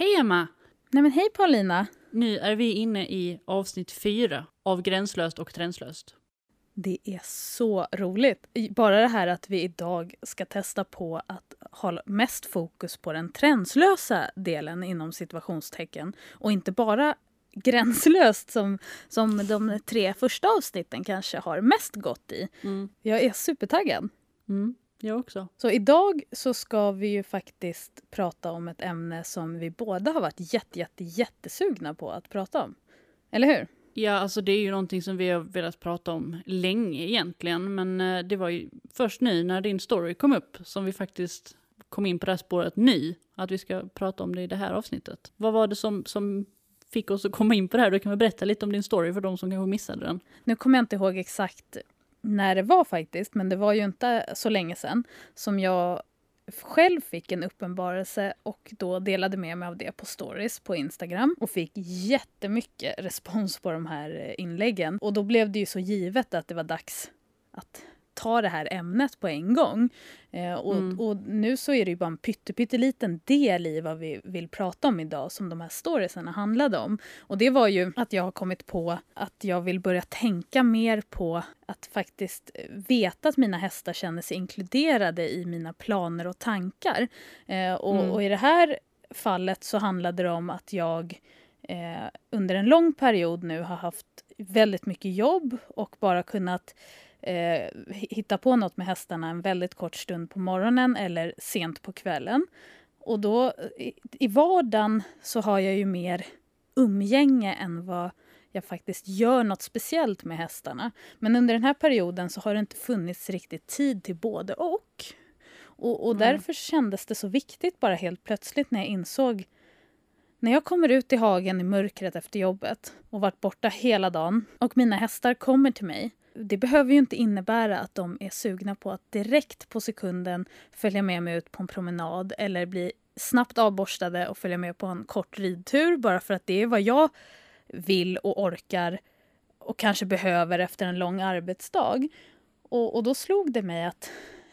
Hej Emma! Nej men hej Paulina! Nu är vi inne i avsnitt fyra av Gränslöst och Trendslöst. Det är så roligt. Bara det här att vi idag ska testa på att ha mest fokus på den trendslösa delen inom situationstecken och inte bara gränslöst som, som de tre första avsnitten kanske har mest gått i. Mm. Jag är supertaggad. Mm, jag också. Så idag så ska vi ju faktiskt prata om ett ämne som vi båda har varit jätte, jätte, jättesugna på att prata om. Eller hur? Ja, alltså det är ju någonting som vi har velat prata om länge egentligen, men eh, det var ju först nu när din story kom upp som vi faktiskt kom in på det här spåret nu, att vi ska prata om det i det här avsnittet. Vad var det som, som fick oss att komma in på det här? Du kan väl berätta lite om din story för de som kanske missade den. Nu kommer jag inte ihåg exakt när det var faktiskt, men det var ju inte så länge sedan som jag själv fick en uppenbarelse och då delade med mig av det på stories på Instagram och fick jättemycket respons på de här eh, inläggen. Och då blev det ju så givet att det var dags att ta det här ämnet på en gång. Eh, och, Mm. och nu så är det ju bara en pytteliten del i vad vi vill prata om idag som de här storiesarna handlade om. Och det var ju att jag har kommit på att jag vill börja tänka mer på att faktiskt veta att mina hästar känner sig inkluderade i mina planer och tankar. Eh, och, Mm. och i det här fallet så handlade det om att jag eh, under en lång period nu har haft väldigt mycket jobb och bara kunnat eh, hitta på något med hästarna en väldigt kort stund på morgonen eller sent på kvällen. Och då i, i vardagen så har jag ju mer umgänge än vad jag faktiskt gör något speciellt med hästarna. Men under den här perioden så har det inte funnits riktigt tid till både och. Och, och Mm. därför kändes det så viktigt bara helt plötsligt när jag insåg när jag kommer ut i hagen i mörkret efter jobbet och varit borta hela dagen och mina hästar kommer till mig. Det behöver ju inte innebära att de är sugna på att direkt på sekunden följa med mig ut på en promenad eller bli snabbt avborstade och följa med på en kort ridtur bara för att det är vad jag vill och orkar och kanske behöver efter en lång arbetsdag. Och, och då slog det mig att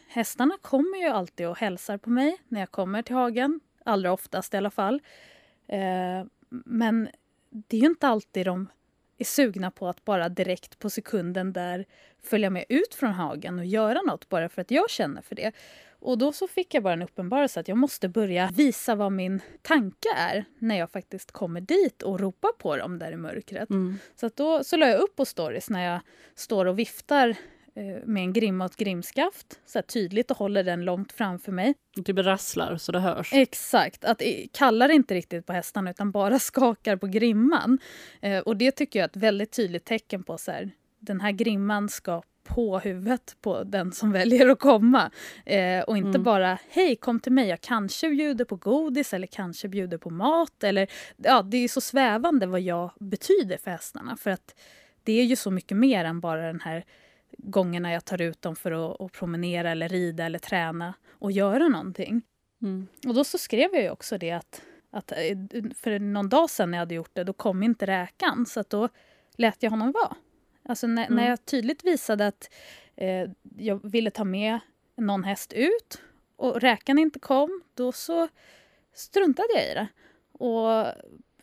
hästarna kommer ju alltid och hälsar på mig när jag kommer till hagen. Allra oftast i alla fall. Eh, men det är ju inte alltid de är sugna på att bara direkt på sekunden där följa med ut från hagen och göra något bara för att jag känner för det. Och då så fick jag bara en uppenbarelse att jag måste börja visa vad min tanke är när jag faktiskt kommer dit och ropar på dem där i mörkret. Mm. Så då så la jag upp på stories när jag står och viftar med en grimma och ett grimskaft så tydligt och håller den långt framför mig. Och typ rasslar så det hörs. Exakt, att eh, kallar inte riktigt på hästarna utan bara skakar på grimman. Eh, och det tycker jag är ett väldigt tydligt tecken på så här, den här grimman ska på huvudet på den som väljer att komma. Eh, och inte Mm. bara hej kom till mig, jag kanske bjuder på godis eller kanske bjuder på mat. Eller, ja, det är så svävande vad jag betyder för hästarna. För att det är ju så mycket mer än bara den här gångerna jag tar ut dem för att, att promenera eller rida eller träna och göra någonting. Mm. Och då så skrev jag ju också det att, att eh, för någon dag sedan när jag hade gjort det, då kom inte räkan. Så att då lät jag honom vara. Alltså när, Mm. när jag tydligt visade att eh, jag ville ta med någon häst ut och räkan inte kom, då så struntade jag i det. Och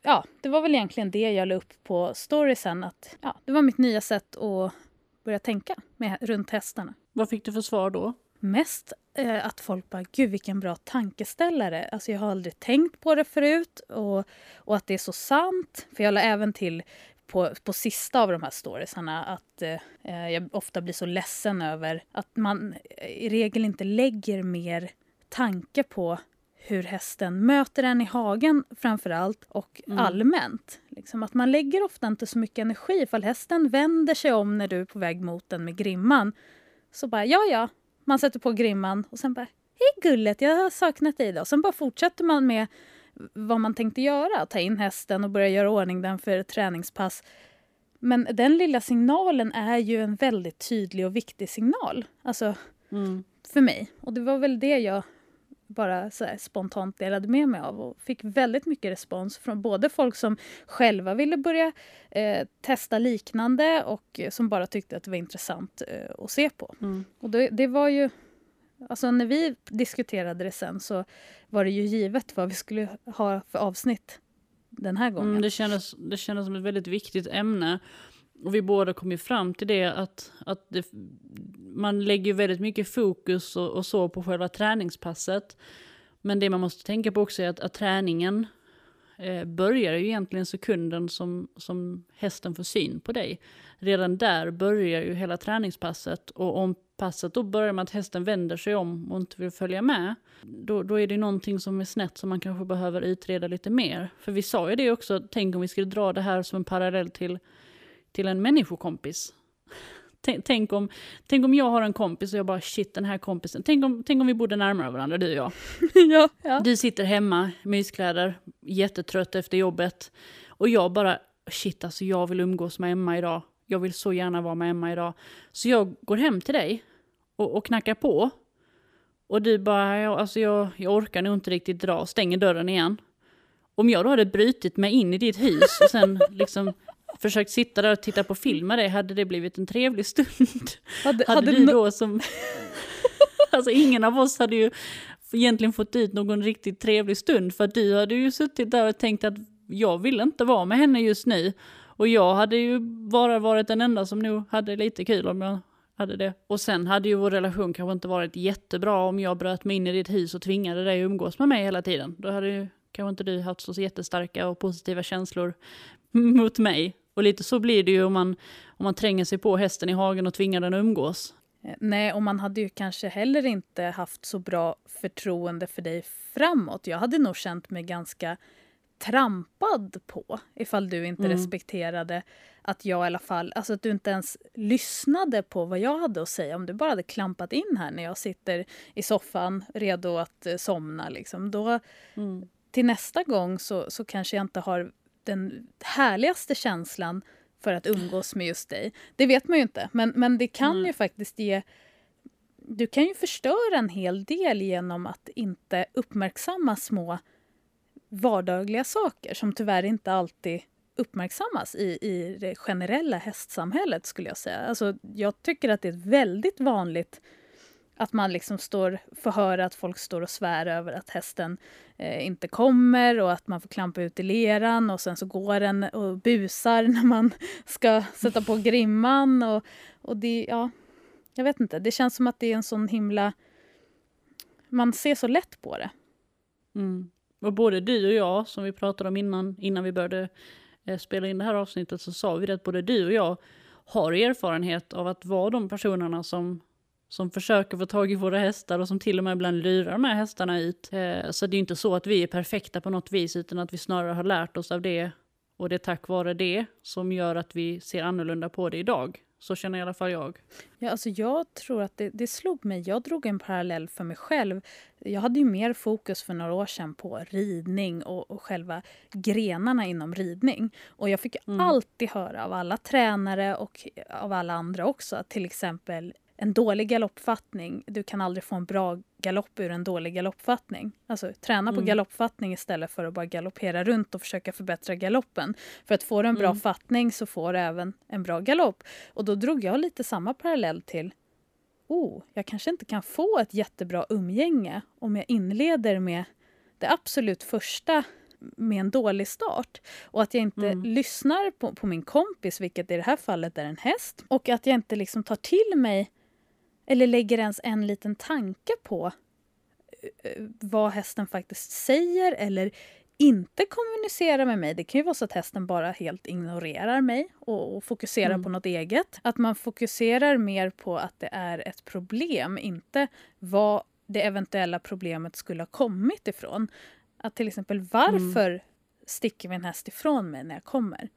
ja, det var väl egentligen det jag la upp på storiesen. Att, ja, det var mitt nya sätt att börja tänka med, runt hästarna. Vad fick du för svar då? Mest eh, att folk bara, gud vilken bra tankeställare. Alltså jag har aldrig tänkt på det förut och, och att det är så sant. För jag la även till på, på sista av de här storiesarna att eh, jag ofta blir så ledsen över att man i regel inte lägger mer tanke på hur hästen möter en i hagen framför allt och Mm. allmänt. Liksom att man lägger ofta inte så mycket energi. Ifall hästen vänder sig om när du är på väg mot den med grimman så bara ja, ja. Man sätter på grimman och sen bara hej gullet, jag har saknat dig idag. Och sen bara fortsätter man med vad man tänkte göra. Ta in hästen och börja göra ordning den för ett träningspass. Men den lilla signalen är ju en väldigt tydlig och viktig signal. Alltså Mm. för mig. Och det var väl det jag bara spontant delade med mig av och fick väldigt mycket respons från både folk som själva ville börja eh, testa liknande och eh, som bara tyckte att det var intressant eh, att se på. Mm. Och det, det var ju Alltså när vi diskuterade det sen så var det ju givet vad vi skulle ha för avsnitt den här gången. Mm, det, kändes, det kändes som ett väldigt viktigt ämne. Och vi båda kom ju fram till det att, att det, man lägger väldigt mycket fokus och, och, så på själva träningspasset. Men det man måste tänka på också är att, att träningen eh, börjar ju egentligen sekunden som, som hästen får syn på dig. Redan där börjar ju hela träningspasset och om passet då börjar med att hästen vänder sig om och inte vill följa med, då, då är det någonting som är snett som man kanske behöver utreda lite mer. För vi sa ju det också, tänk om vi skulle dra det här som en parallell till, till en människokompis. Tänk, om, tänk om jag har en kompis och jag bara shit den här kompisen, tänk om, tänk om vi bodde närmare varandra du och jag. ja, ja. Du sitter hemma, myskläder, jättetrött efter jobbet och jag bara shit alltså jag vill umgås med Emma idag jag vill så gärna vara med Emma idag. Så jag går hem till dig och, och knackar på. Och du bara, ja, alltså jag, jag orkar nog inte riktigt dra, stänger dörren igen. Om jag då hade brutit mig in i ditt hus och sen liksom försökt sitta där och titta på film med dig, hade det blivit en trevlig stund? Hade, hade, hade du då som... alltså ingen av oss hade ju egentligen fått ut någon riktigt trevlig stund, för du hade ju suttit där och tänkt att jag vill inte vara med henne just nu. Och jag hade ju bara varit den enda som nog hade lite kul om jag hade det. Och sen hade ju vår relation kanske inte varit jättebra om jag bröt mig in i ditt hus och tvingade dig att umgås med mig hela tiden. Då hade ju kanske inte du haft så jättestarka och positiva känslor mot mig. Och lite så blir det ju om man, om man tränger sig på hästen i hagen och tvingar den att umgås. Eh, nej, och man hade ju kanske heller inte haft så bra förtroende för dig framåt. Jag hade nog känt mig ganska trampad på ifall du inte mm. respekterade att jag i alla fall, alltså att du inte ens lyssnade på vad jag hade att säga. Om du bara hade klampat in här när jag sitter i soffan redo att eh, somna liksom, då mm. till nästa gång så, så kanske jag inte har den härligaste känslan för att umgås med just dig. Det vet man ju inte, men, men det kan mm. ju faktiskt ge du kan ju förstöra en hel del genom att inte uppmärksamma små vardagliga saker som tyvärr inte alltid uppmärksammas i, i det generella hästsamhället skulle jag säga. Alltså, jag tycker att det är väldigt vanligt att man liksom står, får höra att folk står och svär över att hästen eh, inte kommer och att man får klampa ut i leran och sen så går den och busar när man ska sätta på grimman. Och, och det, ja, jag vet inte, det känns som att det är en sån himla... Man ser så lätt på det. Mm. Och både du och jag, som vi pratade om innan, innan vi började eh, spela in det här avsnittet, så sa vi det att både du och jag har erfarenhet av att vara de personerna som, som försöker få tag i våra hästar och som till och med ibland lurar de här hästarna ut. Eh, så det är inte så att vi är perfekta på något vis, utan att vi snarare har lärt oss av det. Och det är tack vare det som gör att vi ser annorlunda på det idag. Så känner i alla fall jag. Ja, alltså jag tror att det, det slog mig. Jag drog en parallell för mig själv. Jag hade ju mer fokus för några år sedan på ridning och, och själva grenarna inom ridning. Och jag fick mm. alltid höra av alla tränare och av alla andra också att till exempel en dålig galoppfattning, du kan aldrig få en bra galopp ur en dålig galoppfattning. Alltså träna på mm. galoppfattning istället för att bara galoppera runt och försöka förbättra galoppen. För att få en bra mm. fattning så får du även en bra galopp. Och då drog jag lite samma parallell till oh, jag kanske inte kan få ett jättebra umgänge om jag inleder med det absolut första med en dålig start. Och att jag inte mm. lyssnar på, på, min kompis, vilket i det här fallet är en häst. Och att jag inte liksom tar till mig eller lägger ens en liten tanke på eh, vad hästen faktiskt säger eller inte kommunicerar med mig. Det kan ju vara så att hästen bara helt ignorerar mig och, och fokuserar mm. på något eget. Att man fokuserar mer på att det är ett problem, inte vad det eventuella problemet skulle ha kommit ifrån. Att till exempel varför mm. sticker min häst ifrån mig när jag kommer?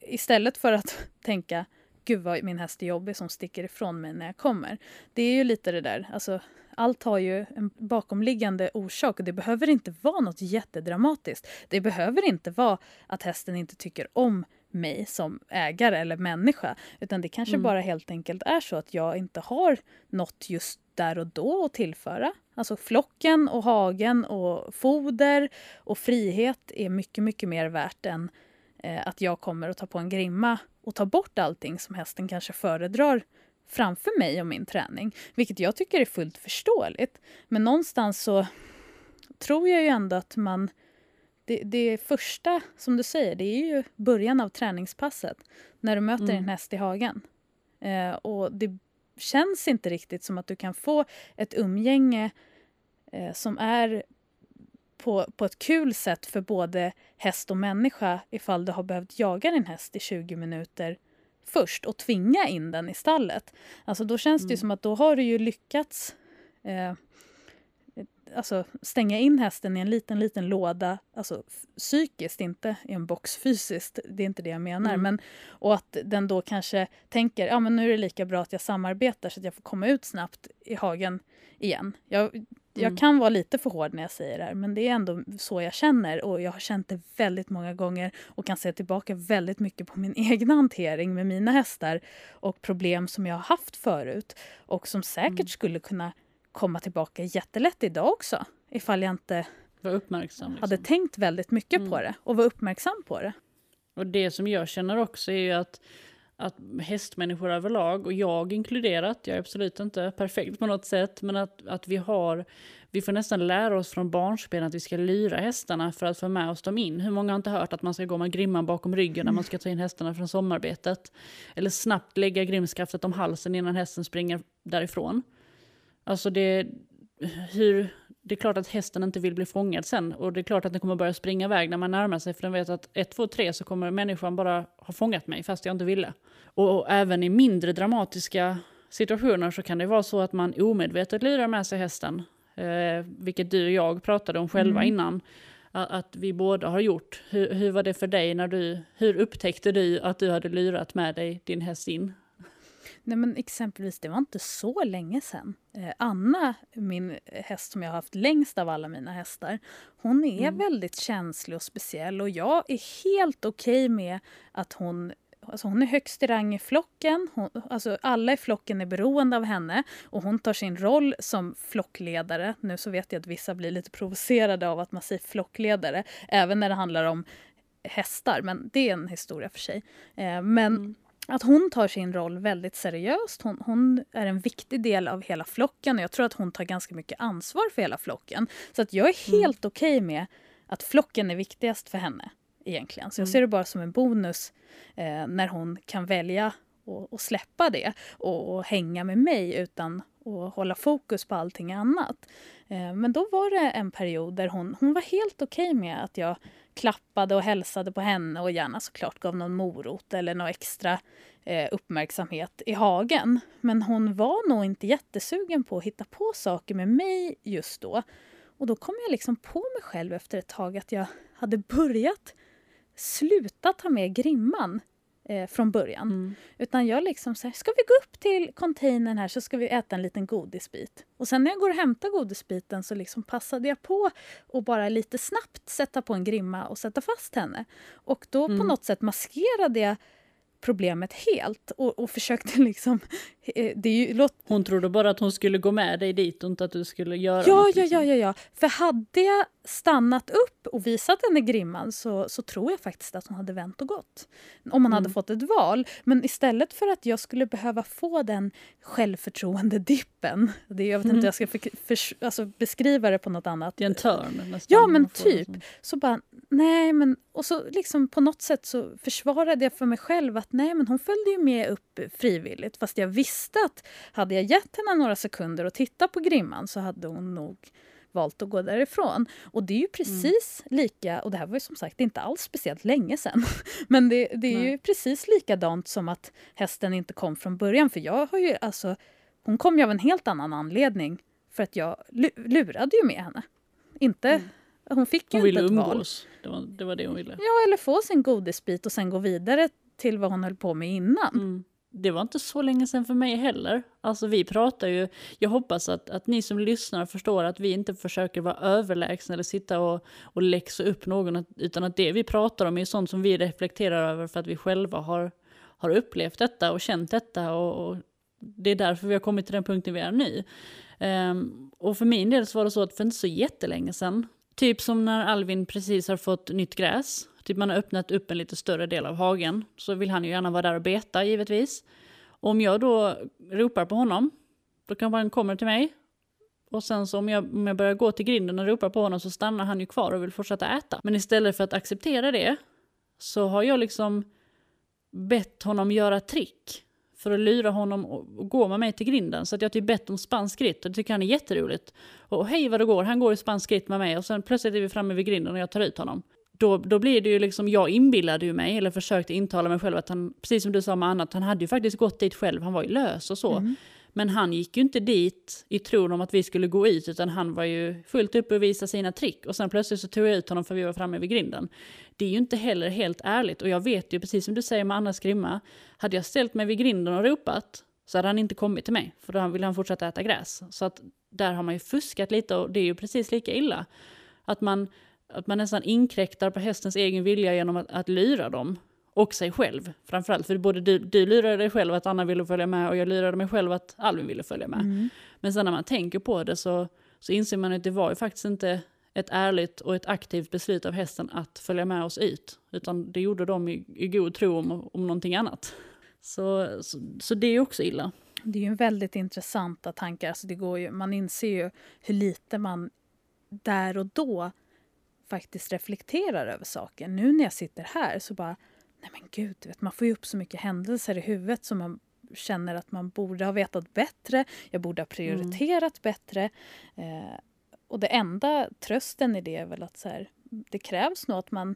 Istället för att tänka gud vad min häst är jobbig som sticker ifrån mig när jag kommer. Det är ju lite det där, alltså allt har ju en bakomliggande orsak och det behöver inte vara något jättedramatiskt. Det behöver inte vara att hästen inte tycker om mig som ägare eller människa. Utan det kanske mm. bara helt enkelt är så att jag inte har något just där och då att tillföra. Alltså flocken och hagen och foder och frihet är mycket, mycket mer värt än eh, att jag kommer att ta på en grimma och ta bort allting som hästen kanske föredrar framför mig och min träning. Vilket jag tycker är fullt förståeligt. Men någonstans så tror jag ju ändå att man... Det, det första, som du säger, det är ju början av träningspasset. När du möter mm. din häst i hagen. Eh, och det känns inte riktigt som att du kan få ett umgänge eh, som är på, på ett kul sätt för både häst och människa ifall du har behövt jaga din häst i 20 minuter först och tvinga in den i stallet. Alltså då känns det mm. som att då har du ju lyckats eh, alltså stänga in hästen i en liten, liten låda, alltså psykiskt, inte i en box fysiskt, det är inte det jag menar. Mm. Men, och att den då kanske tänker, ja men nu är det lika bra att jag samarbetar så att jag får komma ut snabbt i hagen igen. Jag, jag mm. kan vara lite för hård när jag säger det här, men det är ändå så jag känner och jag har känt det väldigt många gånger och kan se tillbaka väldigt mycket på min egen hantering med mina hästar och problem som jag har haft förut och som säkert mm. skulle kunna komma tillbaka jättelätt idag också ifall jag inte var uppmärksam, liksom. hade tänkt väldigt mycket mm. på det och var uppmärksam på det. Och det som jag känner också är ju att att hästmänniskor överlag, och jag inkluderat, jag är absolut inte perfekt på något sätt, men att, att vi har, vi får nästan lära oss från barnsben att vi ska lyra hästarna för att få med oss dem in. Hur många har inte hört att man ska gå med grimman bakom ryggen när man ska ta in hästarna från somarbetet? Eller snabbt lägga grimskaftet om halsen innan hästen springer därifrån. Alltså det, hur, det är klart att hästen inte vill bli fångad sen och det är klart att den kommer börja springa iväg när man närmar sig för den vet att 1, 2, 3 så kommer människan bara ha fångat mig fast jag inte ville. Och, och, även i mindre dramatiska situationer så kan det vara så att man omedvetet lurar med sig hästen. Eh, vilket du och jag pratade om själva mm. innan. Att, att, vi båda har gjort. Hur, hur var det för dig när du, hur upptäckte du att du hade lurat med dig din häst in? Nej, men exempelvis, det var inte så länge sedan. Eh, Anna, min häst som jag har haft längst av alla mina hästar, hon är mm. väldigt känslig och speciell och jag är helt okej okay med att hon Alltså hon är högst i rang i flocken. Hon, alltså alla i flocken är beroende av henne och hon tar sin roll som flockledare. Nu så vet jag att vissa blir lite provocerade av att man säger flockledare, även när det handlar om hästar, men det är en historia för sig. Eh, men mm att hon tar sin roll väldigt seriöst. Hon, hon, är en viktig del av hela flocken och jag tror att hon tar ganska mycket ansvar för hela flocken. Så att jag är mm. helt mm. okej okay med att flocken är viktigast för henne egentligen. Så jag mm. ser det bara som en bonus eh, när hon kan välja att släppa det och, och, hänga med mig utan att hålla fokus på allting annat. Eh, men då var det en period där hon, hon var helt okej okay med att jag klappade och hälsade på henne och gärna såklart gav någon morot eller någon extra eh, uppmärksamhet i hagen. Men hon var nog inte jättesugen på att hitta på saker med mig just då. Och då kom jag liksom på mig själv efter ett tag att jag hade börjat sluta ta med grimman eh, från början. Mm. Utan jag liksom så ska vi gå upp till containern här så ska vi äta en liten godisbit. Och sen när jag går och hämtar godisbiten så liksom passade jag på att bara lite snabbt sätta på en grimma och sätta fast henne. Och då mm. på något sätt maskerade jag problemet helt och, och försökte liksom... Eh, det är ju, låt... Hon trodde bara att hon skulle gå med dig dit och inte att du skulle göra ja, något. Ja, liksom. ja, ja, ja. För hade jag stannat upp och visat henne grimman så, så tror jag faktiskt att hon hade vänt och gått. Om man mm. hade fått ett val. Men istället för att jag skulle behöva få den självförtroende-dippen. Det, jag vet mm. inte jag ska för, för, alltså beskriva det på något annat. Det är en törn nästan. Ja, men typ. Så bara, nej men... Och så liksom på något sätt så försvarade jag för mig själv att nej men hon följde ju med upp frivilligt. Fast jag visste att hade jag gett henne några sekunder och titta på grimman så hade hon nog valt att gå därifrån. Och det är ju mm. precis mm. lika, och det här var ju som sagt inte alls speciellt länge sedan, men det, det är Nej. ju precis likadant som att hästen inte kom från början. För jag har ju alltså, hon kom ju av en helt annan anledning för att jag lurade ju med henne. Inte, mm. Hon fick hon ju inte ett umgås. val. Det var, det var det hon ville. Ja, eller få sin godisbit och sen gå vidare till vad hon höll på med innan. Mm det var inte så länge sedan för mig heller. Alltså vi pratar ju, jag hoppas att, att ni som lyssnar förstår att vi inte försöker vara överlägsna eller sitta och, och läxa upp någon, utan att det vi pratar om är sånt som vi reflekterar över för att vi själva har, har upplevt detta och känt detta och, och det är därför vi har kommit till den punkten vi är nu. Um, och för min del så var det så att för inte så jättelänge sedan, typ som när Alvin precis har fått nytt gräs, Typ man har öppnat upp en lite större del av hagen. Så vill han ju gärna vara där och beta givetvis. Om jag då ropar på honom, då kanske han kommer till mig. Och sen så om jag, om jag börjar gå till grinden och ropar på honom så stannar han ju kvar och vill fortsätta äta. Men istället för att acceptera det så har jag liksom bett honom göra trick för att lura honom och gå med mig till grinden. Så att jag typ bett om spansk ritt och det tycker han är jätteroligt. Och hej vad det går, han går i spansk ritt med mig och sen plötsligt är vi framme vid grinden och jag tar ut honom. Då, då blir det ju liksom, jag inbillade ju mig, eller försökte intala mig själv att han, precis som du sa med Anna, att han hade ju faktiskt gått dit själv, han var ju lös och så. Mm. Men han gick ju inte dit i tron om att vi skulle gå ut, utan han var ju fullt uppe och visa sina trick. Och sen plötsligt så tog jag ut honom för vi var framme vid grinden. Det är ju inte heller helt ärligt. Och jag vet ju, precis som du säger med Anna Skrimma, hade jag ställt mig vid grinden och ropat så hade han inte kommit till mig, för då ville han fortsätta äta gräs. Så att där har man ju fuskat lite och det är ju precis lika illa. Att man, att man nästan inkräktar på hästens egen vilja genom att, att lyra dem och sig själv framförallt. För både du, du lurade dig själv att Anna ville följa med och jag lurade mig själv att Alvin ville följa med. Mm. Men sen när man tänker på det så, så inser man att det var ju faktiskt inte ett ärligt och ett aktivt beslut av hästen att följa med oss ut. Utan det gjorde de i, i god tro om, om någonting annat. Så, så, så det är också illa. Det är ju väldigt intressanta tankar. Alltså det går ju, man inser ju hur lite man där och då faktiskt reflekterar över saker. Nu när jag sitter här så bara nej men gud, vet, man får ju upp så mycket händelser i huvudet som man känner att man borde ha vetat bättre, jag borde ha prioriterat mm. bättre. Eh, och det enda trösten i det är väl att så här, det krävs nog att man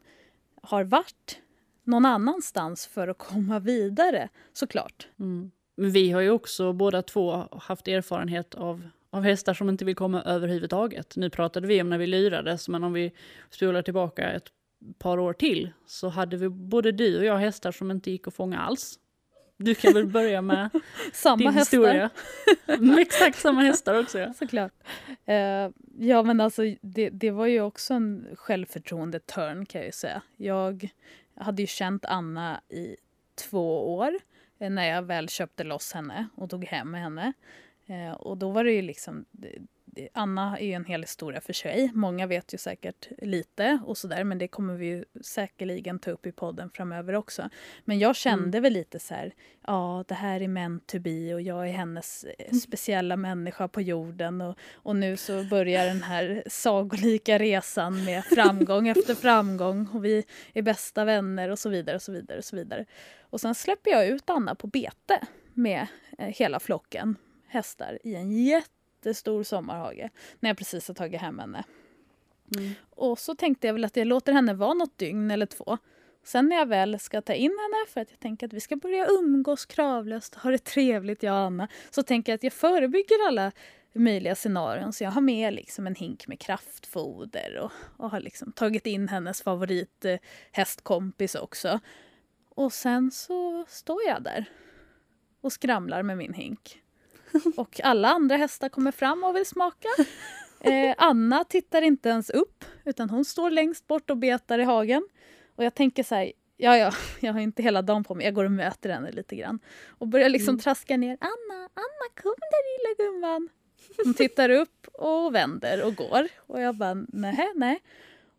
har varit någon annanstans för att komma vidare, såklart. Mm. Vi har ju också båda två haft erfarenhet av, av hästar som inte vill komma överhuvudtaget. Nu pratade vi om när vi lyrades, men om vi spolar tillbaka ett par år till så hade vi både du och jag hästar som inte gick att fånga alls. Du kan väl börja med samma din hästar. historia. Exakt samma hästar också. Ja. Såklart. Uh, ja men alltså det, det var ju också en självförtroende-turn kan jag ju säga. Jag hade ju känt Anna i två år eh, när jag väl köpte loss henne och tog hem henne. Uh, och då var det ju liksom, Anna är ju en hel historia för sig. Många vet ju säkert lite och sådär men det kommer vi ju säkerligen ta upp i podden framöver också. Men jag kände mm. väl lite så här, ja det här är meant to be och jag är hennes eh, mm. speciella människa på jorden och, och nu så börjar den här sagolika resan med framgång efter framgång och vi är bästa vänner och så vidare och så vidare och så vidare. Och sen släpper jag ut Anna på bete med eh, hela flocken hästar i en jätte jättestor sommarhage när jag precis har tagit hem henne. Mm. Och så tänkte jag väl att jag låter henne vara något dygn eller två. Sen när jag väl ska ta in henne för att jag tänker att vi ska börja umgås kravlöst och ha det trevligt jag och Anna så tänker jag att jag förebygger alla möjliga scenarion. Så jag har med liksom en hink med kraftfoder och, och har liksom tagit in hennes favorithästkompis också. Och sen så står jag där och skramlar med min hink. Och alla andra hästar kommer fram och vill smaka. Eh, Anna tittar inte ens upp, utan hon står längst bort och betar i hagen. Och jag tänker så här, ja, ja, jag har inte hela dagen på mig. Jag går och möter henne lite grann. Och börjar liksom mm. traska ner. Anna, Anna, kom där lilla gumman. Hon tittar upp och vänder och går. Och jag bara, nej, nej.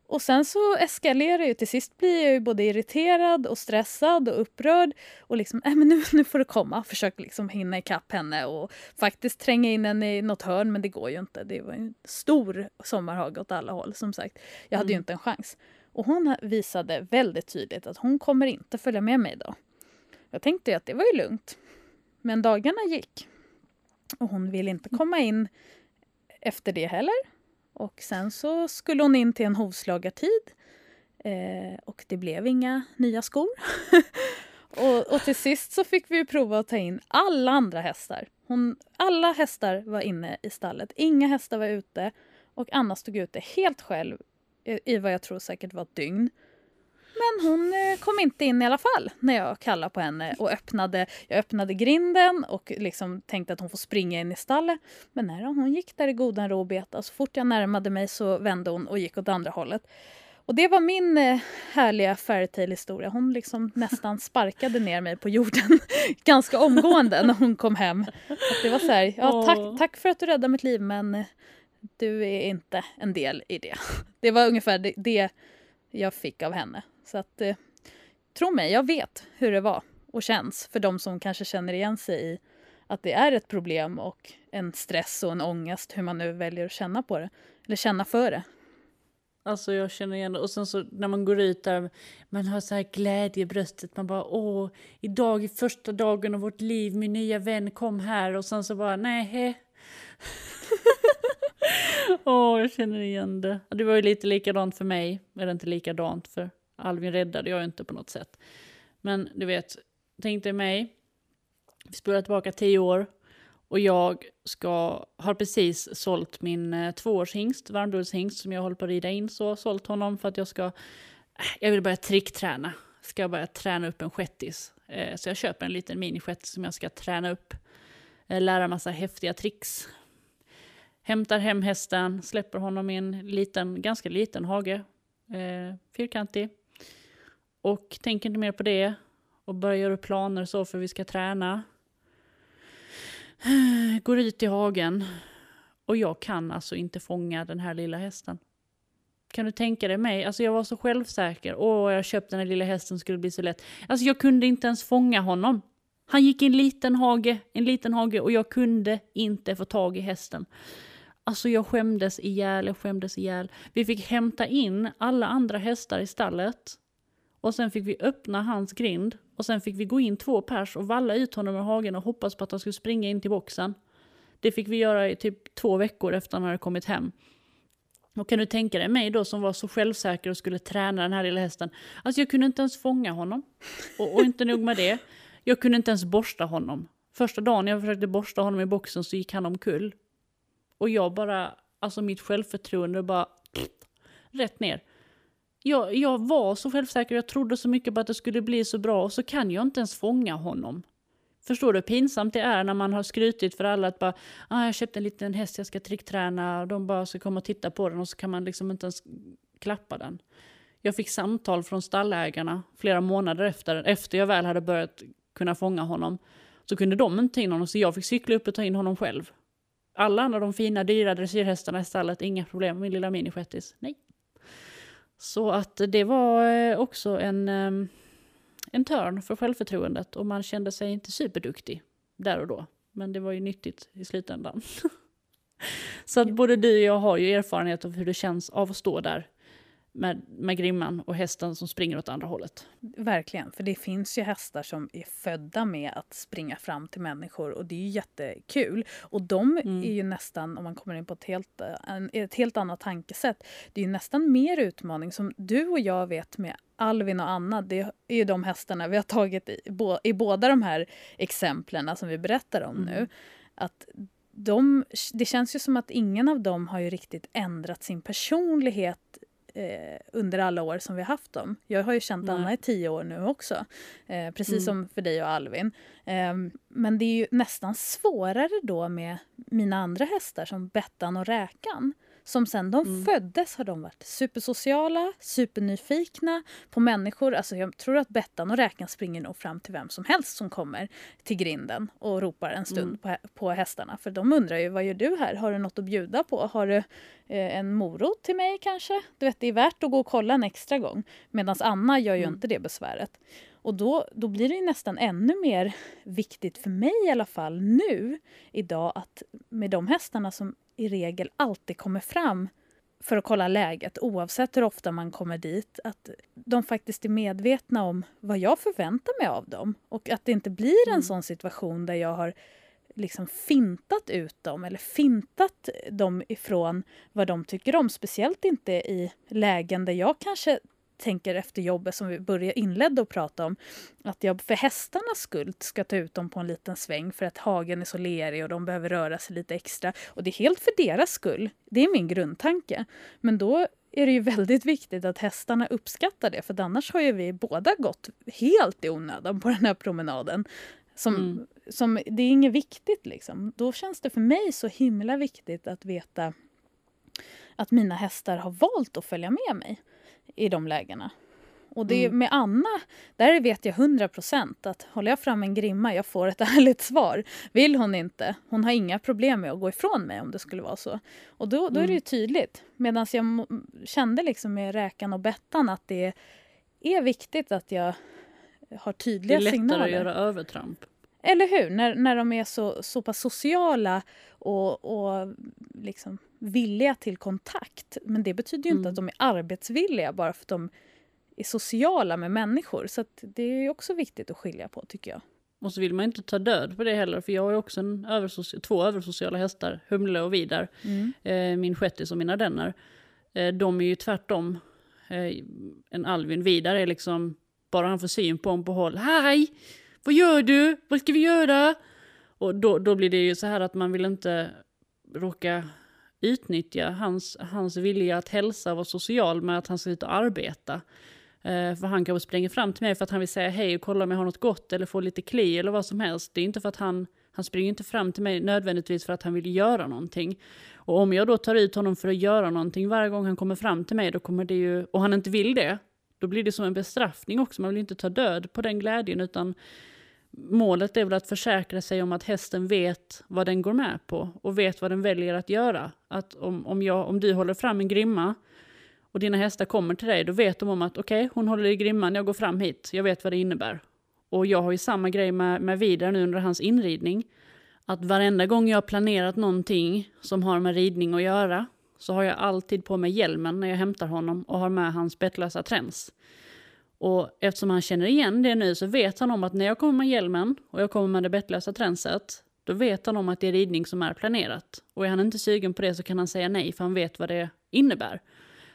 Och sen så eskalerar ju till sist blir jag ju både irriterad och stressad och upprörd och liksom, äh, men nu, nu får det komma. Försöker liksom hinna ikapp henne och faktiskt tränga in henne i något hörn men det går ju inte. Det var en stor sommarhage åt alla håll som sagt. Jag hade mm. ju inte en chans. Och hon visade väldigt tydligt att hon kommer inte följa med mig då. Jag tänkte ju att det var ju lugnt. Men dagarna gick. Och hon ville inte komma in efter det heller. Och sen så skulle hon in till en hovslagartid. Eh, och det blev inga nya skor. och, och till sist så fick vi prova att ta in alla andra hästar. Hon, alla hästar var inne i stallet. Inga hästar var ute. Och Anna stod ute helt själv i, i vad jag tror säkert var ett dygn. Men hon eh, kom inte in i alla fall när jag kallade på henne och öppnade, jag öppnade grinden och liksom tänkte att hon får springa in i stallet. Men nej, hon gick där i godan ro och betade. Så fort jag närmade mig så vände hon och gick åt andra hållet. Och det var min eh, härliga fairytale-historia. Hon liksom nästan sparkade ner mig på jorden ganska omgående när hon kom hem. Att det var så här, ja, tack, tack för att du räddade mitt liv men eh, du är inte en del i det. Det var ungefär det jag fick av henne. Så att, eh, tro mig, jag vet hur det var och känns för de som kanske känner igen sig i att det är ett problem och en stress och en ångest, hur man nu väljer att känna på det. Eller känna för det. Alltså jag känner igen det. Och sen så när man går ut där, man har så här glädje i bröstet. Man bara åh, idag är första dagen av vårt liv, min nya vän kom här. Och sen så bara nej. åh, jag känner igen det. Det var ju lite likadant för mig. Eller inte likadant för Alvin räddade jag inte på något sätt. Men du vet, tänk dig mig. Vi spolar tillbaka tio år. Och jag ska, har precis sålt min eh, tvåårshingst, varmblodshingst, som jag håller på att rida in. Så sålt honom för att jag ska, äh, jag vill börja trickträna. Ska jag börja träna upp en shettis. Eh, så jag köper en liten minishettis som jag ska träna upp. Eh, lära massa häftiga tricks. Hämtar hem hästen, släpper honom i en liten, ganska liten hage. Eh, fyrkantig. Och tänker inte mer på det. Och börjar göra planer så för vi ska träna. Går ut i hagen. Och jag kan alltså inte fånga den här lilla hästen. Kan du tänka dig mig? Alltså jag var så självsäker. Åh, jag köpte den här lilla hästen skulle bli så lätt. Alltså jag kunde inte ens fånga honom. Han gick i en liten hage, en liten hage och jag kunde inte få tag i hästen. Alltså jag skämdes ihjäl, jag skämdes ihjäl. Vi fick hämta in alla andra hästar i stallet. Och sen fick vi öppna hans grind och sen fick vi gå in två pers och valla ut honom ur hagen och hoppas på att han skulle springa in till boxen. Det fick vi göra i typ två veckor efter han hade kommit hem. Och kan du tänka dig mig då som var så självsäker och skulle träna den här lilla hästen. Alltså jag kunde inte ens fånga honom. Och, och inte nog med det. Jag kunde inte ens borsta honom. Första dagen jag försökte borsta honom i boxen så gick han omkull. Och jag bara, alltså mitt självförtroende bara pff, rätt ner jag, jag var så självsäker, jag trodde så mycket på att det skulle bli så bra och så kan jag inte ens fånga honom. Förstår du hur pinsamt det är när man har skrutit för alla att bara ah, jag köpte en liten häst jag ska trickträna och de bara ska komma och titta på den och så kan man liksom inte ens klappa den. Jag fick samtal från stallägarna flera månader efter, efter jag väl hade börjat kunna fånga honom. Så kunde de inte ta in honom så jag fick cykla upp och ta in honom själv. Alla andra de fina dyra dressyrhästarna i stallet, inga problem. Min lilla minishettis, nej. Så att det var eh, också en, ehm, en törn för självförtroendet och man kände sig inte superduktig där och då. Men det var ju nyttigt i slutändan. Så att både du och jag har ju erfarenhet av hur det känns av att stå där med, med grimman och hästen som springer åt andra hållet. Verkligen, för det finns ju hästar som är födda med att springa fram till människor och det är ju jättekul. Och de mm. är ju nästan, om man kommer in på ett helt, ett helt annat tankesätt, det är ju nästan mer utmaning som du och jag vet med Alvin och Anna, det är ju de hästarna vi har tagit i, i båda de här exemplen som vi berättar om mm. nu. Att de, det känns ju som att ingen av dem har ju riktigt ändrat sin personlighet eh, under alla år som vi har haft dem. Jag har ju känt. Anna i tio år nu också, eh, precis mm. som för dig och Alvin. Eh, men det är ju nästan svårare då med mina andra hästar som Bettan och Räkan som sen de mm. föddes har de varit supersociala, supernyfikna på människor. Alltså jag tror att Bettan och Räkan springer nog fram till vem som helst som kommer till grinden och ropar en stund mm. på, på hästarna. För de undrar ju, vad gör du här? Har du något att bjuda på? Har du eh, en morot till mig kanske? Du vet, det är värt att gå och kolla en extra gång. Medan Anna gör ju mm. inte det besväret. Och då, då blir det nästan ännu mer viktigt för mig i alla fall nu, idag, att med de hästarna som i regel alltid kommer fram för att kolla läget oavsett hur ofta man kommer dit. Att de faktiskt är medvetna om vad jag förväntar mig av dem. Och att det inte blir en mm. sån situation där jag har liksom fintat ut dem eller fintat dem ifrån vad de tycker om. Speciellt inte i lägen där jag kanske tänker efter jobbet som vi började inledde att prata om. Att jag för hästarnas skull ska ta ut dem på en liten sväng för att hagen är så lerig och de behöver röra sig lite extra. Och det är helt för deras skull. Det är min grundtanke. Men då är det ju väldigt viktigt att hästarna uppskattar det för annars har ju vi båda gått helt i onödan på den här promenaden. Som, mm. som, det är inget viktigt liksom. Då känns det för mig så himla viktigt att veta att mina hästar har valt att följa med mig i de lägena. Och det mm. med Anna, där vet jag 100 procent att håller jag fram en grimma, jag får ett ärligt svar. Vill hon inte, hon har inga problem med att gå ifrån mig om det skulle vara så. Och då, då är det ju mm. tydligt. Medan jag kände liksom med Räkan och Bettan att det är viktigt att jag har tydliga signaler. Det är lättare signaler. att göra övertramp. Eller hur? När, när de är så, så pass sociala och, och liksom villiga till kontakt. Men det betyder ju inte Mm. att de är arbetsvilliga bara för att de är sociala med människor. Så det är också viktigt att skilja på tycker jag. Och så vill man inte ta död på det heller, för jag har också en översoci- två översociala hästar, Humle och Vidar, eh, min shettis och min ardenner. Eh, de är ju tvärtom. Eh, en Alvin Vidar är liksom, bara han får syn på honom på håll, hej! Vad gör du? Vad ska vi göra? Och då, då blir det ju så här att man vill inte råka utnyttja hans, hans vilja att hälsa och vara social med att han ska ut och arbeta. Eh, för han kanske springer fram till mig för att han vill säga hej och kolla om jag har något gott eller få lite kli eller vad som helst. Det är inte för att han, han springer inte fram till mig nödvändigtvis för att han vill göra någonting. Och om jag då tar ut honom för att göra någonting varje gång han kommer fram till mig, då kommer det ju, och han inte vill det, då blir det som en bestraffning också. Man vill inte ta död på den glädjen utan målet är väl att försäkra sig om att hästen vet vad den går med på och vet vad den väljer att göra. Att om, om, jag, om du håller fram en grimma och dina hästar kommer till dig, då vet de om att okej, okay, hon håller i grimman, jag går fram hit, jag vet vad det innebär. Och jag har ju samma grej med, med Vidar nu under hans inridning. Att varenda gång jag har planerat någonting som har med ridning att göra så har jag alltid på mig hjälmen när jag hämtar honom och har med hans bettlösa träns. Och eftersom han känner igen det nu så vet han om att när jag kommer med hjälmen och jag kommer med det bettlösa tränset, då vet han om att det är ridning som är planerat. Och är han inte sugen på det så kan han säga nej för han vet vad det innebär.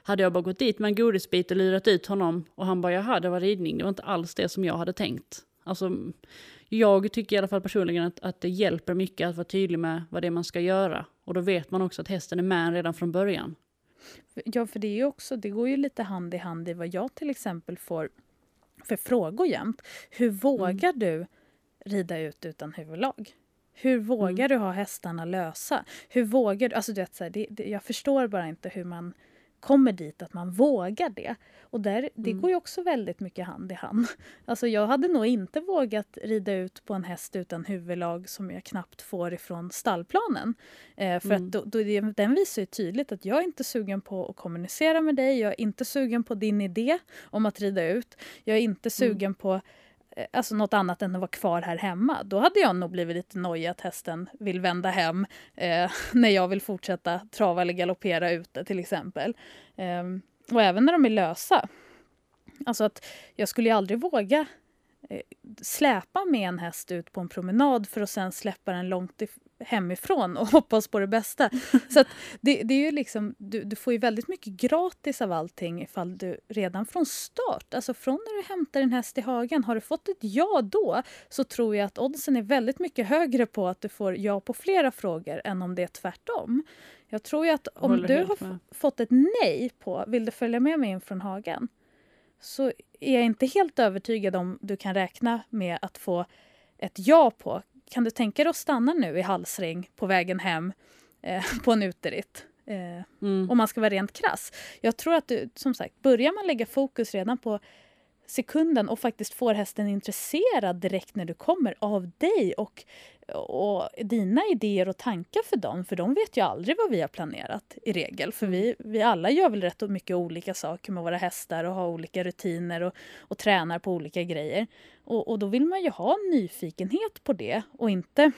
Hade jag bara gått dit med en godisbit och lurat ut honom och han bara jaha det var ridning, det var inte alls det som jag hade tänkt. Alltså, jag tycker i alla fall personligen att, att det hjälper mycket att vara tydlig med vad det är man ska göra. Och då vet man också att hästen är med redan från början. Ja, för det, är också, det går ju lite hand i hand i vad jag till exempel får för frågor jämt. Hur vågar du rida ut utan huvudlag? Hur vågar du ha hästarna lösa? Hur vågar du... Alltså, du vet, så här, det, det, jag förstår bara inte hur man kommer dit att man vågar det. Och där, det Mm. går ju också väldigt mycket hand i hand. Alltså jag hade nog inte vågat rida ut på en häst utan huvudlag som jag knappt får ifrån stallplanen. Eh, för Mm. att då, då den visar ju tydligt att jag är inte sugen på att kommunicera med dig. Jag är inte sugen på din idé om att rida ut. Jag är inte sugen på eh, Eh, alltså något annat än att vara kvar här hemma. Då hade jag nog blivit lite nojig att hästen vill vända hem eh, när jag vill fortsätta trava eller galoppera ute till exempel. Eh, och även när de är lösa. Alltså att jag skulle ju aldrig våga eh, släpa med en häst ut på en promenad för att sen släppa den långt hemifrån och hoppas på det bästa. Så att det, det är ju liksom, du, du får ju väldigt mycket gratis av allting ifall du redan från start, alltså från när du hämtar en häst i hagen, har du fått ett ja då så tror jag att oddsen är väldigt mycket högre på att du får ja på flera frågor än om det är tvärtom. Jag tror ju att om du har med. fått ett nej på vill du följa med mig in från hagen så är jag inte helt övertygad om du kan räkna med att få ett ja på. Kan du tänka dig att stanna nu i halsring på vägen hem eh, på en uteritt? Eh, Mm. om man ska vara rent krass. Jag tror att du, som sagt, börjar man lägga fokus redan på sekunden och faktiskt får hästen intresserad direkt när du kommer av dig och, och dina idéer och tankar för dem. För de vet ju aldrig vad vi har planerat i regel. För vi, vi alla gör väl rätt mycket olika saker med våra hästar och har olika rutiner och, och tränar på olika grejer. Och, och då vill man ju ha nyfikenhet på det och inte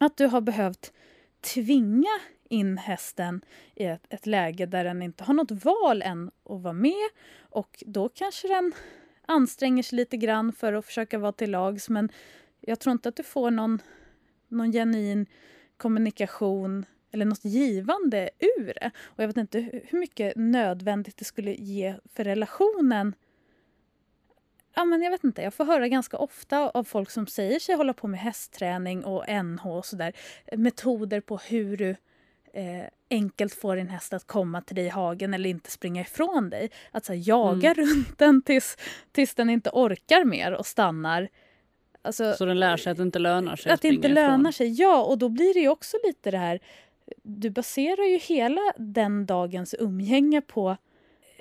att du har behövt tvinga in hästen i ett, ett läge där den inte har något val än att vara med och då kanske den anstränger sig lite grann för att försöka vara till lags men jag tror inte att du får någon, någon genuin kommunikation eller något givande ur det. Och jag vet inte hur mycket nödvändigt det skulle ge för relationen Ja, men jag vet inte. Jag får höra ganska ofta av folk som säger sig hålla på med hästträning och NH och sådär. Eh, metoder på hur du eh, enkelt får din häst att komma till dig i hagen eller inte springa ifrån dig. Att så här, jaga runt den tills, tills den inte orkar mer och stannar. Alltså, Så den lär sig att det inte lönar sig att det inte ifrån. lönar sig. Ja, och då blir det ju också lite det här... Du baserar ju hela den dagens umgänge på...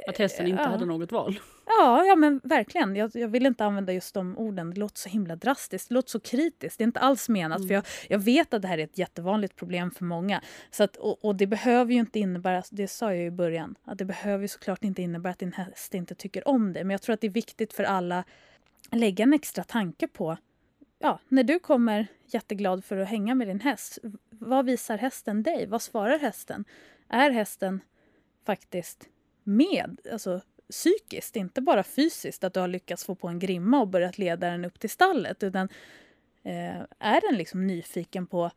Att hästen inte Ja. hade något val. Ja, ja men verkligen. Jag, jag vill inte använda just de orden. Det låter så himla drastiskt. Det låter så kritiskt. Det är inte alls menat. Mm. För jag, jag vet att det här är ett jättevanligt problem för många. Så att, och, och det behöver ju inte innebära, det sa jag i början, att det behöver ju såklart inte innebära att din häst inte tycker om dig. Men jag tror att det är viktigt för alla lägga en extra tanke på ja, när du kommer jätteglad för att hänga med din häst, vad visar hästen dig? Vad svarar hästen? Är hästen faktiskt med, alltså psykiskt, inte bara fysiskt, att du har lyckats få på en grimma och börjat leda den upp till stallet, utan eh, är den liksom nyfiken på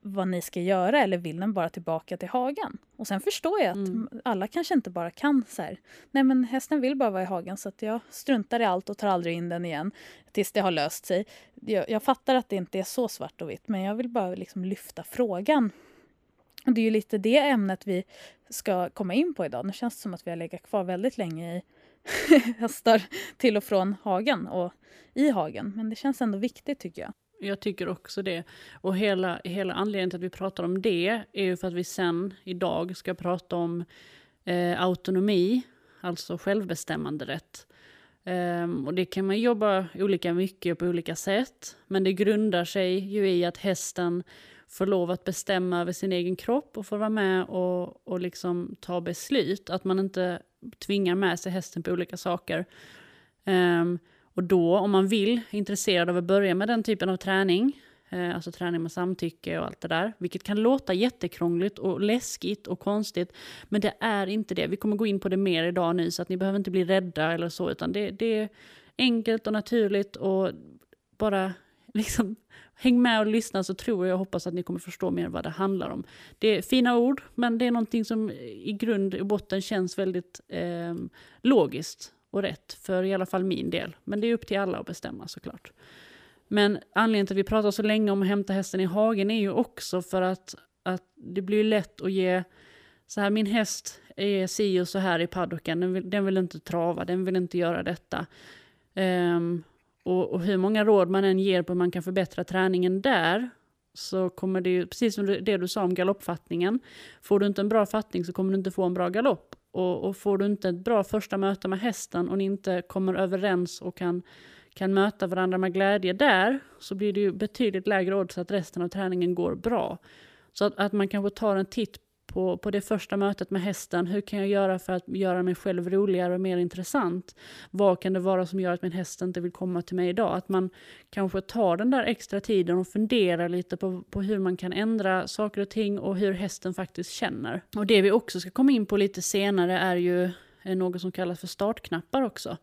vad ni ska göra eller vill den bara tillbaka till hagen? Och sen förstår jag att mm. alla kanske inte bara kan så här. Nej men hästen vill bara vara i hagen så att jag struntar i allt och tar aldrig in den igen tills det har löst sig. Jag, jag fattar att det inte är så svart och vitt men jag vill bara liksom lyfta frågan. Och det är ju lite det ämnet vi ska komma in på idag. Nu känns det som att vi har legat kvar väldigt länge i hästar till och från hagen och i hagen. Men det känns ändå viktigt tycker jag. Jag tycker också det. Och hela, hela anledningen till att vi pratar om det är ju för att vi sen idag ska prata om eh, autonomi, alltså självbestämmanderätt. Um, och det kan man jobba olika mycket på olika sätt. Men det grundar sig ju i att hästen får lov att bestämma över sin egen kropp och får vara med och, och liksom ta beslut. Att man inte tvingar med sig hästen på olika saker. Um, och då, om man vill, är intresserad av att börja med den typen av träning, eh, alltså träning med samtycke och allt det där, vilket kan låta jättekrångligt och läskigt och konstigt, men det är inte det. Vi kommer gå in på det mer idag nu, så att ni behöver inte bli rädda eller så, utan det, det är enkelt och naturligt och bara liksom häng med och lyssna så tror jag och hoppas att ni kommer förstå mer vad det handlar om. Det är fina ord, men det är någonting som i grund och botten känns väldigt eh, logiskt och rätt för i alla fall min del. Men det är upp till alla att bestämma såklart. Men anledningen till att vi pratar så länge om att hämta hästen i hagen är ju också för att, att det blir lätt att ge så här, min häst är si och så här i paddocken, den vill, den vill inte trava, den vill inte göra detta. Um, och, och, hur många råd man än ger på hur man kan förbättra träningen där, så kommer det ju, precis som det du sa om galoppfattningen, får du inte en bra fattning så kommer du inte få en bra galopp. Och, och, får du inte ett bra första möte med hästen och ni inte kommer överens och kan, kan möta varandra med glädje där, så blir det ju betydligt lägre odds att resten av träningen går bra. Så att, att man kanske tar en titt på, på det första mötet med hästen. Hur kan jag göra för att göra mig själv roligare och mer intressant? Vad kan det vara som gör att min häst inte vill komma till mig idag? Att man kanske tar den där extra tiden och funderar lite på, på hur man kan ändra saker och ting och hur hästen faktiskt känner. Och det vi också ska komma in på lite senare är ju eh, något som kallas för startknappar också.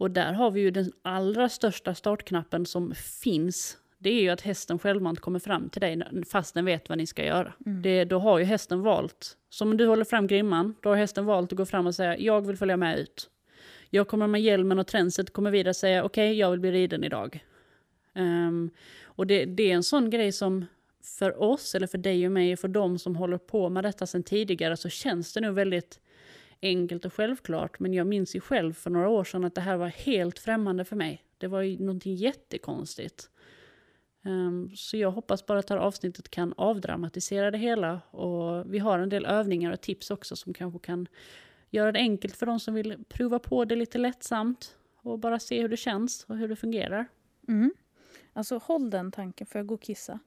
Och där har vi ju den allra största startknappen som finns det är ju att hästen självmant kommer fram till dig fast den vet vad ni ska göra. Mm. Det, då har ju hästen valt, som du håller fram grimman, då har hästen valt att gå fram och säga jag vill följa med ut. Jag kommer med hjälmen och tränset kommer vidare säga okej, okay, jag vill bli riden idag. Um, och det, det, är en sån grej som för oss, eller för dig och mig, för de som håller på med detta sedan tidigare, så känns det nog väldigt enkelt och självklart. Men jag minns ju själv för några år sedan att det här var helt främmande för mig. Det var ju någonting jättekonstigt. Ehm, så jag hoppas bara att det här avsnittet kan avdramatisera det hela. Och vi har en del övningar och tips också som kanske kan göra det enkelt för de som vill prova på det lite lättsamt. Och bara se hur det känns och hur det fungerar. Mm. Alltså håll den tanken, får jag gå och kissa?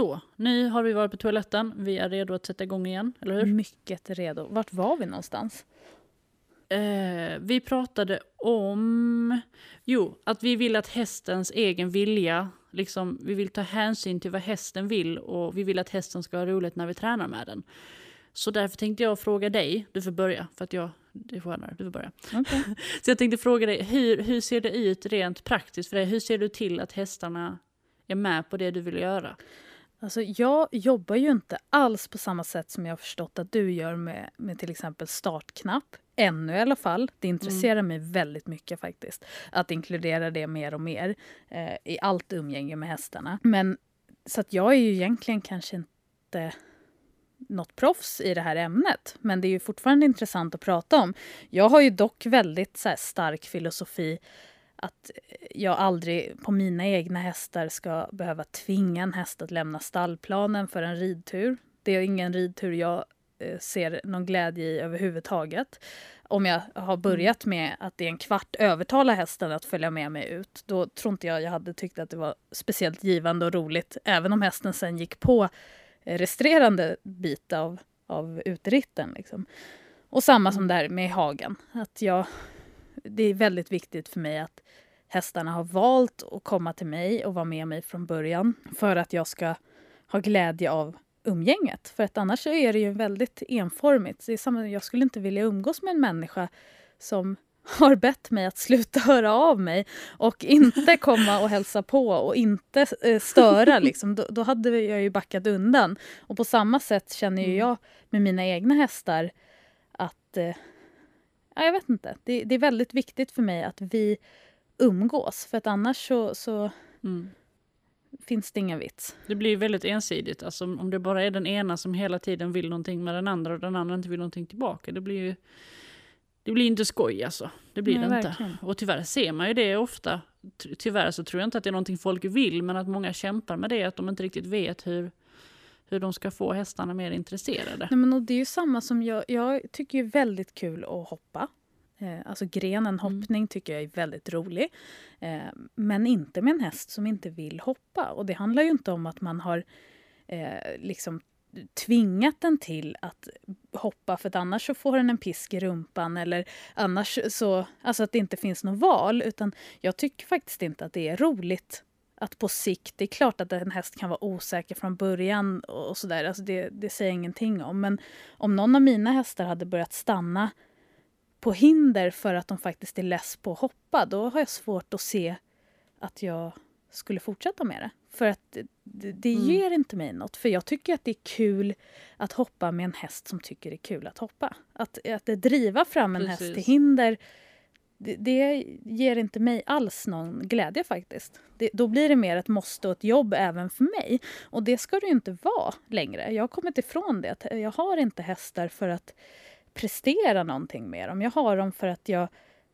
Så, nu har vi varit på toaletten. Vi är redo att sätta igång igen, eller hur? Mycket redo. Vart var vi någonstans? Eh, vi pratade om... Jo, att vi vill att hästens egen vilja... Liksom, vi vill ta hänsyn till vad hästen vill och vi vill att hästen ska ha roligt när vi tränar med den. Så därför tänkte jag fråga dig, du får börja för att jag det är skönare, du får börja. Okay. Så jag tänkte fråga dig, hur, hur ser det ut rent praktiskt för dig? Hur ser du till att hästarna är med på det du vill göra? Alltså jag jobbar ju inte alls på samma sätt som jag har förstått att du gör med, med till exempel startknapp. Ännu i alla fall. Det intresserar mm. mig väldigt mycket faktiskt. Att inkludera det mer och mer eh, i allt umgänge med hästarna. Men så att jag är ju egentligen kanske inte något proffs i det här ämnet. Men det är ju fortfarande intressant att prata om. Jag har ju dock väldigt så stark filosofi att jag aldrig på mina egna hästar ska behöva tvinga en häst att lämna stallplanen för en ridtur. Det är ingen ridtur jag eh, ser någon glädje i överhuvudtaget. om jag har börjat med att i en kvart övertala hästen att följa med mig ut, då tror inte jag jag hade tyckt att det var speciellt givande och roligt, även om hästen sen gick på resterande bit av, av utritten. Liksom. Och samma som där med hagen. Att jag, det är väldigt viktigt för mig att hästarna har valt att komma till mig och vara med mig från början för att jag ska ha glädje av umgänget. För att annars är det ju väldigt enformigt. Det är samma, jag skulle inte vilja umgås med en människa som har bett mig att sluta höra av mig och inte komma och hälsa på och inte eh, störa. Liksom. Då, då, hade jag ju backat undan. Och på samma sätt känner ju mm. jag med mina egna hästar att... Eh, jag vet inte. Det, det, är väldigt viktigt för mig att vi umgås. För att annars så, så mm. finns det ingen vits. Det blir väldigt ensidigt. Alltså, om det bara är den ena som hela tiden vill någonting med den andra och den andra inte vill någonting tillbaka. Det blir ju det blir inte skoj alltså. Det blir Nej, det inte. Verkligen. Och tyvärr ser man ju det ofta. Tyvärr så tror jag inte att det är någonting folk vill, men att många kämpar med det, att de inte riktigt vet hur, hur de ska få hästarna mer intresserade. Nej, men och det är ju samma som jag, jag tycker är väldigt kul att hoppa. Eh, alltså grenen mm. hoppning tycker jag är väldigt rolig. Eh, men inte med en häst som inte vill hoppa. Och det handlar ju inte om att man har eh, liksom tvingat den till att hoppa för annars så får den en pisk i rumpan eller annars så, alltså att det inte finns något val. Utan jag tycker faktiskt inte att det är roligt att på sikt, det är klart att en häst kan vara osäker från början och sådär, alltså det, det säger jag ingenting om. Men om någon av mina hästar hade börjat stanna på hinder för att de faktiskt är less på att hoppa, då har jag svårt att se att jag skulle fortsätta med det. För att det, det mm. ger inte mig något. För jag tycker att det är kul att hoppa med en häst som tycker det är kul att hoppa. Att, att driva fram en Precis. häst till hinder, det, det, ger inte mig alls någon glädje faktiskt. Det, då blir det mer ett måste och ett jobb även för mig. Och det ska det ju inte vara längre. Jag har kommit ifrån det. Jag har inte hästar för att prestera någonting med dem. Jag har dem för att jag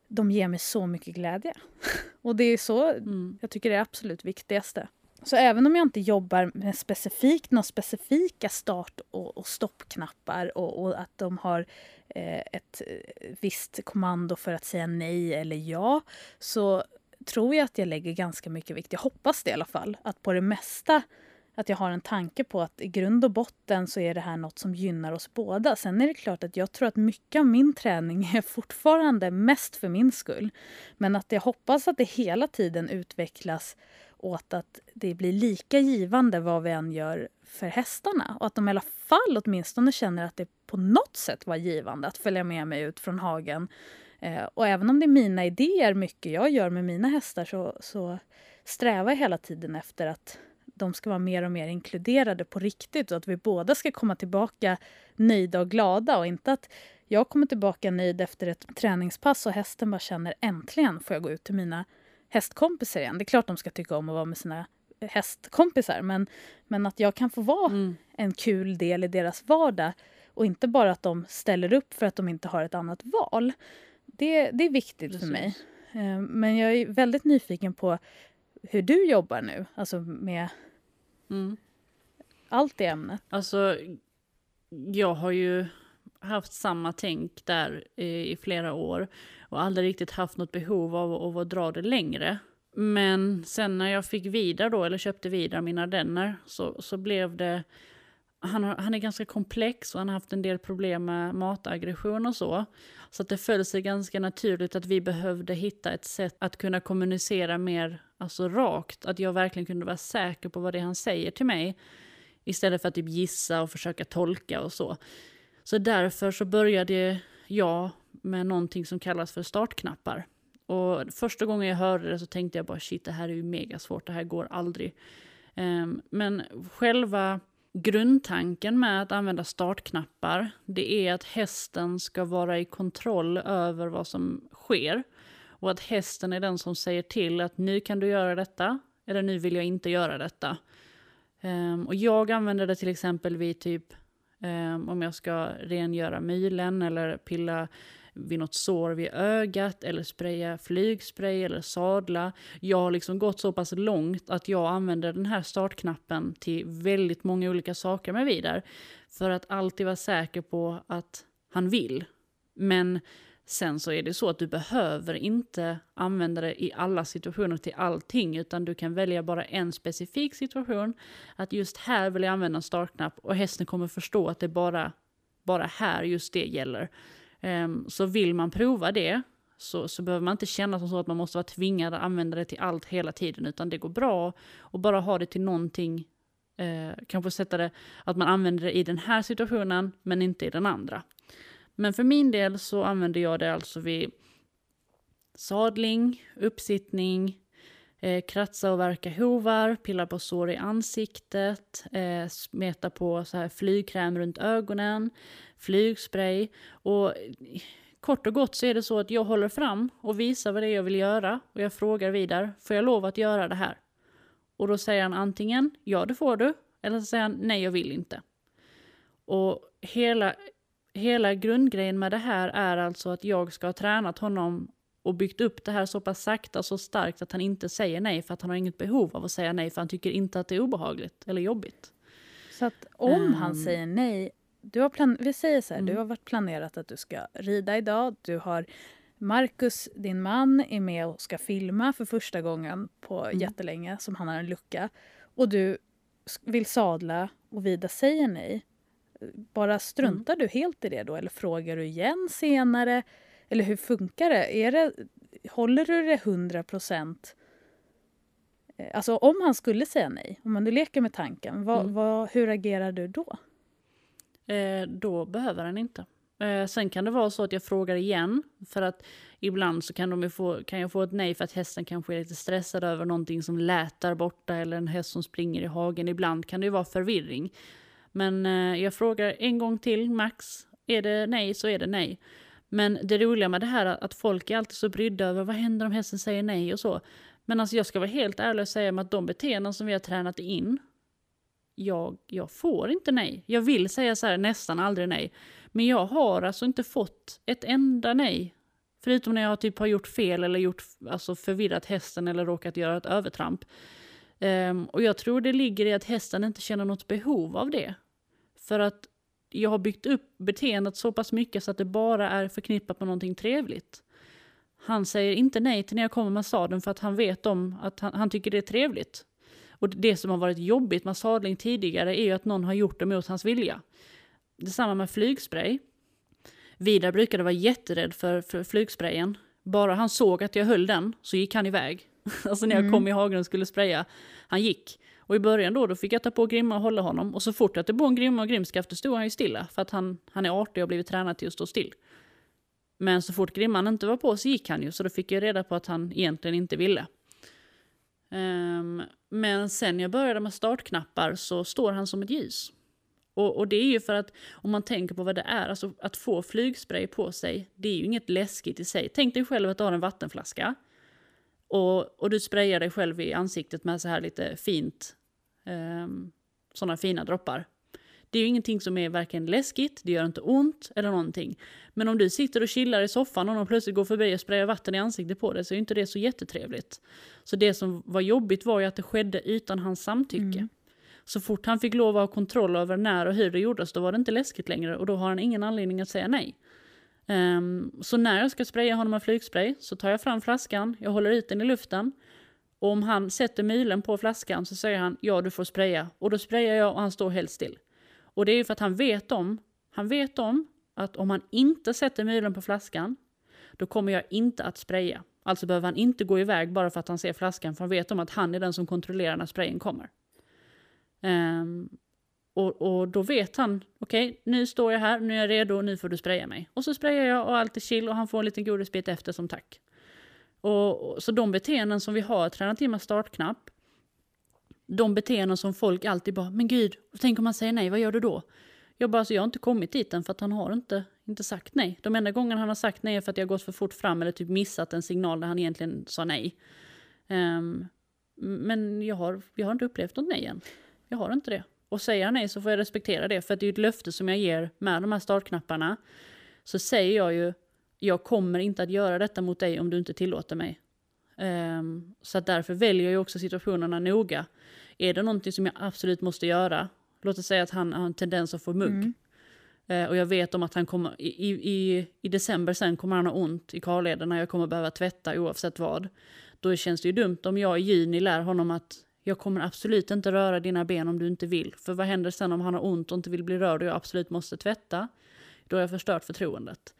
de ger mig så mycket glädje. Och det är så mm. jag tycker det är absolut viktigaste. Så även om jag inte jobbar med specifikt några specifika start och, och stoppknappar och, och, att de har eh, ett eh, visst kommando för att säga nej eller ja så tror jag att jag lägger ganska mycket vikt, jag hoppas det i alla fall, att på det mesta att jag har en tanke på att i grund och botten så är det här något som gynnar oss båda. Sen är det klart att jag tror att mycket av min träning är fortfarande mest för min skull. Men att jag hoppas att det hela tiden utvecklas åt att det blir lika givande vad vi än gör för hästarna. Och att de i alla fall åtminstone känner att det på något sätt var givande att följa med mig ut från hagen. Eh, och även om det är mina idéer mycket jag gör med mina hästar så, så strävar jag hela tiden efter att de ska vara mer och mer inkluderade på riktigt och att vi båda ska komma tillbaka nöjda och glada och inte att jag kommer tillbaka nöjd efter ett träningspass och hästen bara känner äntligen får jag gå ut till mina hästkompisar igen. Det är klart de ska tycka om att vara med sina hästkompisar men, men att jag kan få vara mm. en kul del i deras vardag och inte bara att de ställer upp för att de inte har ett annat val. Det, det är viktigt Precis. för mig. Eh, men jag är väldigt nyfiken på hur du jobbar nu, alltså med mm. allt i ämnet. Alltså, jag har ju haft samma tänk där i, flera år och aldrig riktigt haft något behov av, att dra det längre. Men sen när jag fick vidare då, eller köpte vidare mina ardenner, så, så blev det... Han, har, han är ganska komplex och han har haft en del problem med mataggression och så. Så att det föll sig ganska naturligt att vi behövde hitta ett sätt att kunna kommunicera mer alltså rakt. Att jag verkligen kunde vara säker på vad det är han säger till mig. Istället för att typ gissa och försöka tolka och så. Så därför så började jag med någonting som kallas för startknappar. Och första gången jag hörde det så tänkte jag bara shit det här är ju mega svårt, det här går aldrig. Um, men själva grundtanken med att använda startknappar, det är att hästen ska vara i kontroll över vad som sker. Och att hästen är den som säger till att nu kan du göra detta, eller nu vill jag inte göra detta. Um, och jag använder det till exempel vid typ um, om jag ska rengöra mylen eller pilla vid något sår vid ögat eller spraya flygspray eller sadla. Jag har liksom gått så pass långt att jag använder den här startknappen till väldigt många olika saker med Vidar. För att alltid vara säker på att han vill. Men Sen så är det så att du behöver inte använda det i alla situationer till allting, utan du kan välja bara en specifik situation. Att just här vill jag använda en startknapp och hästen kommer förstå att det bara, bara här just det gäller. Ehm, så vill man prova det så, så behöver man inte känna som så att man måste vara tvingad att använda det till allt hela tiden, utan det går bra att bara ha det till någonting Eh, kanske sätta det att man använder det i den här situationen men inte i den andra. Men för min del så använder jag det alltså vid sadling, uppsittning, eh, kratsa och verka hovar, pilla på sår i ansiktet, eh, smeta på så här flygkräm runt ögonen, flygspray och eh, kort och gott så är det så att jag håller fram och visar vad det är jag vill göra och jag frågar vidare, får jag lov att göra det här? Och då säger han antingen ja det får du, eller så säger han nej jag vill inte. Och hela, hela grundgrejen med det här är alltså att jag ska ha tränat honom och byggt upp det här så pass sakta och så starkt att han inte säger nej för att han har inget behov av att säga nej för han tycker inte att det är obehagligt eller jobbigt. Så att om um, han säger nej, du har plan vi säger så här, mm. du har varit planerat att du ska rida idag, du har Marcus, din man, är med och ska filma för första gången på mm. jättelänge, som han har en lucka. Och du vill sadla och Vida säger nej. Bara struntar mm. du helt i det då eller frågar du igen senare? Eller hur funkar det? Är det håller du det 100 procent? Eh, alltså om han skulle säga nej, om man nu leker med tanken, vad, mm. vad, hur agerar du då? Eh, då behöver han inte. Eh, sen kan det vara så att jag frågar igen, för att ibland så kan, de få, kan jag få ett nej för att hästen kanske är lite stressad över någonting som lät där borta eller en häst som springer i hagen. Ibland kan det ju vara förvirring. Men eh, jag frågar en gång till, max. Är det nej så är det nej. Men det roliga med det här är att folk är alltid så brydda över vad händer om hästen säger nej och så. Men alltså jag ska vara helt ärlig och säga att de beteenden som vi har tränat in, jag, jag får inte nej. Jag vill säga så här, nästan aldrig nej. Men jag har alltså inte fått ett enda nej. Förutom när jag typ har gjort fel eller gjort, alltså förvirrat hästen eller råkat göra ett övertramp. Um, och jag tror det ligger i att hästen inte känner något behov av det. För att jag har byggt upp beteendet så pass mycket så att det bara är förknippat med någonting trevligt. Han säger inte nej till när jag kommer med sadeln för att han vet om att han, han tycker det är trevligt. Och det som har varit jobbigt med sadling tidigare är ju att någon har gjort det mot hans vilja. Detsamma med flygspray. Vidar brukade vara jätterädd för, för flygsprayen. Bara han såg att jag höll den så gick han iväg. alltså när jag mm. kom i hagen och skulle spraya. Han gick. Och i början då, då fick jag ta på grimma och hålla honom. Och så fort jag tog på en grimma och grimskaft då stod han ju stilla. För att han, han är artig och har blivit tränad till att stå still. Men så fort grimman inte var på så gick han ju. Så då fick jag reda på att han egentligen inte ville. Um, men sen jag började med startknappar så står han som ett ljus. Och, och, det är ju för att om man tänker på vad det är, alltså att få flygspray på sig, det är ju inget läskigt i sig. Tänk dig själv att du har en vattenflaska och, och du sprayar dig själv i ansiktet med så här lite fint, ehm, sådana fina droppar. Det är ju ingenting som är varken läskigt, det gör inte ont eller någonting. Men om du sitter och chillar i soffan och någon plötsligt går förbi och sprayar vatten i ansiktet på dig så är inte det så jättetrevligt. Så det som var jobbigt var ju att det skedde utan hans samtycke. Mm. Så fort han fick lov att ha kontroll över när och hur det gjordes då var det inte läskigt längre och då har han ingen anledning att säga nej. Um, så när jag ska spraya honom med flygspray så tar jag fram flaskan, jag håller ut den i luften och om han sätter mylen på flaskan så säger han ja du får spraya och då sprayar jag och han står helt still. Och det är ju för att han vet om, han vet om att om han inte sätter mylen på flaskan då kommer jag inte att spraya. Alltså behöver han inte gå iväg bara för att han ser flaskan för han vet om att han är den som kontrollerar när sprayen kommer. Um, och, och, då vet han, okej okay, nu står jag här, nu är jag redo, nu får du spraya mig. Och så sprayar jag och allt är chill och han får en liten godisbit efter som tack. Och, och, så de beteenden som vi har tränat in med startknapp, de beteenden som folk alltid bara, men gud, tänk om han säger nej, vad gör du då? Jag bara, alltså, jag har inte kommit dit än för att han har inte, inte sagt nej. De enda gångerna han har sagt nej är för att jag gått för fort fram eller typ missat en signal där han egentligen sa nej. Um, men jag har, jag har inte upplevt något nej än. Jag har inte det. Och säger han nej så får jag respektera det, för det är ett löfte som jag ger med de här startknapparna. Så säger jag ju, jag kommer inte att göra detta mot dig om du inte tillåter mig. Um, så därför väljer jag också situationerna noga. Är det någonting som jag absolut måste göra, låt oss säga att han har en tendens att få mugg. Mm. Eh, och jag vet om att han kommer, i, i, i december sen kommer han ha ont i karlederna, jag kommer behöva tvätta oavsett vad. Då känns det ju dumt om jag i juni lär honom att jag kommer absolut inte röra dina ben om du inte vill. För vad händer sen om han har ont och inte vill bli rörd och jag absolut måste tvätta? Då har jag förstört förtroendet.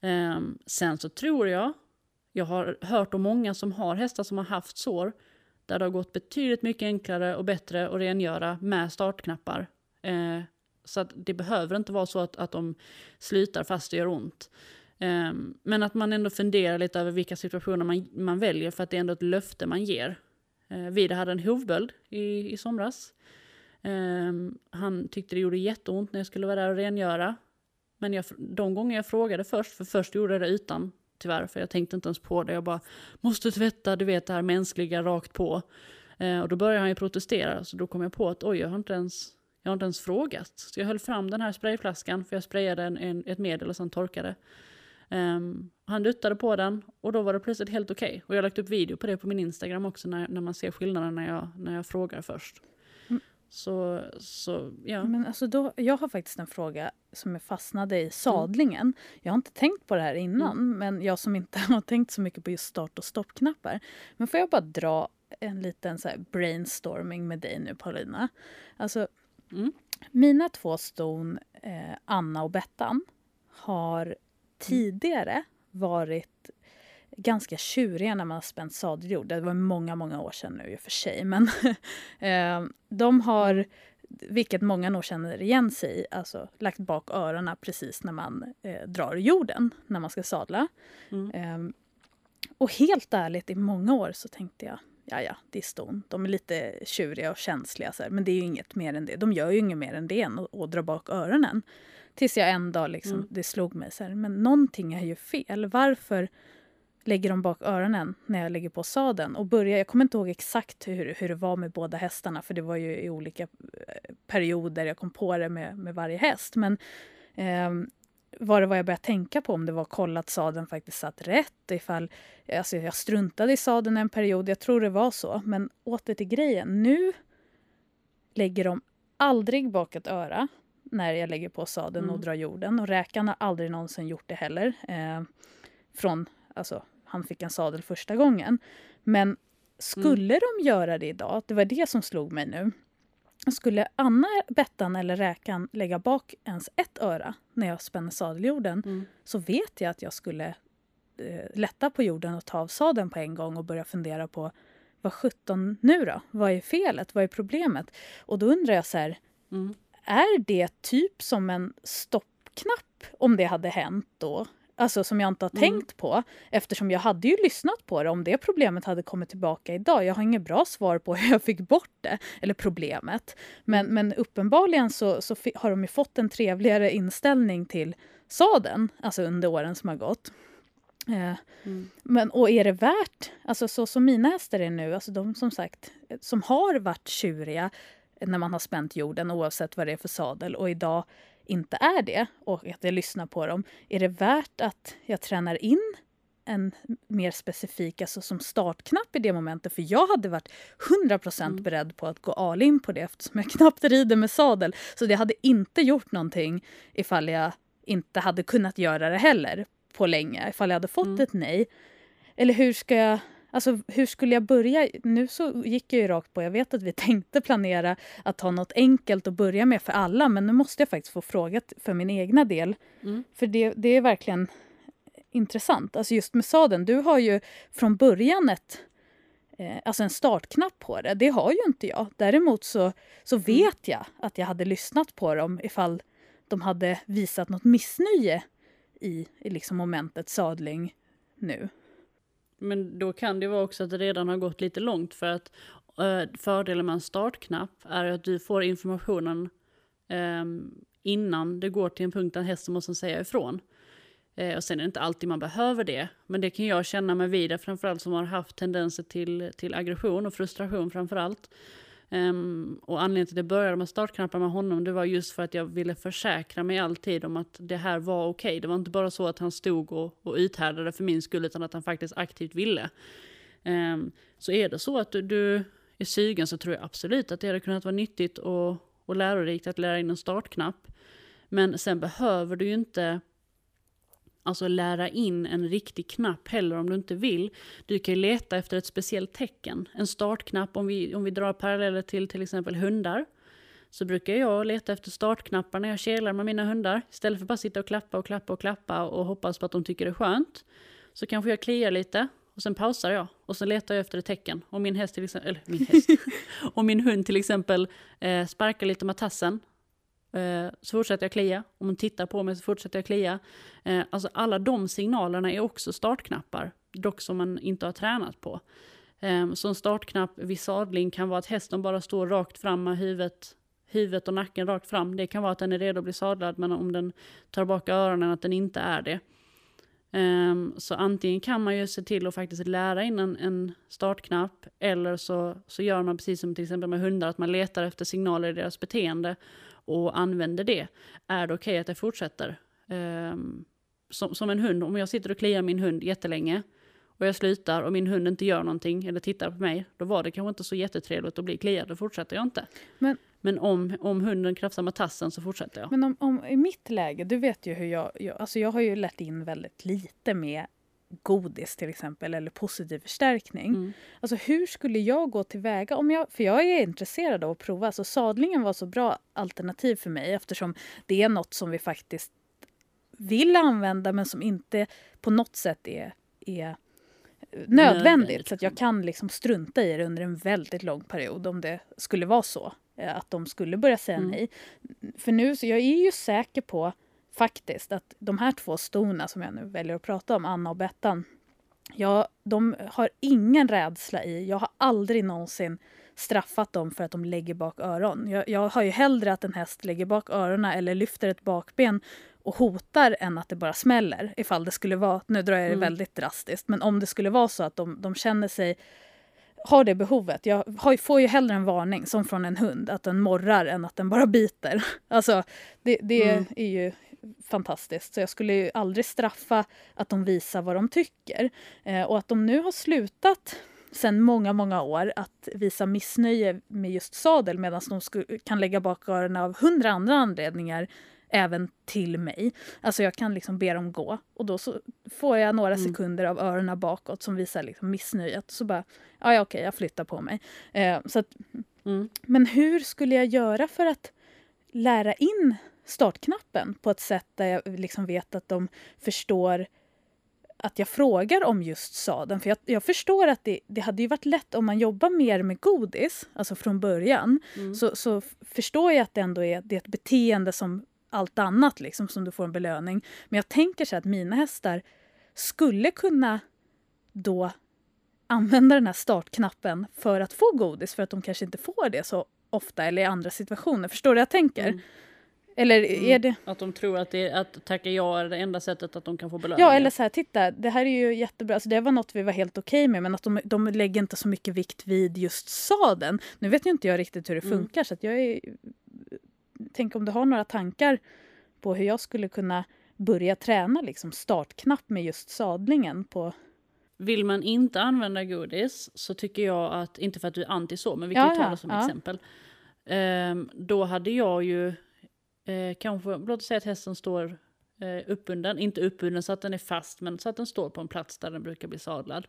Um, sen så tror jag, jag har hört om många som har hästar som har haft sår, där det har gått betydligt mycket enklare och bättre att rengöra med startknappar. Uh, så att det behöver inte vara så att, att de slutar fast det gör ont. Um, men att man ändå funderar lite över vilka situationer man, man väljer för att det är ändå ett löfte man ger. Eh, Vida hade en hovböld i, i somras. Eh, han tyckte det gjorde jätteont när jag skulle vara där och rengöra. Men jag, de gånger jag frågade först, för först gjorde jag det utan tyvärr, för jag tänkte inte ens på det. Jag bara, måste tvätta, du vet det här mänskliga rakt på. Eh, och då började han ju protestera, så då kom jag på att oj, jag har inte ens jag har inte ens frågat. Så jag höll fram den här sprayflaskan, för jag sprayade en, en, ett medel och sen torkade. Um, han duttade på den och då var det plötsligt helt okej. Okay. Och jag har lagt upp video på det på min Instagram också när, när man ser skillnaden när jag, när jag frågar först. Mm. Så, så ja. Men alltså då, jag har faktiskt en fråga som jag fastnade i sadlingen. Mm. Jag har inte tänkt på det här innan, mm. men jag som inte har tänkt så mycket på just start och stoppknappar. Men får jag bara dra en liten så brainstorming med dig nu Paulina. Alltså, mm. mina två ston, eh, Anna och Bettan, har tidigare varit ganska tjuriga när man har spänt sadeljord. Det var många, många år sedan nu i och för sig. Men eh, de har, vilket många nog känner igen sig i, alltså lagt bak öronen precis när man eh, drar jorden, när man ska sadla. Mm. Eh, och helt ärligt, i många år så tänkte jag, ja ja, det är ston. De är lite tjuriga och känsliga, så här, men det är ju inget mer än det. De gör ju inget mer än det än att, att dra bak öronen. Tills jag en dag liksom, mm. det slog mig så här, men någonting är ju fel. Varför lägger de bak öronen när jag lägger på sadeln? Och börjar, jag kommer inte ihåg exakt hur, hur det var med båda hästarna, för det var ju i olika eh, perioder jag kom på det med, med varje häst. Men eh, vad det var jag började tänka på, om det var kolla att sadeln faktiskt satt rätt, ifall alltså jag struntade i sadeln en period, jag tror det var så. Men åter till grejen, nu lägger de aldrig bak ett öra när jag lägger på sadeln mm. och drar jorden. Och räkan har aldrig någonsin gjort det heller. Eh, från, alltså, han fick en sadel första gången. Men skulle mm. de göra det idag, det var det som slog mig nu. Skulle Anna, Bettan eller Räkan lägga bak ens ett öra när jag spänner sadeljorden mm. så vet jag att jag skulle eh, lätta på jorden och ta av sadeln på en gång och börja fundera på vad sjutton nu då? Vad är felet? Vad är problemet? Och då undrar jag så här, mm är det typ som en stoppknapp om det hade hänt då? Alltså som jag inte har mm. tänkt på eftersom jag hade ju lyssnat på det om det problemet hade kommit tillbaka idag. Jag har inget bra svar på hur jag fick bort det, eller problemet. Men, men uppenbarligen så, så har de ju fått en trevligare inställning till saden, alltså under åren som har gått. Eh, mm. Men, och är det värt, alltså så som mina hästar är nu, alltså de som sagt som har varit tjuriga när man har spänt jorden oavsett vad det är för sadel och idag inte är det och att jag lyssnar på dem. Är det värt att jag tränar in en mer specifik, alltså som startknapp i det momentet. För jag hade varit 100% mm. beredd på att gå all in på det eftersom jag knappt rider med sadel. Så det hade inte gjort någonting ifall jag inte hade kunnat göra det heller på länge. Ifall jag hade fått mm. ett nej. Eller hur ska jag Alltså hur skulle jag börja? Nu så gick jag ju rakt på, jag vet att vi tänkte planera att ha något enkelt att börja med för alla men nu måste jag faktiskt få fråga för min egna del. Mm. För det, det är verkligen intressant. Alltså just med sadeln, du har ju från början ett eh, alltså en startknapp på det. Det har ju inte jag. Däremot så, så mm. vet jag att jag hade lyssnat på dem ifall de hade visat något missnöje i, i liksom momentet sadling nu. Men då kan det vara också att det redan har gått lite långt för att eh, fördelen med en startknapp är att du får informationen ehm, innan det går till en punkt där hästen måste säga ifrån. Eh, och sen är det inte alltid man behöver det, men det kan jag känna mig vid, framförallt som har haft tendenser till, till aggression och frustration framförallt. Um, och anledningen till att jag började med startknappar med honom det var just för att jag ville försäkra mig alltid om att det här var okej. Okay. Det var inte bara så att han stod och, och uthärdade för min skull utan att han faktiskt aktivt ville. Um, så är det så att du, du, är sugen så tror jag absolut att det hade kunnat vara nyttigt och, och lärorikt att lära in en startknapp. Men sen behöver du ju inte alltså lära in en riktig knapp heller om du inte vill. Du kan leta efter ett speciellt tecken. En startknapp, om vi, om vi drar paralleller till till exempel hundar. Så brukar jag leta efter startknappar när jag kelar med mina hundar. Istället för att bara sitta och klappa och klappa och klappa och hoppas på att de tycker det är skönt. Så kanske jag kliar lite och sen pausar jag och så letar jag efter ett tecken. Om min häst till exempel, eller min häst, om min hund till exempel eh, sparkar lite med tassen Eh, så fortsätter jag klia. Om hon tittar på mig så fortsätter jag klia. Eh, alltså alla de signalerna är också startknappar, dock som man inte har tränat på. Ehm, så en startknapp vid sadling kan vara att hästen bara står rakt fram med huvudet huvudet och nacken rakt fram. Det kan vara att den är redo att bli sadlad, men om den tar bak öronen att den inte är det. Um, så antingen kan man ju se till att faktiskt lära in en, en, startknapp, eller så, så gör man precis som till exempel med hundar, att man letar efter signaler i deras beteende och använder det. Är det okej okay att jag fortsätter? Um, som, som en hund, om jag sitter och kliar min hund jättelänge, och jag slutar och min hund inte gör någonting eller tittar på mig, då var det kanske inte så jättetrevligt att bli kliad, då fortsätter jag inte. Men, Men om, om hunden krafsar med tassen så fortsätter jag. Men om, om, i mitt läge, du vet ju hur jag, jag, alltså jag har ju lärt in väldigt lite med godis till exempel eller positiv förstärkning. Mm. Alltså hur skulle jag gå tillväga? Om jag, för jag är intresserad av att prova. Alltså sadlingen var så bra alternativ för mig eftersom det är något som vi faktiskt vill använda men som inte på något sätt är, är nödvändigt. Så att jag kan liksom strunta i det under en väldigt lång period om det skulle vara så. Eh, att de skulle börja säga mm. nej. För nu, så jag är ju säker på faktiskt att de här två stona som jag nu väljer att prata om, Anna och Bettan, ja, de har ingen rädsla i. Jag har aldrig någonsin straffat dem för att de lägger bak öron. Jag, jag har ju hellre att en häst lägger bak öronen eller lyfter ett bakben och hotar än att det bara smäller. Ifall det skulle vara, nu drar jag det mm. väldigt drastiskt, men om det skulle vara så att de, de känner sig har det behovet. Jag har, får ju hellre en varning, som från en hund, att den morrar än att den bara biter. Alltså, det, det mm. är ju fantastiskt. Så jag skulle ju aldrig straffa att de visar vad de tycker. Eh, och att de nu har slutat sen många, många år att visa missnöje med just sadel medan de kan lägga bak öronen av hundra andra anledningar även till mig. Alltså jag kan liksom be dem gå och då så får jag några mm. sekunder av öronen bakåt som visar liksom missnöjet. Så bara, ja, okej, jag flyttar på mig. Eh, så att, mm. Men hur skulle jag göra för att lära in startknappen på ett sätt där jag liksom vet att de förstår att jag frågar om just sadeln. För jag, jag förstår att det, det, hade ju varit lätt om man jobbar mer med godis, alltså från början, mm. så, så förstår jag att det ändå är, det är ett beteende som allt annat liksom, som du får en belöning. Men jag tänker så att mina hästar skulle kunna då använda den här startknappen för att få godis för att de kanske inte får det så ofta eller i andra situationer. Förstår du vad jag tänker? Mm. Eller är mm. det... Att de tror att, det, att tacka ja är det enda sättet att de kan få belöning? Ja, eller så här, titta, det här är ju jättebra. Alltså, det var något vi var helt okej okay med, men att de, de lägger inte så mycket vikt vid just saden. Nu vet ju inte jag riktigt hur det mm. funkar, mm. så jag är tänk om du har några tankar på hur jag skulle kunna börja träna liksom startknapp med just sadlingen på vill man inte använda godis så tycker jag att, inte för att du är anti så, men vi kan ja, ta det som ja. exempel. Um, då hade jag ju uh, kanske, låt säga att hästen står uh, uppbunden, inte uppbunden så att den är fast, men så att den står på en plats där den brukar bli sadlad.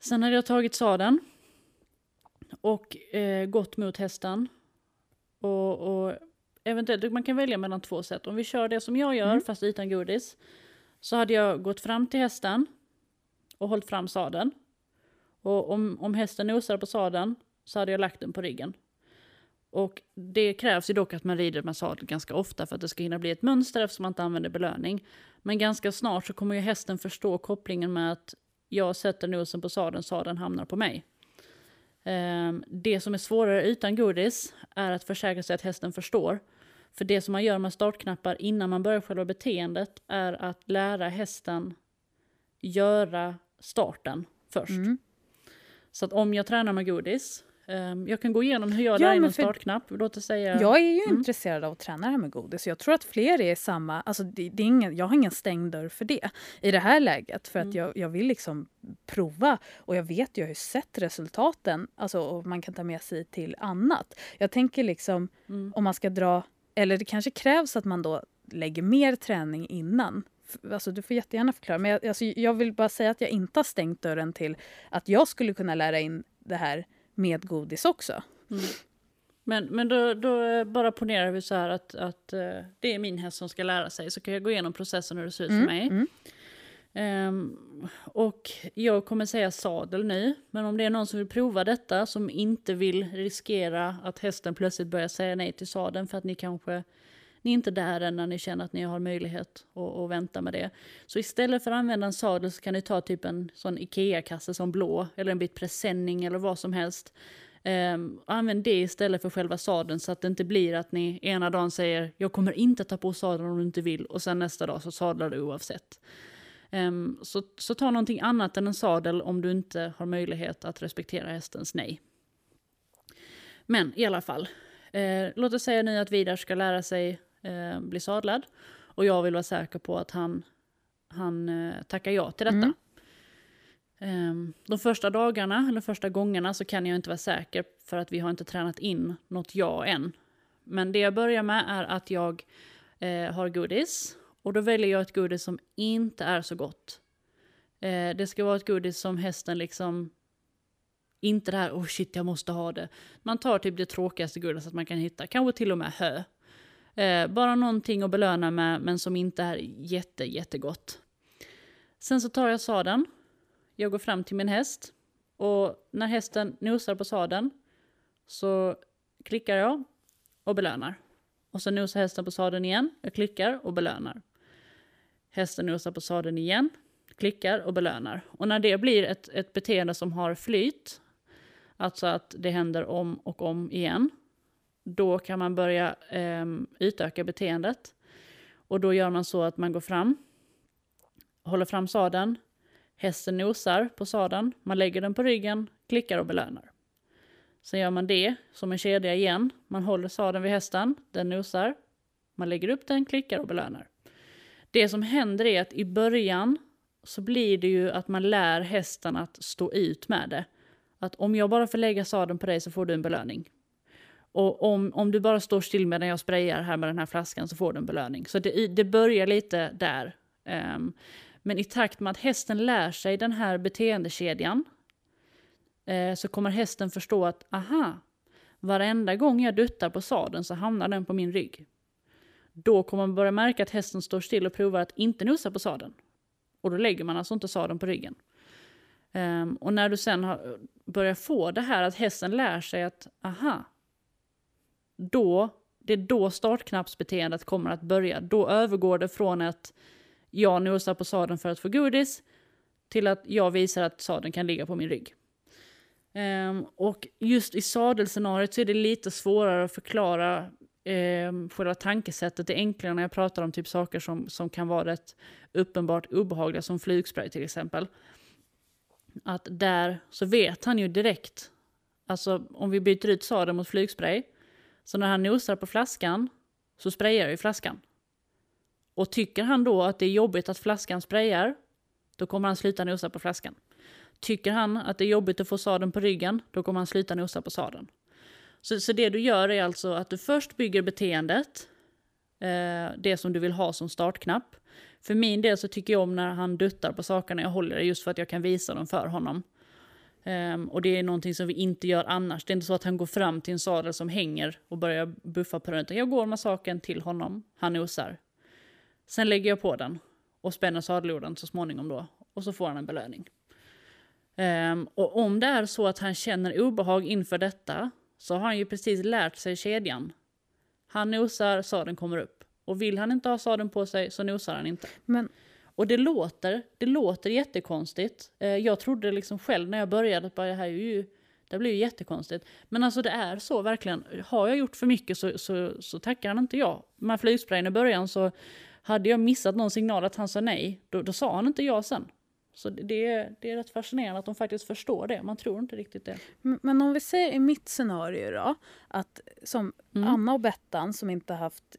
Sen hade jag tagit sadeln och uh, gått mot hästen och, och eventuellt, man kan välja mellan två sätt. Om vi kör det som jag gör, mm. fast utan godis, så hade jag gått fram till hästen och hållit fram sadeln. Och om, om hästen nosar på sadeln så hade jag lagt den på ryggen. Och det krävs ju dock att man rider med sadel ganska ofta för att det ska hinna bli ett mönster eftersom man inte använder belöning. Men ganska snart så kommer ju hästen förstå kopplingen med att jag sätter nosen på sadeln, sadeln hamnar på mig. Ehm, det som är svårare utan godis är att försäkra sig att hästen förstår. För det som man gör med startknappar innan man börjar själva beteendet är att lära hästen göra starten först. Mm. Så att om jag tränar med godis Um, jag kan gå igenom hur jag ja, lär in en startknapp. Låt oss säga... Jag är ju mm. intresserad av att träna det här med godis. Jag tror att fler är samma... Alltså det, det är ingen, jag har ingen stängd dörr för det i det här läget. För mm. att jag, jag vill liksom prova. Och jag vet ju, jag har ju sett resultaten. Alltså, och man kan ta med sig till annat. Jag tänker liksom, mm. om man ska dra Eller det kanske krävs att man då lägger mer träning innan. Alltså, du får jättegärna förklara. Men jag, alltså, jag vill bara säga att jag inte har stängt dörren till att jag skulle kunna lära in det här med godis också. Mm. Men, men då, då bara ponerar vi så här att, att uh, det är min häst som ska lära sig. Så kan jag gå igenom processen hur det ser ut mm, för mig. Um, och jag kommer säga sadel nu, men om det är någon som vill prova detta som inte vill riskera att hästen plötsligt börjar säga nej till sadeln för att ni kanske ni är inte där än när ni känner att ni har möjlighet att, att vänta med det. Så istället för att använda en sadel så kan ni ta typ en sån IKEA-kasse som blå eller en bit presenning eller vad som helst. Um, använd det istället för själva sadeln så att det inte blir att ni ena dagen säger jag kommer inte ta på sadeln om du inte vill och sen nästa dag så sadlar du oavsett. Um, så, så ta någonting annat än en sadel om du inte har möjlighet att respektera hästens nej. Men i alla fall, eh, låt oss säga nu att Vidar ska lära sig eh, bli sadlad och jag vill vara säker på att han, han eh, tackar ja till detta. Mm. Um, de första dagarna, eller första gångerna, så kan jag inte vara säker för att vi har inte tränat in något ja än. Men det jag börjar med är att jag eh, har godis och då väljer jag ett godis som inte är så gott. Eh, det ska vara ett godis som hästen liksom... Inte det här, oh shit jag måste ha det. Man tar typ det tråkigaste godiset man kan hitta, kanske till och med hö. Eh, bara någonting att belöna med, men som inte är jätte, jättegott. Sen så tar jag sadeln. Jag går fram till min häst. Och när hästen nosar på sadeln så klickar jag och belönar. Och så nosar hästen på sadeln igen. Jag klickar och belönar. Hästen nosar på sadeln igen, klickar och belönar. Och när det blir ett, ett beteende som har flyt, alltså att det händer om och om igen, då kan man börja eh, utöka beteendet. Och då gör man så att man går fram, håller fram sadeln, hästen nosar på sadeln, man lägger den på ryggen, klickar och belönar. Sen gör man det som en kedja igen. Man håller sadeln vid hästen, den nosar, man lägger upp den, klickar och belönar. Det som händer är att i början så blir det ju att man lär hästen att stå ut med det. Att om jag bara får lägga sadeln på dig så får du en belöning. Och om, om du bara står still medan jag sprayar här med den här flaskan så får du en belöning. Så det, det börjar lite där. Um, men i takt med att hästen lär sig den här beteendekedjan uh, så kommer hästen förstå att aha, varenda gång jag duttar på sadeln så hamnar den på min rygg. Då kommer man börja märka att hästen står still och provar att inte nosa på sadeln. Och då lägger man alltså inte sadeln på ryggen. Um, och när du sen har, börjar få det här att hästen lär sig att aha, då, det är då startknappsbeteendet kommer att börja. Då övergår det från att jag nosar på sadeln för att få godis till att jag visar att sadeln kan ligga på min rygg. Um, och just i sadelscenariot så är det lite svårare att förklara um, själva tankesättet Det är enklare när jag pratar om typ saker som, som kan vara rätt uppenbart obehagliga, som flygspray till exempel. Att där så vet han ju direkt, alltså om vi byter ut sadeln mot flygspray, så när han nosar på flaskan så sprayar ju flaskan. Och tycker han då att det är jobbigt att flaskan sprayar, då kommer han sluta nosa på flaskan. Tycker han att det är jobbigt att få sadeln på ryggen, då kommer han sluta nosa på sadeln. Så, så det du gör är alltså att du först bygger beteendet, eh, det som du vill ha som startknapp. För min del så tycker jag om när han duttar på sakerna jag håller i, just för att jag kan visa dem för honom. Um, och det är någonting som vi inte gör annars. Det är inte så att han går fram till en sadel som hänger och börjar buffa på den. Utan jag går med saken till honom, han nosar. Sen lägger jag på den och spänner sadelorden så småningom då. Och så får han en belöning. Um, och om det är så att han känner obehag inför detta så har han ju precis lärt sig kedjan. Han nosar, sadeln kommer upp. Och vill han inte ha sadeln på sig så nosar han inte. Men... Och det låter, det låter jättekonstigt. Eh, jag trodde liksom själv när jag började att bara, det här är ju, det blir ju jättekonstigt. Men alltså det är så verkligen. Har jag gjort för mycket så, så, så tackar han inte ja. Med flygsprayen i början så hade jag missat någon signal att han sa nej, då, då sa han inte ja sen. Så det är, det är rätt fascinerande att de faktiskt förstår det. Man tror inte riktigt det. Men om vi säger i mitt scenario då, att som mm. Anna och Bettan som inte haft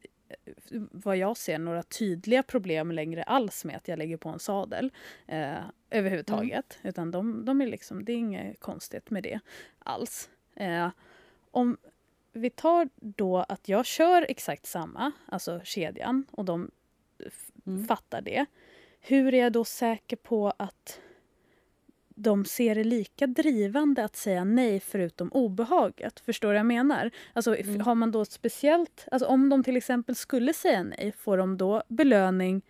vad jag ser några tydliga problem längre alls med att jag lägger på en sadel eh, överhuvudtaget. Mm. Utan de, de är liksom, det är inget konstigt med det alls. Eh, om vi tar då att jag kör exakt samma, alltså kedjan, och de Mm. fattar det. Hur är jag då säker på att de ser det lika drivande att säga nej förutom obehaget? Förstår du vad jag menar? Alltså, Mm. Har man då speciellt... Alltså, om de till exempel skulle säga nej, får de då belöning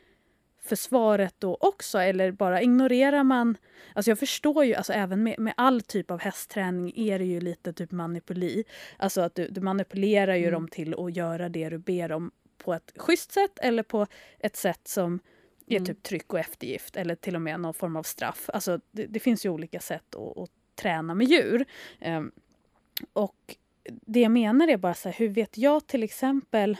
för svaret då också? Eller bara ignorerar man... Alltså jag förstår ju, alltså även med, med all typ av hästträning är det ju lite typ manipuli. Alltså att du, du manipulerar ju Mm. dem till att göra det du ber om på ett schysst sätt eller på ett sätt som är Mm. typ tryck och eftergift eller till och med någon form av straff. Alltså det, det finns ju olika sätt att, att träna med djur. Ehm, och det jag menar är bara så här, hur vet jag till exempel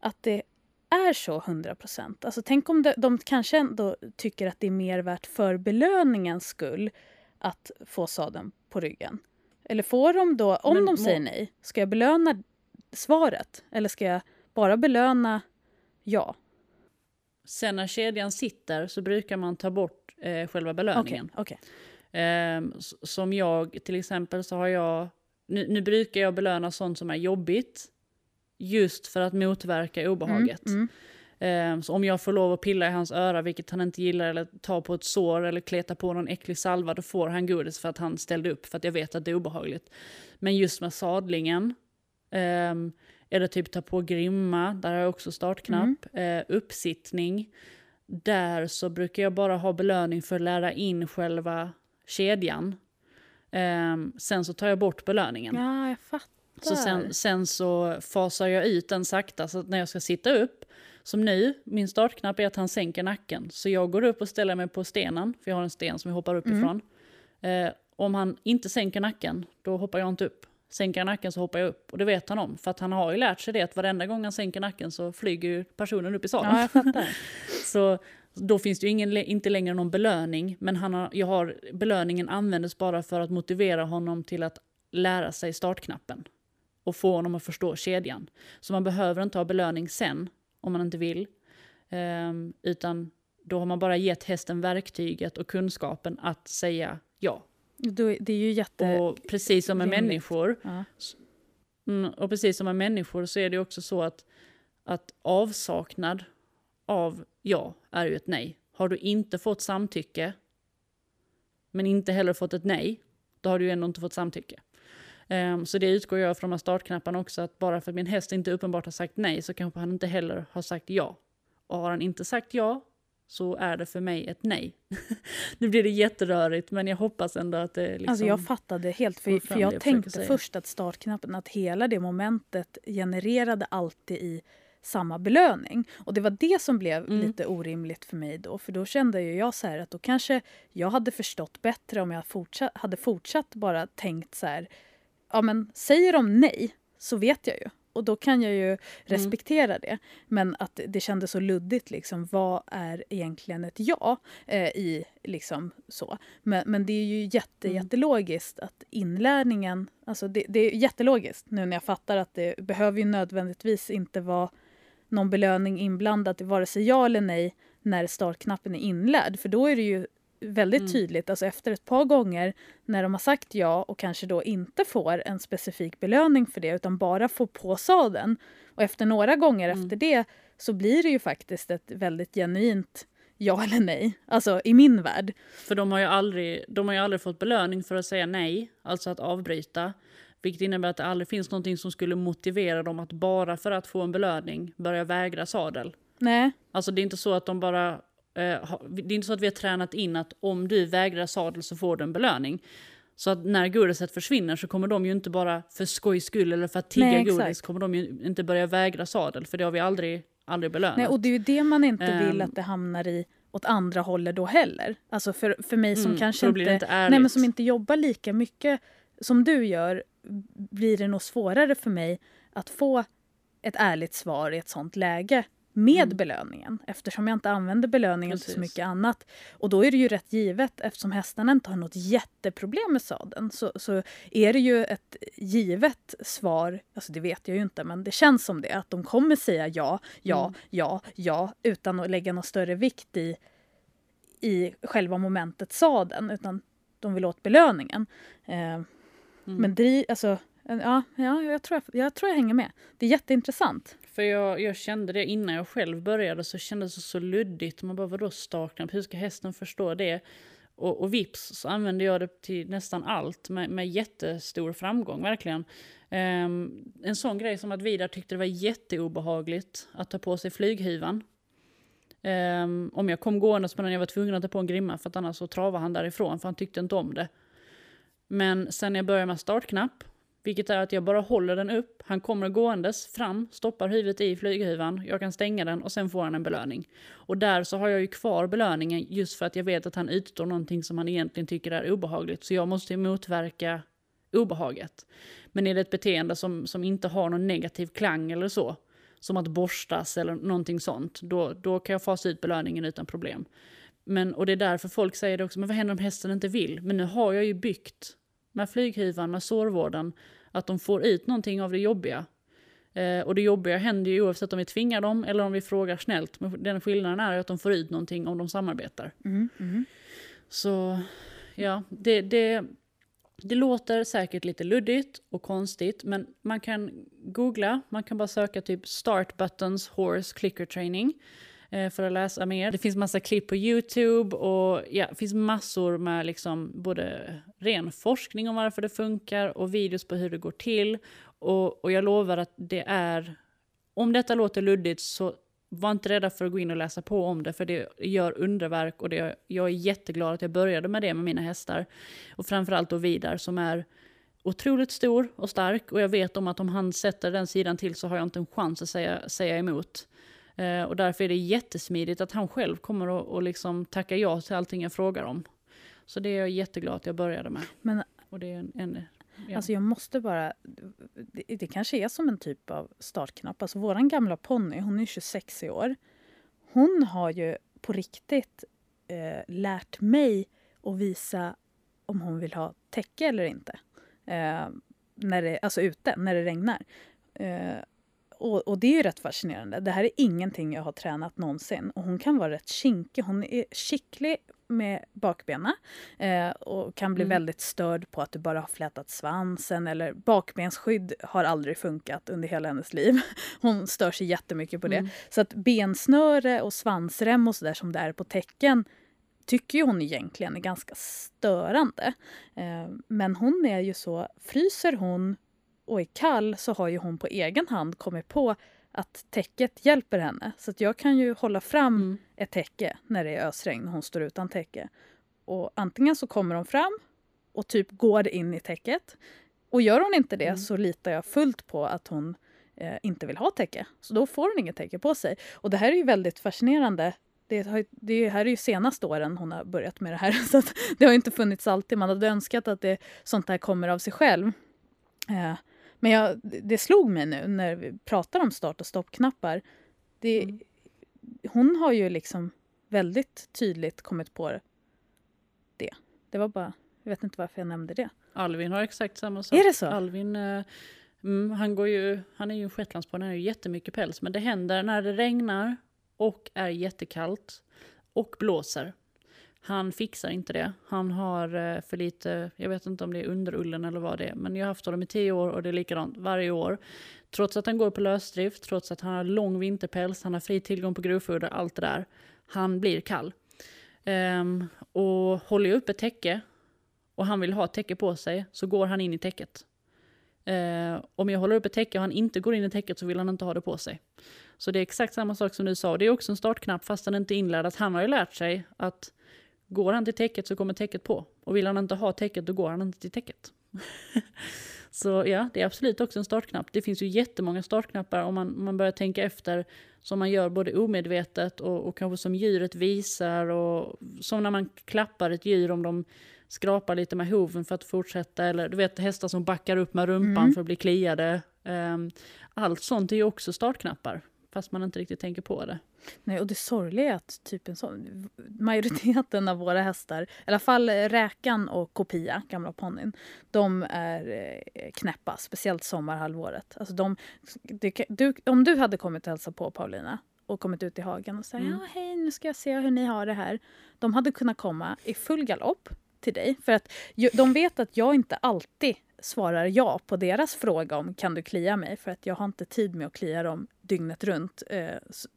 att det är så 100 procent? Alltså tänk om de, de kanske ändå tycker att det är mer värt för belöningens skull att få sadeln på ryggen. Eller får de då, om Men de säger nej, ska jag belöna svaret? Eller ska jag bara belöna ja? Sen när kedjan sitter så brukar man ta bort eh, själva belöningen. okej. Ehm, s- som jag, till exempel, så har jag... Nu, nu brukar jag belöna sånt som är jobbigt. Just för att motverka obehaget. Mm, mm. Så om jag får lov att pilla i hans öra, vilket han inte gillar, eller ta på ett sår eller kleta på någon äcklig salva, då får han godis för att han ställde upp, för att jag vet att det är obehagligt. Men just med sadlingen, ehm, eller typ ta på grimma, där har jag också startknapp. Eh, uppsittning, där så brukar jag bara ha belöning för att lära in själva kedjan. Ehm, sen så tar jag bort belöningen. Ja, jag fattar. Så sen, sen så fasar jag ut den sakta så att när jag ska sitta upp, som nu, min startknapp är att han sänker nacken. Så jag går upp och ställer mig på stenen, för jag har en sten som jag hoppar upp Mm. ifrån. Eh, om han inte sänker nacken, då hoppar jag inte upp. Sänker han nacken så hoppar jag upp. Och det vet han om, för att han har ju lärt sig det att varenda gång han sänker nacken så flyger ju personen upp i sadeln. Ja, jag. Så då finns det ju ingen, inte längre någon belöning, men han har, jag har, belöningen användes bara för att motivera honom till att lära sig startknappen och få honom att förstå kedjan. Så man behöver inte ha belöning sen om man inte vill, Ehm, utan då har man bara gett hästen verktyget och kunskapen att säga ja. Då, det är ju jätte... Och precis som med människor Ja. Mm, och precis som med människor så är det också så att, att avsaknad av ja är ju ett nej. Har du inte fått samtycke, men inte heller fått ett nej, då har du ju ändå inte fått samtycke. Ehm, så det utgår jag från med startknapparna också, att bara för att min häst inte uppenbart har sagt nej så kanske han inte heller har sagt ja. Och har han inte sagt ja så är det för mig ett nej. nu blir det jätterörigt, men jag hoppas ändå att det liksom... Alltså jag fattade helt, för, för jag jag tänkte först att startknappen, att hela det momentet genererade alltid i samma belöning. Och det var det som blev Mm. lite orimligt för mig då. För då kände ju jag så här att då kanske jag hade förstått bättre om jag fortsatt, hade fortsatt bara tänkt så här, ja men säger de nej så vet jag ju. Och då kan jag Mm. ju respektera det. Men att det kändes så luddigt liksom, vad är egentligen ett ja? Eh, i liksom så. Men, men det är ju jätte, Mm. jättelogiskt att inlärningen... Alltså det, det är jättelogiskt nu när jag fattar att det behöver ju nödvändigtvis inte vara någon belöning inblandad i vare sig ja eller nej när startknappen är inlärd. För då är det ju väldigt Mm. tydligt, alltså efter ett par gånger när de har sagt ja och kanske då inte får en specifik belöning för det utan bara får på sadeln. Och efter några gånger Mm. efter det så blir det ju faktiskt ett väldigt genuint ja eller nej. Alltså i min värld. För de har, ju aldrig, de har ju aldrig fått belöning för att säga nej, alltså att avbryta. Vilket innebär att det aldrig finns någonting som skulle motivera dem att bara för att få en belöning börja vägra sadel. Nej, Alltså det är inte så att de bara... Eh, det är inte så att vi har tränat in att om du vägrar sadel så får du en belöning. Så att när godiset försvinner så kommer de ju inte bara för skojs skull eller för att tigga Nej, exakt. godis kommer de ju inte börja vägra sadel. För det har vi aldrig, aldrig belönat. nej och det är ju det man inte vill Ehm. att det hamnar i åt andra hållet då heller. Alltså för, för mig som Mm, kanske inte, inte nej, men som inte jobbar lika mycket som du gör blir det nog svårare för mig att få ett ärligt svar i ett sånt läge med Mm. belöningen eftersom jag inte använder belöningen till Precis. så mycket annat. Och då är det ju rätt givet eftersom hästarna inte har något jätteproblem med sadeln så, så är det ju ett givet svar, alltså det vet jag ju inte men det känns som det, att de kommer säga ja, ja, Mm. ja, ja utan att lägga någon större vikt i, i själva momentet sadeln utan de vill åt belöningen. Eh, Mm. Men dri, alltså, Ja, ja jag, tror jag, jag tror jag hänger med. Det är jätteintressant. För jag, jag kände det innan jag själv började så kändes det så luddigt. Man bara vadå startknapp? Hur ska hästen förstå det? Och, och vips så använde jag det till nästan allt med, med jättestor framgång verkligen. Um, en sån grej som att Vidar tyckte det var jätteobehagligt att ta på sig flyghyvan. Um, ehm, om jag kom gåendes med den jag var tvungen att ta på en grimma för att annars så travade han därifrån för han tyckte inte om det. Men sen när jag började med startknapp, vilket är att jag bara håller den upp, han kommer gåendes fram, stoppar huvudet i flyghuvan, jag kan stänga den och sen får han en belöning. Och där så har jag ju kvar belöningen just för att jag vet att han utstår någonting som han egentligen tycker är obehagligt. Så jag måste motverka obehaget. Men är det ett beteende som, som inte har någon negativ klang eller så, som att borstas eller någonting sånt, då, då kan jag fasa ut belöningen utan problem. Men, och det är därför folk säger det också, men vad händer om hästen inte vill? Men nu har jag ju byggt med flyghyvan, med sårvården, att de får ut någonting av det jobbiga. Eh, och det jobbiga händer ju oavsett om vi tvingar dem eller om vi frågar snällt. Men den skillnaden är att de får ut någonting om de samarbetar. Mm, mm. Så ja, det, det, det låter säkert lite luddigt och konstigt, men man kan googla, man kan bara söka typ start buttons horse clicker training Eh, för att läsa mer. Det finns massa klipp på YouTube och ja, det finns massor med liksom både ren forskning om varför det funkar och videos på hur det går till. Och, och jag lovar att det är, om detta låter luddigt så var inte rädda för att gå in och läsa på om det, för det gör underverk och det, jag är jätteglad att jag började med det med mina hästar. Och framförallt då Vidar som är otroligt stor och stark och jag vet om att om han sätter den sidan till så har jag inte en chans att säga, säga emot. Eh, och därför är det jättesmidigt att han själv kommer att och liksom tacka ja till allting jag frågar om. Så det är jag jätteglad att jag började med. Men, och det är en, en ja. Alltså jag måste bara... Det, det, kanske är som en typ av startknapp. Alltså vår gamla ponny, hon är 26 i år. Hon har ju på riktigt eh, lärt mig att visa om hon vill ha täcke eller inte. Eh, när det, alltså ute, när det regnar. Eh, och, och, det är ju rätt fascinerande. Det här är ingenting jag har tränat någonsin. Och hon kan vara rätt kinkig. Hon är skicklig med bakbenen eh, och kan bli mm. väldigt störd på att du bara har flätat svansen eller bakbensskydd har aldrig funkat under hela hennes liv. Hon stör sig jättemycket på det. Mm. Så att bensnöre och svansrem och sådär som det är på tecken tycker hon egentligen är ganska störande. Eh, men hon är ju så, fryser hon och är kall så har ju hon på egen hand kommit på att täcket hjälper henne. Så att jag kan ju hålla fram mm. ett täcke när det är ösregn och hon står utan täcke. Och antingen så kommer hon fram och typ går in i täcket. Och gör hon inte det mm. så litar jag fullt på att hon eh, inte vill ha täcke. Så då får hon inget täcke på sig. Och det här är ju väldigt fascinerande. Det, har, det här är ju senaste åren hon har börjat med det här. Så det har inte funnits alltid. Man hade önskat att det, sånt här kommer av sig själv. Eh, men jag, det slog mig nu när vi pratar om start och stoppknappar. Det, mm. Hon har ju liksom väldigt tydligt kommit på det. Det var bara, jag vet inte varför jag nämnde det. Alvin har exakt samma sak. Är det så? Alvin, eh, mm, han, går ju, han är ju en shetlandsponny, han har ju jättemycket päls. Men det händer när det regnar och är jättekallt och blåser. Han fixar inte det. Han har eh, för lite, jag vet inte om det är underullen eller vad det är, men jag har haft honom i tio år och det är likadant varje år. Trots att han går på lösdrift, trots att han har lång vinterpäls, han har fri tillgång på grovfoder, allt det där. Han blir kall. Um, och håller jag upp ett täcke och han vill ha ett täcke på sig så går han in i täcket. Uh, om jag håller upp ett täcke och han inte går in i täcket så vill han inte ha det på sig. Så det är exakt samma sak som du sa. Det är också en startknapp fast han inte är inlärd. Att han har ju lärt sig att Går han till täcket så kommer täcket på. Och vill han inte ha täcket då går han inte till täcket. så ja, det är absolut också en startknapp. Det finns ju jättemånga startknappar om man, man börjar tänka efter som man gör både omedvetet och, och kanske som djuret visar och som när man klappar ett djur om de skrapar lite med hoven för att fortsätta eller du vet hästar som backar upp med rumpan mm. för att bli kliade. Um, allt sånt är ju också startknappar fast man inte riktigt tänker på det. Nej, och det sorgliga är att typ en sån, majoriteten av våra hästar, i alla fall Räkan och Kopia, gamla ponnyn, de är eh, knäppa, speciellt sommarhalvåret. Alltså de, det, du, om du hade kommit och hälsat på Paulina och kommit ut i hagen och sagt mm. ja, hej, nu ska jag se hur ni har det här. De hade kunnat komma i full galopp till dig. För att de vet att jag inte alltid svarar ja på deras fråga om kan du klia mig för att jag har inte tid med att klia dem dygnet runt eh,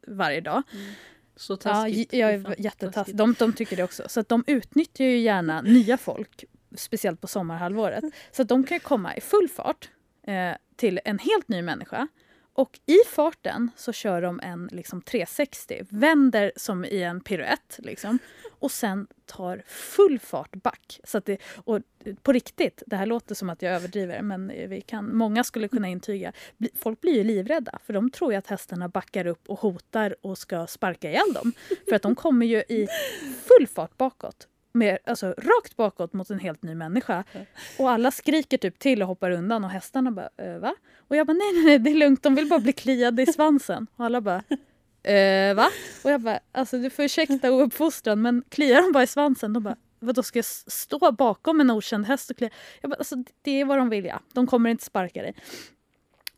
varje dag. Mm. Så Ja, taskigt. jag Fy är fan, jättetaskig. taskigt. De, de tycker det också. Så att de utnyttjar ju gärna nya folk, speciellt på sommarhalvåret. Så att de kan komma i full fart eh, till en helt ny människa. Och i farten så kör de en liksom 360, vänder som i en piruett liksom, och sen tar full fart back. Så att det, och på riktigt, det här låter som att jag överdriver men vi kan, många skulle kunna intyga, folk blir ju livrädda för de tror ju att hästarna backar upp och hotar och ska sparka ihjäl dem. För att de kommer ju i full fart bakåt. Med, alltså rakt bakåt mot en helt ny människa. Och alla skriker typ till och hoppar undan och hästarna bara äh, va? Och jag bara nej nej nej det är lugnt de vill bara bli kliade i svansen. Och alla bara äh, va? Och jag bara alltså du får ursäkta ouppfostran men kliar de bara i svansen? De bara vadå ska jag stå bakom en okänd häst och klia? Jag bara alltså det är vad de vill ja. De kommer inte sparka dig.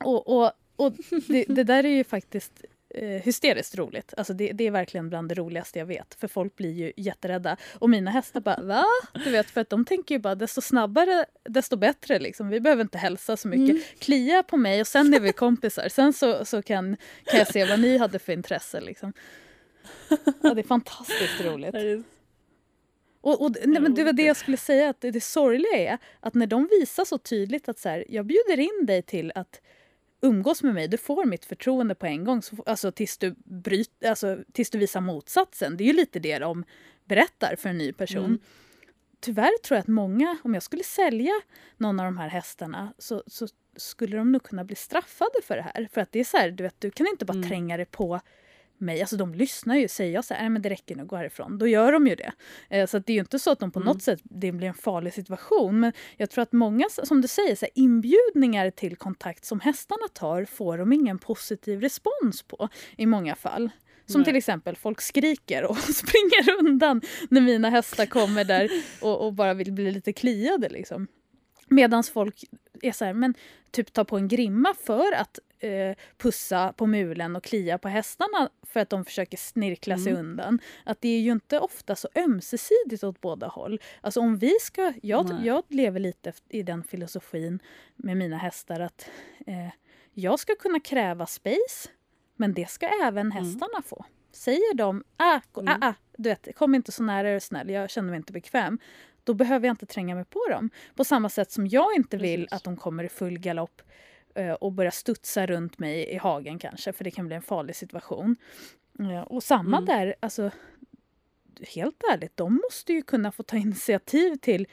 Och, och, och det, det där är ju faktiskt eh, hysteriskt roligt. Alltså det, det är verkligen bland det roligaste jag vet. För folk blir ju jätterädda. Och mina hästar bara va? Du vet, för att de tänker ju bara desto snabbare desto bättre. Liksom. Vi behöver inte hälsa så mycket. Mm. Klia på mig och sen är vi kompisar. Sen så, så kan, kan jag se vad ni hade för intresse. Liksom. Ja, det är fantastiskt roligt. Och, och, nej, men det var det jag skulle säga, att det, det sorgliga är att när de visar så tydligt att så här, jag bjuder in dig till att umgås med mig, du får mitt förtroende på en gång, så, alltså, tills, du bryt, alltså, tills du visar motsatsen. Det är ju lite det de berättar för en ny person. Mm. Tyvärr tror jag att många, om jag skulle sälja någon av de här hästarna så, så skulle de nog kunna bli straffade för det här. För att det är så här, du vet, du kan inte bara Mm. tränga dig på mig. Alltså de lyssnar ju. Säger jag så här, "Nej, men det räcker nu, gå härifrån. Då gör de ju det. Eh, så det är ju inte så att de på Mm. något sätt, det blir en farlig situation. Men jag tror att många, som du säger, så här, inbjudningar till kontakt som hästarna tar får de ingen positiv respons på i många fall. Som Nej. till exempel folk skriker och springer undan när mina hästar kommer där och, och bara vill bli lite kliade. Liksom. Medan folk är så här, men typ tar på en grimma för att eh, pussa på mulen och klia på hästarna för att de försöker snirkla sig Mm. undan. Att det är ju inte ofta så ömsesidigt åt båda håll. Alltså om vi ska, jag, Nej. jag lever lite i den filosofin med mina hästar att eh, jag ska kunna kräva space men det ska även hästarna få. Säger de ah, gå- Mm. ah, ah, du vet, kom inte så nära är snäll, jag känner mig inte bekväm. Då behöver jag inte tränga mig på dem. På samma sätt som jag inte vill Precis. att de kommer i full galopp och börjar studsa runt mig i hagen kanske, för det kan bli en farlig situation. Eh, Och samma Mm. där, alltså helt ärligt, de måste ju kunna få ta initiativ till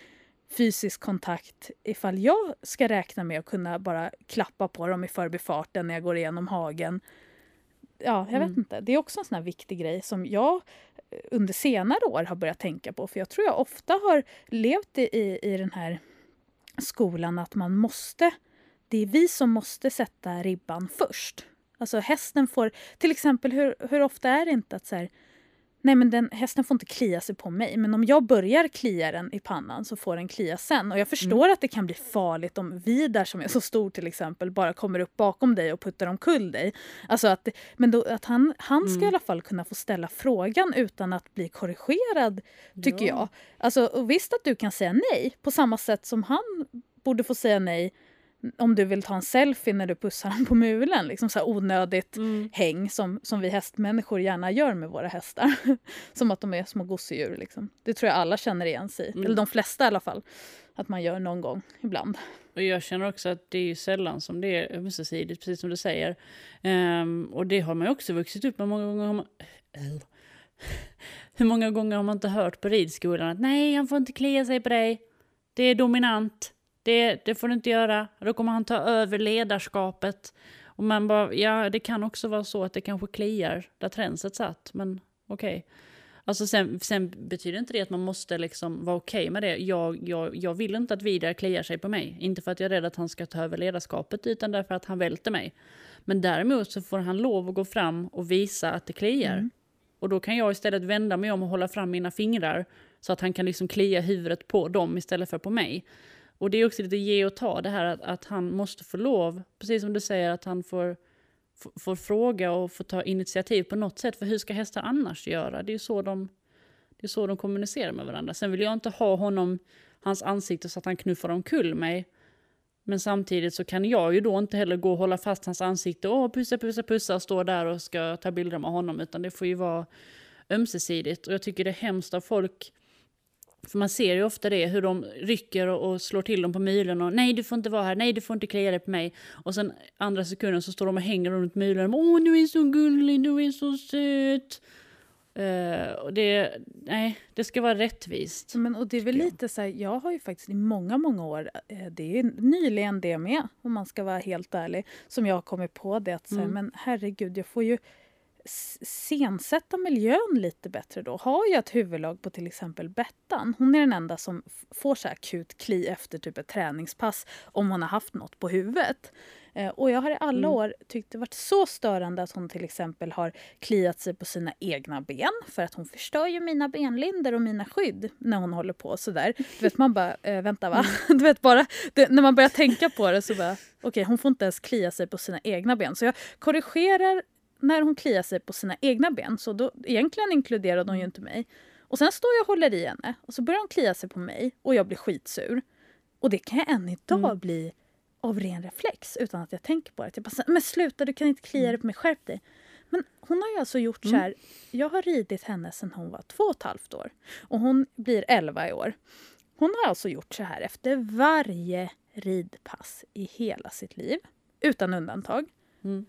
fysisk kontakt ifall jag ska räkna med att kunna bara klappa på dem i förbifarten när jag går igenom hagen. Ja, jag vet Mm. inte. Det är också en sån här viktig grej som jag eh, under senare år har börjat tänka på. För jag tror jag ofta har levt i, i, i den här skolan att man måste, det är vi som måste sätta ribban först. Alltså hästen får, till exempel hur, hur ofta är det inte att så här, nej men den, hästen får inte klia sig på mig men om jag börjar klia den i pannan så får den klia sen. Och jag förstår att det kan bli farligt om Vidar som är så stor till exempel bara kommer upp bakom dig och puttar omkull dig. Alltså att, men då, att han, han ska Mm. i alla fall kunna få ställa frågan utan att bli korrigerad tycker Ja. jag. Alltså, och visst att du kan säga nej på samma sätt som han borde få säga nej om du vill ta en selfie när du pussar honom på mulen. Liksom så onödigt Mm. häng som, som vi hästmänniskor gärna gör med våra hästar. som att de är små gosedjur. Liksom. Det tror jag alla känner igen sig. Mm. Eller de flesta i alla fall. Att man gör någon gång ibland. Och jag känner också att det är sällan som det är ömsesidigt, precis som du säger. Ehm, och det har man också vuxit upp med. Många gånger har man... Hur många gånger har man inte hört på ridskolan att nej, han får inte klia sig på dig. Det är dominant. Det, det får du inte göra. Då kommer han ta över ledarskapet. Och man bara, ja, det kan också vara så att det kanske kliar där tränset satt, men okej. Alltså sen, sen betyder inte det att man måste liksom vara okej med det. Jag, jag, jag vill inte att Vidar kliar sig på mig. Inte för att jag är rädd att han ska ta över ledarskapet, utan därför att han välter mig. Men däremot så får han lov att gå fram och visa att det kliar. Mm. Och då kan jag istället vända mig om och hålla fram mina fingrar så att han kan liksom klia huvudet på dem istället för på mig. Och det är också lite ge och ta det här att, att han måste få lov, precis som du säger, att han får, får fråga och få ta initiativ på något sätt. För hur ska hästar annars göra? Det är ju så de, det är så de kommunicerar med varandra. Sen vill jag inte ha honom, hans ansikte så att han knuffar omkull mig. Men samtidigt så kan jag ju då inte heller gå och hålla fast hans ansikte och pussa, pussa, pussa och stå där och ska ta bilder med honom. Utan det får ju vara ömsesidigt. Och jag tycker det är hemskt av folk för man ser ju ofta det, hur de rycker och, och slår till dem på mylen och nej du får inte vara här, nej du får inte klia dig på mig. Och sen andra sekunden så står de och hänger runt mylen. Åh du är så gullig, du är så söt. Uh, och det, nej, det ska vara rättvist. Men, och det är väl lite så här, jag har ju faktiskt i många, många år, eh, det är nyligen det med, om man ska vara helt ärlig, som jag har kommit på det att så här, mm. men herregud, jag får ju scensätta miljön lite bättre då. Har jag ett huvudlag på till exempel Bettan, hon är den enda som får så akut kli efter typ ett träningspass om hon har haft något på huvudet. Eh, och jag har i alla mm. år tyckt det varit så störande att hon till exempel har kliat sig på sina egna ben för att hon förstör ju mina benlinder och mina skydd när hon håller på sådär. Du vet man bara, äh, vänta va? Mm. Du vet bara, det, när man börjar tänka på det så bara, okej okay, hon får inte ens klia sig på sina egna ben. Så jag korrigerar när hon kliar sig på sina egna ben. Så då, egentligen inkluderade hon ju inte mig. Och sen står jag och håller i henne och så börjar hon klia sig på mig och jag blir skitsur. Och det kan jag än idag mm. bli av ren reflex utan att jag tänker på det. Jag bara, men sluta du kan inte klia dig mm. på mig, skärp dig. Men hon har ju alltså gjort mm. så här, jag har ridit henne sedan hon var två och ett halvt år. Och hon blir elva i år. Hon har alltså gjort så här efter varje ridpass i hela sitt liv. Utan undantag. Mm.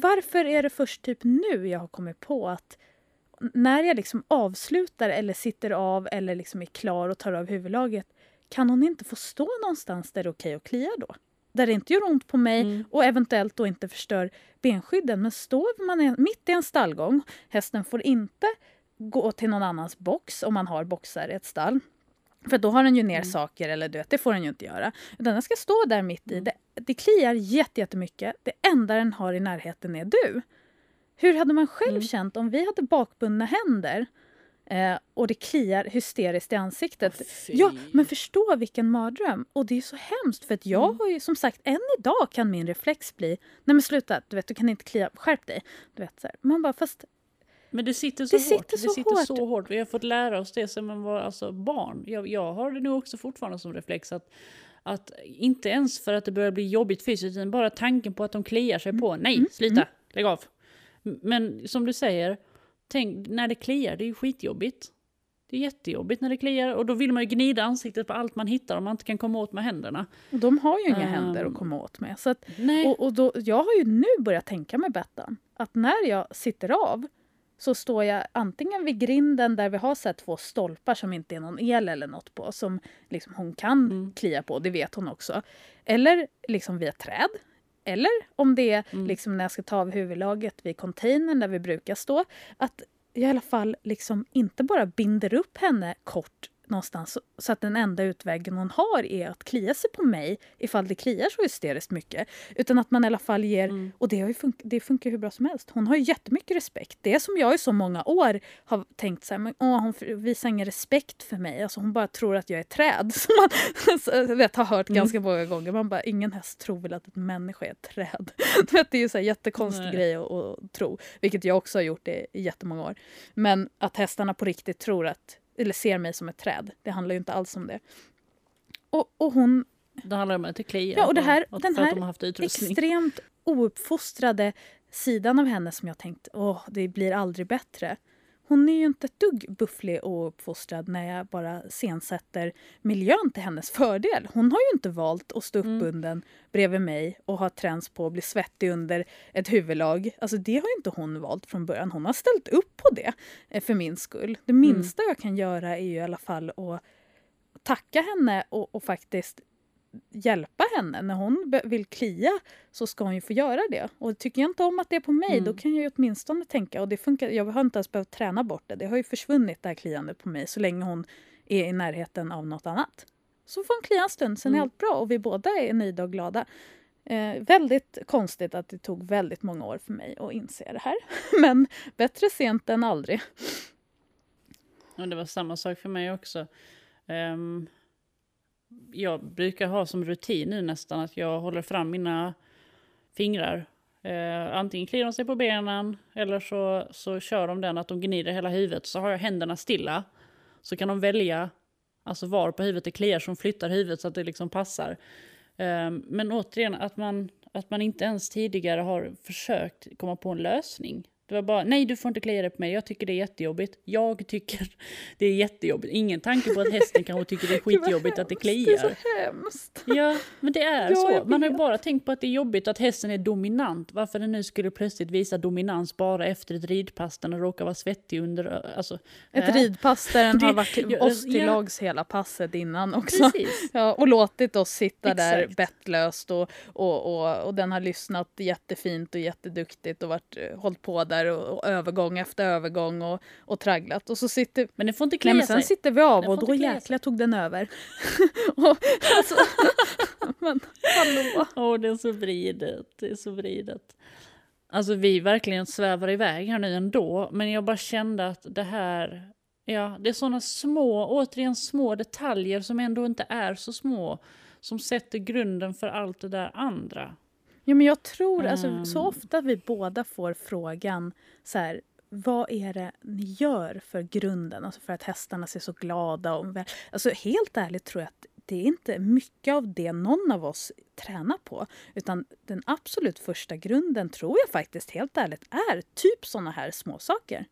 Varför är det först typ nu jag har kommit på att när jag liksom avslutar eller sitter av eller liksom är klar och tar av huvudlaget kan hon inte få stå någonstans där det är okej att klia då? Där det inte gör ont på mig mm. och eventuellt då inte förstör benskydden. Men står man mitt i en stallgång, hästen får inte gå till någon annans box om man har boxar i ett stall. För då har den ju ner mm. saker, eller du vet, det får den ju inte göra. Utan den ska stå där mitt i. Mm. Det, det kliar jättemycket. Det enda den har i närheten är du. Hur hade man själv mm. känt om vi hade bakbundna händer eh, och det kliar hysteriskt i ansiktet? Oh, ja, men förstå vilken mardröm. Och det är så hemskt för att jag mm. har ju som sagt, än idag kan min reflex bli, nej men sluta, du vet, du kan inte klia, skärp dig. Du vet, så här. Man bara, fast men det sitter så det hårt. Sitter så det sitter hårt. så hårt. Vi har fått lära oss det som man var alltså barn. Jag, jag har det nog också fortfarande som reflex att, att inte ens för att det börjar bli jobbigt fysiskt, utan bara tanken på att de kliar sig på. Nej, mm. sluta, mm. lägg av. Men som du säger, tänk när det kliar, det är ju skitjobbigt. Det är jättejobbigt när det kliar och då vill man ju gnida ansiktet på allt man hittar om man inte kan komma åt med händerna. de har ju inga um, händer att komma åt med. Så att, och, och då, jag har ju nu börjat tänka med Bettan att när jag sitter av så står jag antingen vid grinden där vi har så två stolpar som inte är någon el eller något på som liksom hon kan mm. klia på, det vet hon också. Eller liksom ett träd. Eller om det är mm. liksom när jag ska ta av huvudlaget vid containern där vi brukar stå. Att jag i alla fall liksom inte bara binder upp henne kort någonstans så att den enda utvägen hon har är att klia sig på mig ifall det kliar så hysteriskt mycket. Utan att man i alla fall ger... Mm. Och det, har fun- det funkar hur bra som helst. Hon har ju jättemycket respekt. Det som jag i så många år har tänkt så här, men åh, hon visar ingen respekt för mig. Alltså hon bara tror att jag är träd. Som man vet, har hört mm. ganska många gånger. Man bara, ingen häst tror väl att en människa är ett träd. det är ju en jättekonstig Nej. grej att, att, tro. Vilket jag också har gjort i jättemånga år. Men att hästarna på riktigt tror att eller ser mig som ett träd. Det handlar ju inte alls om det. Och, och hon... Det handlar om att det kliar ja, och det här, på, den här de extremt ouppfostrade sidan av henne som jag tänkt, åh, det blir aldrig bättre. Hon är ju inte ett dugg bufflig och uppfostrad när jag bara sensätter miljön till hennes fördel. Hon har ju inte valt att stå uppbunden mm. bredvid mig och ha träns på att bli svettig under ett huvudlag. Alltså det har inte hon valt från början. Hon har ställt upp på det eh, för min skull. Det mm. minsta mm. jag kan göra är ju i alla fall att tacka henne och, och faktiskt hjälpa henne. När hon vill klia så ska hon ju få göra det. Och tycker jag inte om att det är på mig, mm. då kan jag ju åtminstone tänka, och det funkar, jag har inte ens behövt träna bort det, det har ju försvunnit det här kliandet på mig så länge hon är i närheten av något annat. Så får hon klia en stund, sen mm. är allt bra och vi båda är nöjda och glada. Eh, väldigt konstigt att det tog väldigt många år för mig att inse det här. Men bättre sent än aldrig. Ja, det var samma sak för mig också. Um, jag brukar ha som rutin nu nästan att jag håller fram mina fingrar. Eh, antingen kliar de sig på benen eller så, så kör de den att de gnider hela huvudet. Så har jag händerna stilla. Så kan de välja alltså var på huvudet det kliar som flyttar huvudet så att det liksom passar. Eh, men återigen, att man, att man inte ens tidigare har försökt komma på en lösning. Det var bara, nej du får inte klia dig på mig, jag tycker det är jättejobbigt. Jag tycker det är jättejobbigt. Ingen tanke på att hästen kanske tycker det är skitjobbigt att det kliar. Det är så hemskt. Ja, men det är ja, så. Man har ju bara tänkt på att det är jobbigt att hästen är dominant. Varför den nu skulle plötsligt visa dominans bara efter ett ridpass där den råkar vara svettig under... Alltså, ett äh. ridpass där den har varit oss till lags hela passet innan också. Precis. Ja, och låtit oss sitta Exakt. där bettlöst och, och, och, och den har lyssnat jättefint och jätteduktigt och varit, eh, hållit på där där och, och, övergång efter övergång och, och tragglat. Och så sitter, men den får inte klia nej, men sen sig. sitter vi av och då jäklar tog den över. och, alltså, men hallå! Åh, oh, det är så vridet. Det är så vridet. Alltså vi verkligen svävar iväg här nu ändå, men jag bara kände att det här, ja, det är sådana små, återigen små detaljer som ändå inte är så små, som sätter grunden för allt det där andra. Ja, men jag tror, mm. alltså, så ehm. ofta vi båda får frågan så här, vad är det ni gör för grunden, alltså för att hästarna ser så glada och Alltså helt ärligt tror jag att det är inte mycket av det någon av oss tränar på. Utan den absolut första grunden tror jag faktiskt helt ärligt är typ såna här små saker.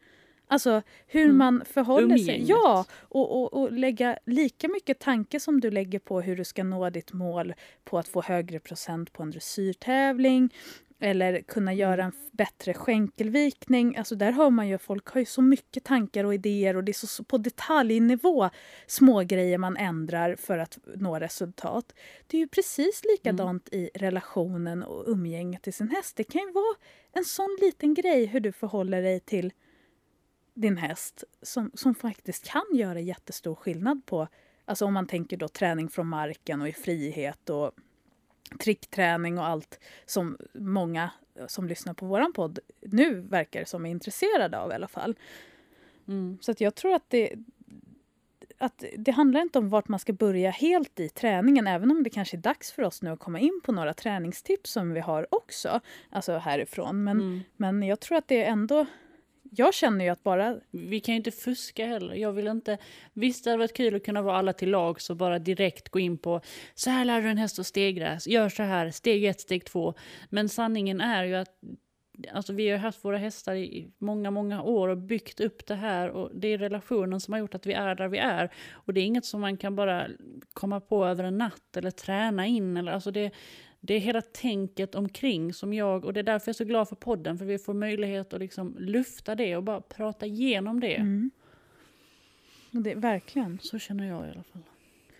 Alltså hur mm. man förhåller Umgänget. sig. Ja, och, och, och lägga lika mycket tanke som du lägger på hur du ska nå ditt mål på att få högre procent på en dressyrtävling eller kunna mm. göra en bättre skänkelvikning. Alltså där hör man ju folk har ju så mycket tankar och idéer och det är så på detaljnivå små grejer man ändrar för att nå resultat. Det är ju precis likadant mm. i relationen och umgänget till sin häst. Det kan ju vara en sån liten grej hur du förhåller dig till din häst som, som faktiskt kan göra jättestor skillnad på, alltså om man tänker då träning från marken och i frihet och trickträning och allt som många som lyssnar på våran podd nu verkar som är intresserade av i alla fall. Mm. Så att jag tror att det, att det handlar inte om vart man ska börja helt i träningen, även om det kanske är dags för oss nu att komma in på några träningstips som vi har också, alltså härifrån. Men, mm. men jag tror att det är ändå jag känner ju att bara... Vi kan ju inte fuska heller. Jag vill inte... Visst det hade varit kul att kunna vara alla till lag så bara direkt gå in på så här lär du en häst att stegra, gör så här, steg ett, steg två. Men sanningen är ju att Alltså vi har haft våra hästar i många, många år och byggt upp det här och det är relationen som har gjort att vi är där vi är. Och det är inget som man kan bara komma på över en natt eller träna in. Eller, alltså det, det är hela tänket omkring som jag, och det är därför jag är så glad för podden, för vi får möjlighet att liksom lufta det och bara prata igenom det. Mm. det verkligen. Så känner jag i alla fall.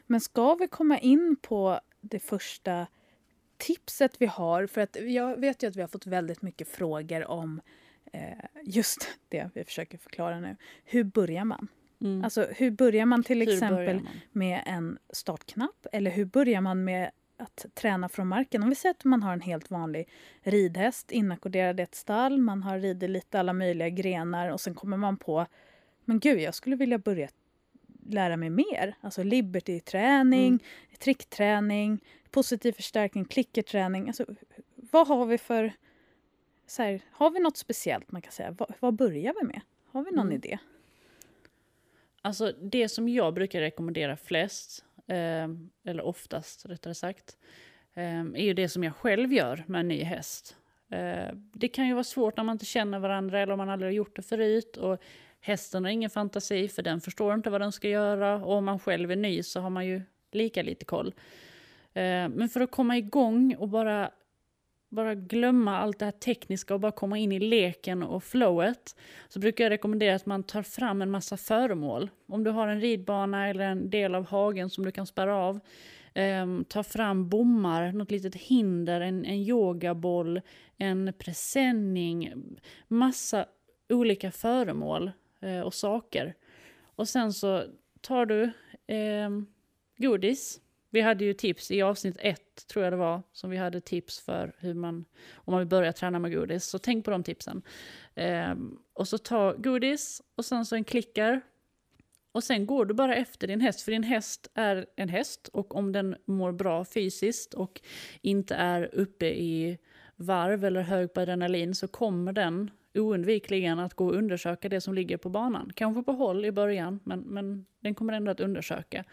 Men ska vi komma in på det första tipset vi har? För att jag vet ju att vi har fått väldigt mycket frågor om eh, just det vi försöker förklara nu. Hur börjar man? Mm. Alltså hur börjar man till hur exempel man? med en startknapp? Eller hur börjar man med att träna från marken. Om vi säger att man har en helt vanlig ridhäst inackorderad i ett stall, man har ridit lite alla möjliga grenar och sen kommer man på men gud, jag skulle vilja börja lära mig mer. Alltså liberty-träning, mm. trickträning, positiv förstärkning, klickerträning. Alltså, vad har vi för... Så här, har vi något speciellt man kan säga? Vad, vad börjar vi med? Har vi någon mm. idé? Alltså det som jag brukar rekommendera flest Ehm, eller oftast rättare sagt, ehm, är ju det som jag själv gör med en ny häst. Ehm, det kan ju vara svårt när man inte känner varandra eller om man aldrig har gjort det förut. Och hästen har ingen fantasi för den förstår inte vad den ska göra. Och om man själv är ny så har man ju lika lite koll. Men för att komma igång och bara bara glömma allt det här tekniska och bara komma in i leken och flowet så brukar jag rekommendera att man tar fram en massa föremål. Om du har en ridbana eller en del av hagen som du kan spärra av. Eh, ta fram bommar, något litet hinder, en, en yogaboll, en presenning, massa olika föremål eh, och saker. Och sen så tar du eh, godis vi hade ju tips i avsnitt ett, tror jag det var, som vi hade tips för hur man, om man vill börja träna med godis. Så tänk på de tipsen. Eh, och så ta godis och sen så en klickar. Och sen går du bara efter din häst, för din häst är en häst och om den mår bra fysiskt och inte är uppe i varv eller hög på adrenalin så kommer den oundvikligen att gå och undersöka det som ligger på banan. Kanske på håll i början, men, men den kommer ändå att undersöka.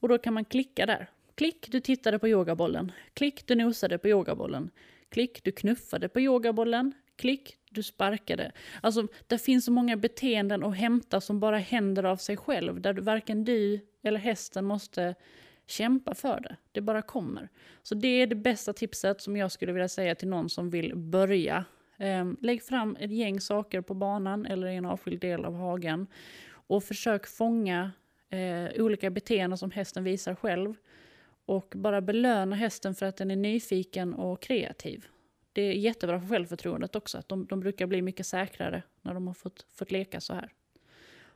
Och då kan man klicka där Klick, du tittade på yogabollen. Klick, du nosade på yogabollen. Klick, du knuffade på yogabollen. Klick, du sparkade. Alltså, det finns så många beteenden att hämta som bara händer av sig själv, där du, varken du eller hästen måste kämpa för det. Det bara kommer. Så det är det bästa tipset som jag skulle vilja säga till någon som vill börja. Ehm, lägg fram ett gäng saker på banan eller i en avskild del av hagen och försök fånga eh, olika beteenden som hästen visar själv. Och bara belöna hästen för att den är nyfiken och kreativ. Det är jättebra för självförtroendet också, att de, de brukar bli mycket säkrare när de har fått, fått leka så här.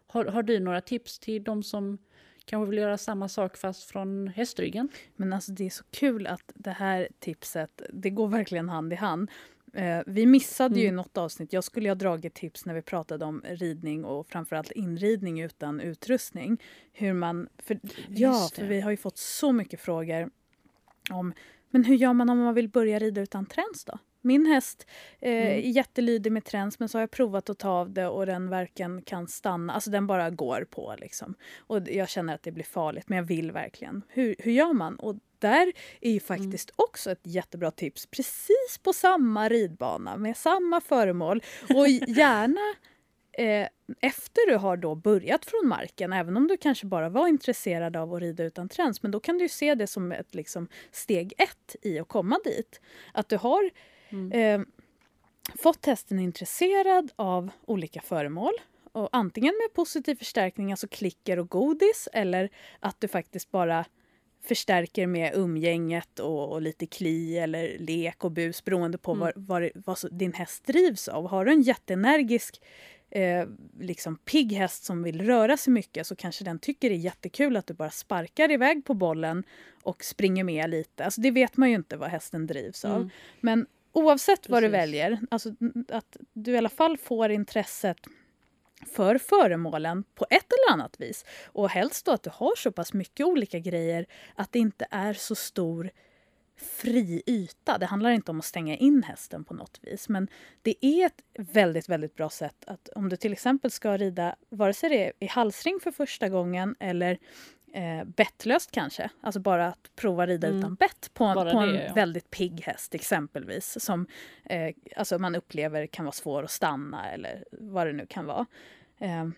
Har, har du några tips till de som kanske vill göra samma sak fast från hästryggen? Men alltså det är så kul att det här tipset, det går verkligen hand i hand. Eh, vi missade mm. ju något avsnitt. Jag skulle ha dragit tips när vi pratade om ridning och framförallt inridning utan utrustning. Hur man, för, ja, för vi har ju fått så mycket frågor om men hur gör man om man vill börja rida utan träns då? Min häst eh, mm. är jättelydig med träns men så har jag provat att ta av det och den varken kan stanna, alltså den bara går på liksom. Och jag känner att det blir farligt men jag vill verkligen. Hur, hur gör man? Och där är ju mm. faktiskt mm. också ett jättebra tips. Precis på samma ridbana med samma föremål och gärna eh, efter du har då börjat från marken, även om du kanske bara var intresserad av att rida utan träns, men då kan du se det som ett liksom, steg ett i att komma dit. Att du har mm. eh, fått hästen intresserad av olika föremål och antingen med positiv förstärkning, alltså klicker och godis, eller att du faktiskt bara förstärker med umgänget och, och, lite kli eller lek och bus beroende på mm. vad, vad, vad din häst drivs av. Har du en jätteenergisk eh, liksom pigg häst som vill röra sig mycket så kanske den tycker det är jättekul att du bara sparkar iväg på bollen och springer med lite. Alltså det vet man ju inte vad hästen drivs av. Mm. Men oavsett Precis. vad du väljer, alltså att du i alla fall får intresset för föremålen på ett eller annat vis. Och helst då att du har så pass mycket olika grejer att det inte är så stor fri yta. Det handlar inte om att stänga in hästen på något vis. Men det är ett väldigt, väldigt bra sätt att om du till exempel ska rida, vare sig det är i halsring för första gången eller eh, bettlöst kanske. Alltså bara att prova rida mm. utan bett på, på en ja. väldigt pigg häst exempelvis. Som eh, alltså man upplever kan vara svår att stanna eller vad det nu kan vara. Eh,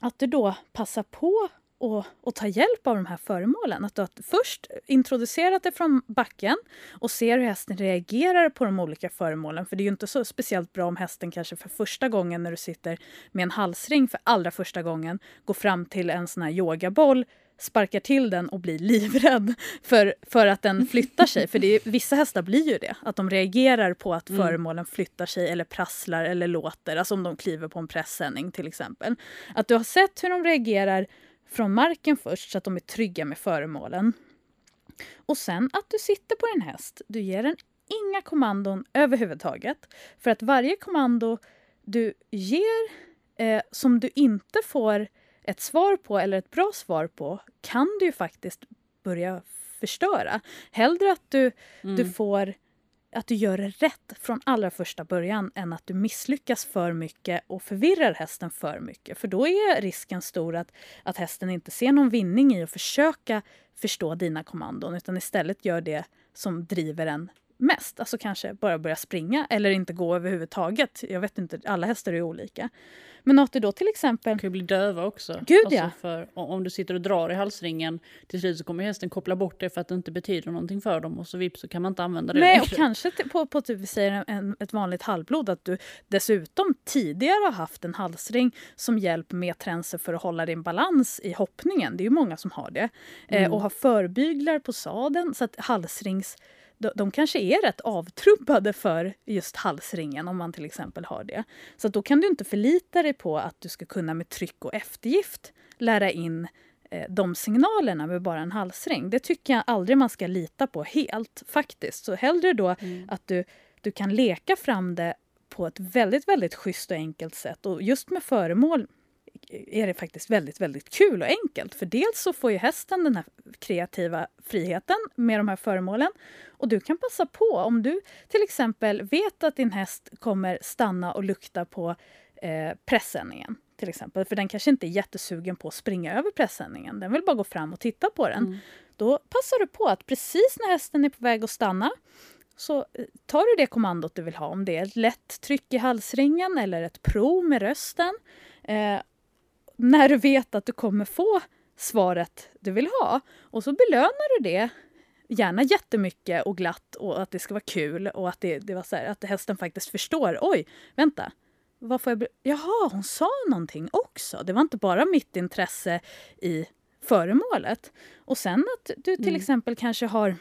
att du då passar på och, och, ta hjälp av de här föremålen. Att du har först introducerat det från backen och ser hur hästen reagerar på de olika föremålen. För det är ju inte så speciellt bra om hästen kanske för första gången när du sitter med en halsring för allra första gången går fram till en sån här yogaboll sparkar till den och blir livrädd för, för att den flyttar sig. För det är, vissa hästar blir ju det, att de reagerar på att mm. föremålen flyttar sig eller prasslar eller låter, alltså om de kliver på en pressändning till exempel. Att du har sett hur de reagerar från marken först så att de är trygga med föremålen. Och sen att du sitter på din häst. Du ger den inga kommandon överhuvudtaget. För att varje kommando du ger eh, som du inte får ett svar på eller ett bra svar på kan du ju faktiskt börja förstöra. Hellre att du, mm. du får att du gör det rätt från allra första början än att du misslyckas för mycket och förvirrar hästen för mycket. För då är risken stor att, att hästen inte ser någon vinning i att försöka förstå dina kommandon utan istället gör det som driver en mest. Alltså kanske bara börja springa eller inte gå överhuvudtaget. Jag vet inte, alla hästar är olika. Men att du då till exempel... De kan ju bli döva också. Gud alltså ja. För, om du sitter och drar i halsringen till slut så kommer hästen koppla bort det för att det inte betyder någonting för dem och så vips så kan man inte använda det Nej, och kanske på, på typ, vi säger en, ett vanligt halvblod att du dessutom tidigare har haft en halsring som hjälp med tränser för att hålla din balans i hoppningen. Det är ju många som har det. Eh, mm. Eh, och har förbyglar på sadeln så att halsrings de, de kanske är rätt avtrubbade för just halsringen om man till exempel har det. Så då kan du inte förlita dig på att du ska kunna med tryck och eftergift lära in eh, de signalerna med bara en halsring. Det tycker jag aldrig man ska lita på helt faktiskt. Så hellre då mm. att du, du kan leka fram det på ett väldigt, väldigt schysst och enkelt sätt. Och just med föremål är det faktiskt väldigt, väldigt kul och enkelt. För dels så får ju hästen den här kreativa friheten med de här föremålen. Och du kan passa på om du till exempel vet att din häst kommer stanna och lukta på eh, pressändningen till exempel, för den kanske inte är jättesugen på att springa över pressändningen. Den vill bara gå fram och titta på den. Mm. Då passar du på att precis när hästen är på väg att stanna så eh, tar du det kommandot du vill ha. Om det är ett lätt tryck i halsringen eller ett prov med rösten. Eh, när du vet att du kommer få svaret du vill ha. Och så belönar du det gärna jättemycket och glatt och att det ska vara kul och att, det, det var så här, att hästen faktiskt förstår. Oj, vänta. Vad får jag Jaha, hon sa någonting också. Det var inte bara mitt intresse i föremålet. Och sen att du till mm. exempel kanske har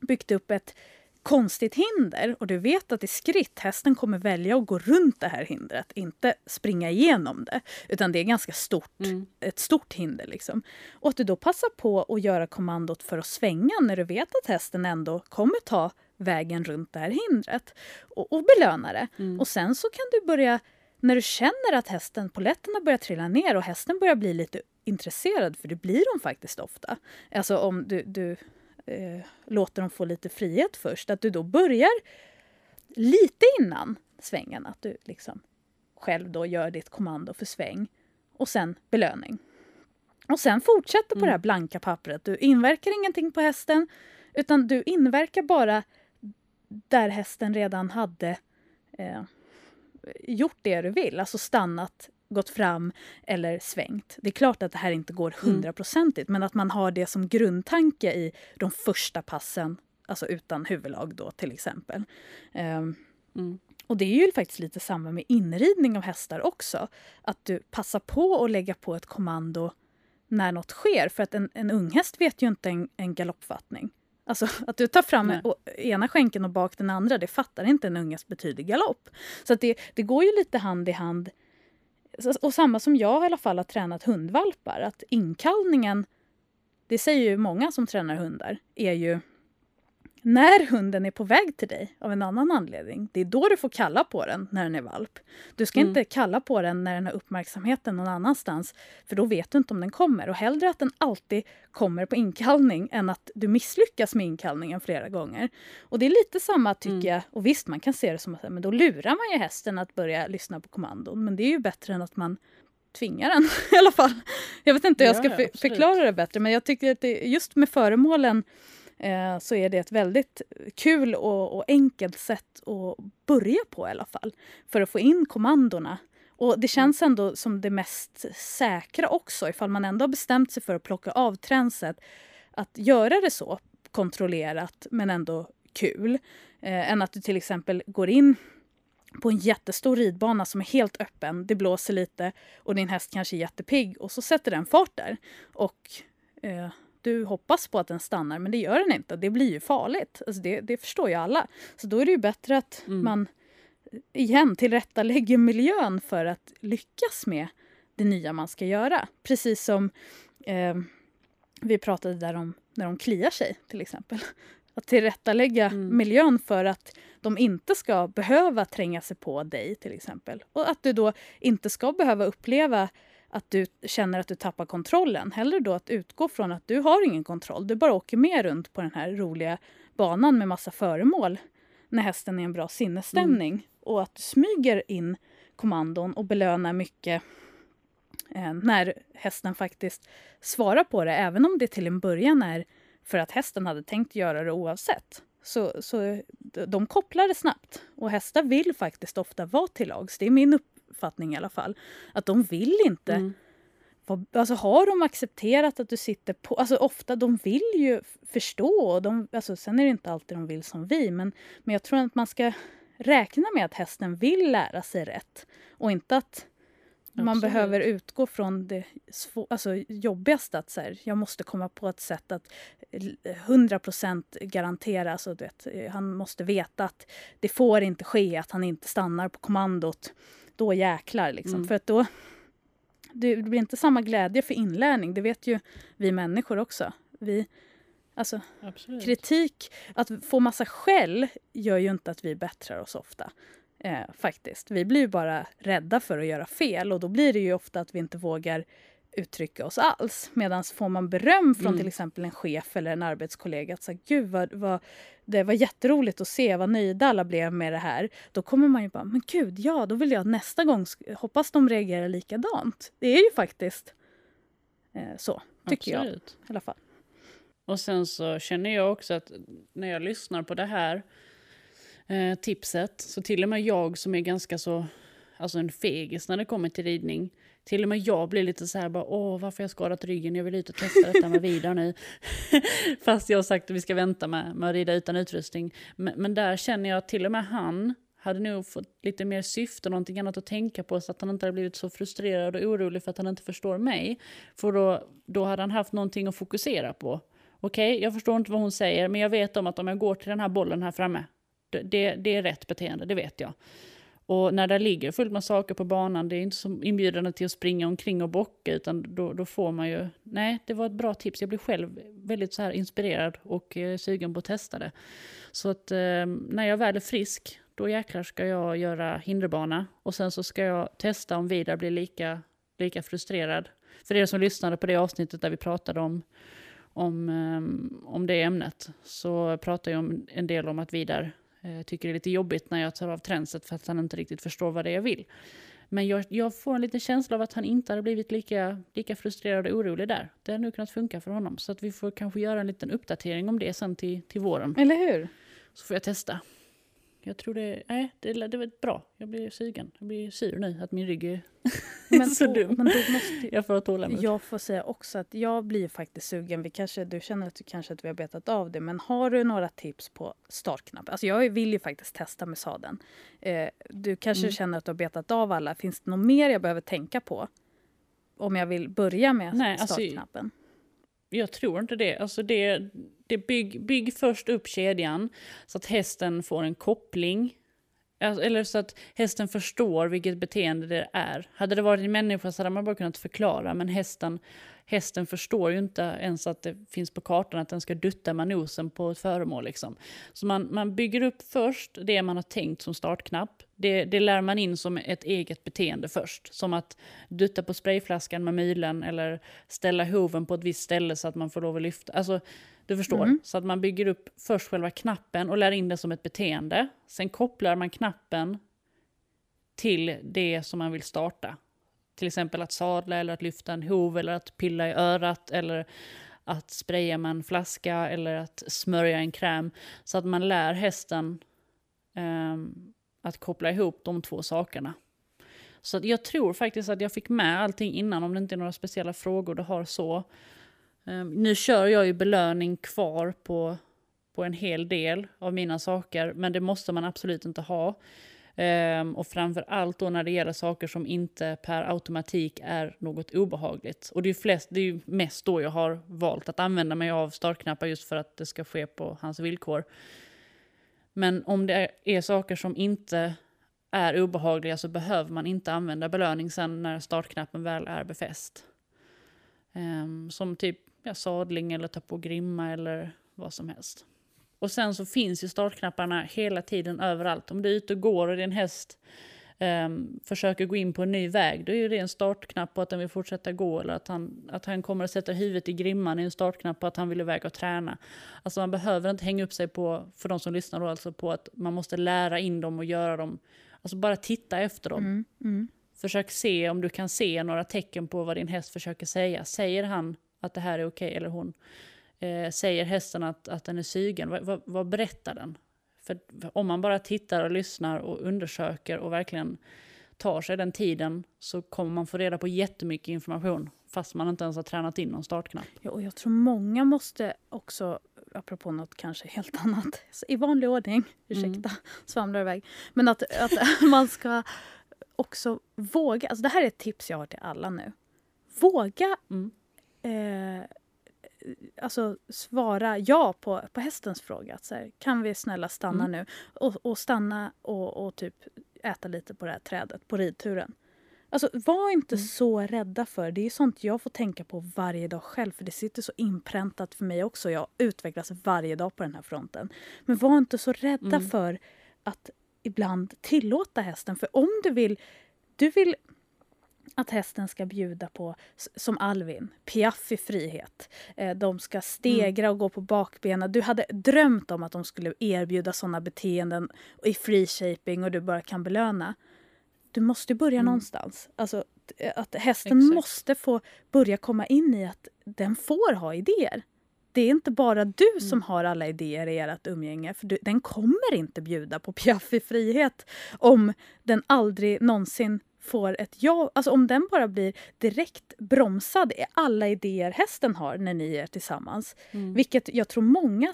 byggt upp ett konstigt hinder och du vet att i skritt hästen kommer välja att gå runt det här hindret, inte springa igenom det. Utan det är ganska stort, mm. ett stort hinder. Liksom. Och att du då passar på att göra kommandot för att svänga när du vet att hästen ändå kommer ta vägen runt det här hindret. Och, och belöna det. Mm. Och sen så kan du börja, när du känner att hästen, poletterna börjar trilla ner och hästen börjar bli lite intresserad, för det blir de faktiskt ofta. Alltså om du, du eh, låter dem få lite frihet först. Att du då börjar lite innan svängen. Att du liksom själv då gör ditt kommando för sväng. Och sen belöning. Och sen fortsätter på mm. det här mm. blanka pappret. Du inverkar ingenting på hästen. Utan du inverkar bara där hästen redan hade eh, gjort det du vill. Alltså stannat gått fram eller svängt. Det är klart att det här inte går mm. hundraprocentigt mm. men att man har det som grundtanke i de första passen, alltså utan huvudlag då till exempel. Um, mm. Och det är ju faktiskt lite samma med inridning av hästar också. Att du passar på att lägga på ett kommando när något sker. För att en, en unghäst vet ju inte en, en galoppfattning. Alltså att du tar fram Nej. ena skänken och bak den andra, det fattar inte en unghäst betyder galopp. Så att det, det går ju lite hand i hand och samma som jag i alla fall har tränat hundvalpar, att inkallningen, det säger ju många som tränar hundar, är ju när hunden är på väg till dig av en annan anledning, det är då du får kalla på den när den är valp. Du ska mm. inte kalla på den när den har uppmärksamheten någon annanstans, för då vet du inte om den kommer. Och hellre att den alltid kommer på inkallning än att du misslyckas med inkallningen flera gånger. Och det är lite samma tycker mm. jag, och visst man kan se det som att men då lurar man ju hästen att börja lyssna på kommandon, men det är ju bättre än att man tvingar den i alla fall. Jag vet inte hur jag ska för, förklara det bättre, men jag tycker att det, just med föremålen eh, så är det ett väldigt kul och, och, enkelt sätt att börja på i alla fall. För att få in kommandona. Och det känns ändå som det mest säkra också ifall man ändå har bestämt sig för att plocka av tränset. Att göra det så kontrollerat men ändå kul. Eh, än att du till exempel går in på en jättestor ridbana som är helt öppen, det blåser lite och din häst kanske är jättepigg och så sätter den fart där. Och eh, du hoppas på att den stannar men det gör den inte. Det blir ju farligt. Alltså det, det förstår ju alla. Så då är det ju bättre att mm. man igen tillrättalägger miljön för att lyckas med det nya man ska göra. Precis som eh, vi pratade där om när de kliar sig till exempel. Att tillrättalägga mm. miljön för att de inte ska behöva tränga sig på dig till exempel. Och att du då inte ska behöva uppleva att du känner att du tappar kontrollen. Hellre då att utgå från att du har ingen kontroll. Du bara åker med runt på den här roliga banan med massa föremål när hästen är i en bra sinnesstämning. Mm. Och att du smyger in kommandon och belönar mycket eh, när hästen faktiskt svarar på det. Även om det till en början är för att hästen hade tänkt göra det oavsett. Så, så de kopplar det snabbt. Och hästar vill faktiskt ofta vara till lags. Det är min upp uppfattning i alla fall. Att de vill inte. Mm. Alltså har de accepterat att du sitter på... Alltså ofta, de vill ju förstå. De, alltså, sen är det inte alltid de vill som vi, men, men jag tror att man ska räkna med att hästen vill lära sig rätt. Och inte att Absolut. man behöver utgå från det svå, alltså, jobbigaste. Att så här, jag måste komma på ett sätt att 100% garantera. Alltså, vet, han måste veta att det får inte ske att han inte stannar på kommandot då jäklar. Liksom. Mm. För att då det blir inte samma glädje för inlärning. Det vet ju vi människor också. Vi, alltså, kritik, att få massa skäll gör ju inte att vi bättrar oss ofta. Eh, faktiskt. Vi blir ju bara rädda för att göra fel och då blir det ju ofta att vi inte vågar uttrycka oss alls. Medan får man beröm från Mm. till exempel en chef eller en arbetskollega att säga gud vad, vad, det var jätteroligt att se vad nöjda alla blev med det här. Då kommer man ju bara, men gud ja, då vill jag nästa gång, hoppas de reagerar likadant. Det är ju faktiskt eh, så, tycker jag Absolut. i alla fall. Och sen så känner jag också att när jag lyssnar på det här eh, tipset, så till och med jag som är ganska så, alltså en fegis när det kommer till ridning, till och med jag blir lite så här bara, åh varför har jag skadat ryggen, jag vill ut och testa detta med Vidar nu. Fast jag har sagt att vi ska vänta med, med att rida utan utrustning. Men, men där känner jag att till och med han hade nog fått lite mer syfte, någonting annat att tänka på så att han inte hade blivit så frustrerad och orolig för att han inte förstår mig. För då, då hade han haft någonting att fokusera på. Okej, jag förstår inte vad hon säger, men jag vet om att om jag går till den här bollen här framme, det, det, det är rätt beteende, det vet jag. Och när det ligger fullt med saker på banan, det är inte så inbjudande till att springa omkring och bocka, utan då, då får man ju... Nej, det var ett bra tips. Jag blev själv väldigt så här inspirerad och eh, sugen på att testa det. Så att eh, när jag väl är frisk, då jäklar ska jag göra hinderbana. Och sen så ska jag testa om Vidar blir lika, lika frustrerad. För er som lyssnade på det avsnittet där vi pratade om om, eh, om det ämnet så pratar jag om en del om att Vidar eh, tycker det är lite jobbigt när jag tar av tränset för att han inte riktigt förstår vad det är jag vill. Men jag, jag får en liten känsla av att han inte hade blivit lika, lika frustrerad och orolig där. Det hade nog kunnat funka för honom. Så att vi får kanske göra en liten uppdatering om det sen till, till våren. Eller hur? Så får jag testa. Jag tror det, nej, det, det var bra. Jag blir sugen. Jag blir sur nu att min rygg är Men, så och- dum. men då måste Jag får tålamod. Jag får säga också att jag blir faktiskt sugen. Vi kanske, du känner att, du, kanske att vi har betat av det, men har du några tips på startknapp? Alltså jag vill ju faktiskt testa med sadeln. Eh, du kanske Mm. känner att du har betat av alla. Finns det något mer jag behöver tänka på? Om jag vill börja med Nej, alltså- startknappen. Jag tror inte det. Alltså det, det bygg, bygg först upp kedjan så att hästen får en koppling. Alltså, eller så att hästen förstår vilket beteende det är. Hade det varit en människa så hade man bara kunnat förklara. Men hästen, hästen förstår ju inte ens att det finns på kartan att den ska dutta med nosen på ett föremål. Liksom. Så man, man bygger upp först det man har tänkt som startknapp. Det, det lär man in som ett eget beteende först. Som att dutta på sprayflaskan med mylen eller ställa hoven på ett visst ställe så att man får lov att lyfta. Alltså, du förstår. Mm. Så att man bygger upp först själva knappen och lär in det som ett beteende. Sen kopplar man knappen till det som man vill starta. Till exempel att sadla eller att lyfta en hov eller att pilla i örat eller att spraya med en flaska eller att smörja en kräm. Så att man lär hästen ehm, att koppla ihop de två sakerna. Så att jag tror faktiskt att jag fick med allting innan om det inte är några speciella frågor du har så. Ehm, nu kör jag ju belöning kvar på, på en hel del av mina saker, men det måste man absolut inte ha. Um, och framför allt då när det gäller saker som inte per automatik är något obehagligt. Och det är, flest, det är ju mest då jag har valt att använda mig av startknappar just för att det ska ske på hans villkor. Men om det är, saker som inte är obehagliga så behöver man inte använda belöning sen när startknappen väl är befäst. Um, som typ ja, sadling eller ta på grimma eller vad som helst. Och sen så finns ju startknapparna hela tiden överallt. Om du är ute och går och din häst ehm, försöker gå in på en ny väg, då är det en startknapp på att den vill fortsätta gå. Eller att han, att han kommer att sätta huvudet i grimman är en startknapp på att han vill iväg och träna. Alltså man behöver inte hänga upp sig på, för de som lyssnar då, alltså på att man måste lära in dem och göra dem. Alltså bara titta efter dem. Mm, mm. Försök se om du kan se några tecken på vad din häst försöker säga. Säger han att det här är okej eller hon? Eh, säger hästen att, att den är sugen? Vad, vad, vad berättar den? För om man bara tittar och lyssnar och undersöker och verkligen tar sig den tiden så kommer man få reda på jättemycket information fast man inte ens har tränat in någon startknapp. Ja, och jag tror många måste också, apropå något kanske helt annat, i vanlig ordning, ursäkta, svamlar iväg, men att, att man ska också våga, alltså det här är ett tips jag har till alla nu. Våga Mm. Eh, alltså svara ja på, på hästens fråga. Att så här, kan vi snälla stanna Mm. nu? Och, och stanna och, och typ äta lite på det här trädet på ridturen. Alltså var inte Mm. så rädda för det. är sånt jag får tänka på varje dag själv för det sitter så inpräntat för mig också. Jag utvecklas varje dag på den här fronten. Men var inte så rädda Mm. för att ibland tillåta hästen. För om du vill, du vill att hästen ska bjuda på, som Alvin, piaff i frihet. Eh, de ska stegra och gå på bakbenen. Du hade drömt om att de skulle erbjuda såna beteenden i free shaping och du bara kan belöna. Du måste börja mm. någonstans. Alltså, att hästen Exakt. måste få börja komma in i att den får ha idéer. Det är inte bara du mm. som har alla idéer i ert umgänge. För du, den kommer inte bjuda på piaff i frihet om den aldrig någonsin får ett ja. Alltså om den bara blir direkt bromsad i alla idéer hästen har när ni är tillsammans. Mm. Vilket jag tror många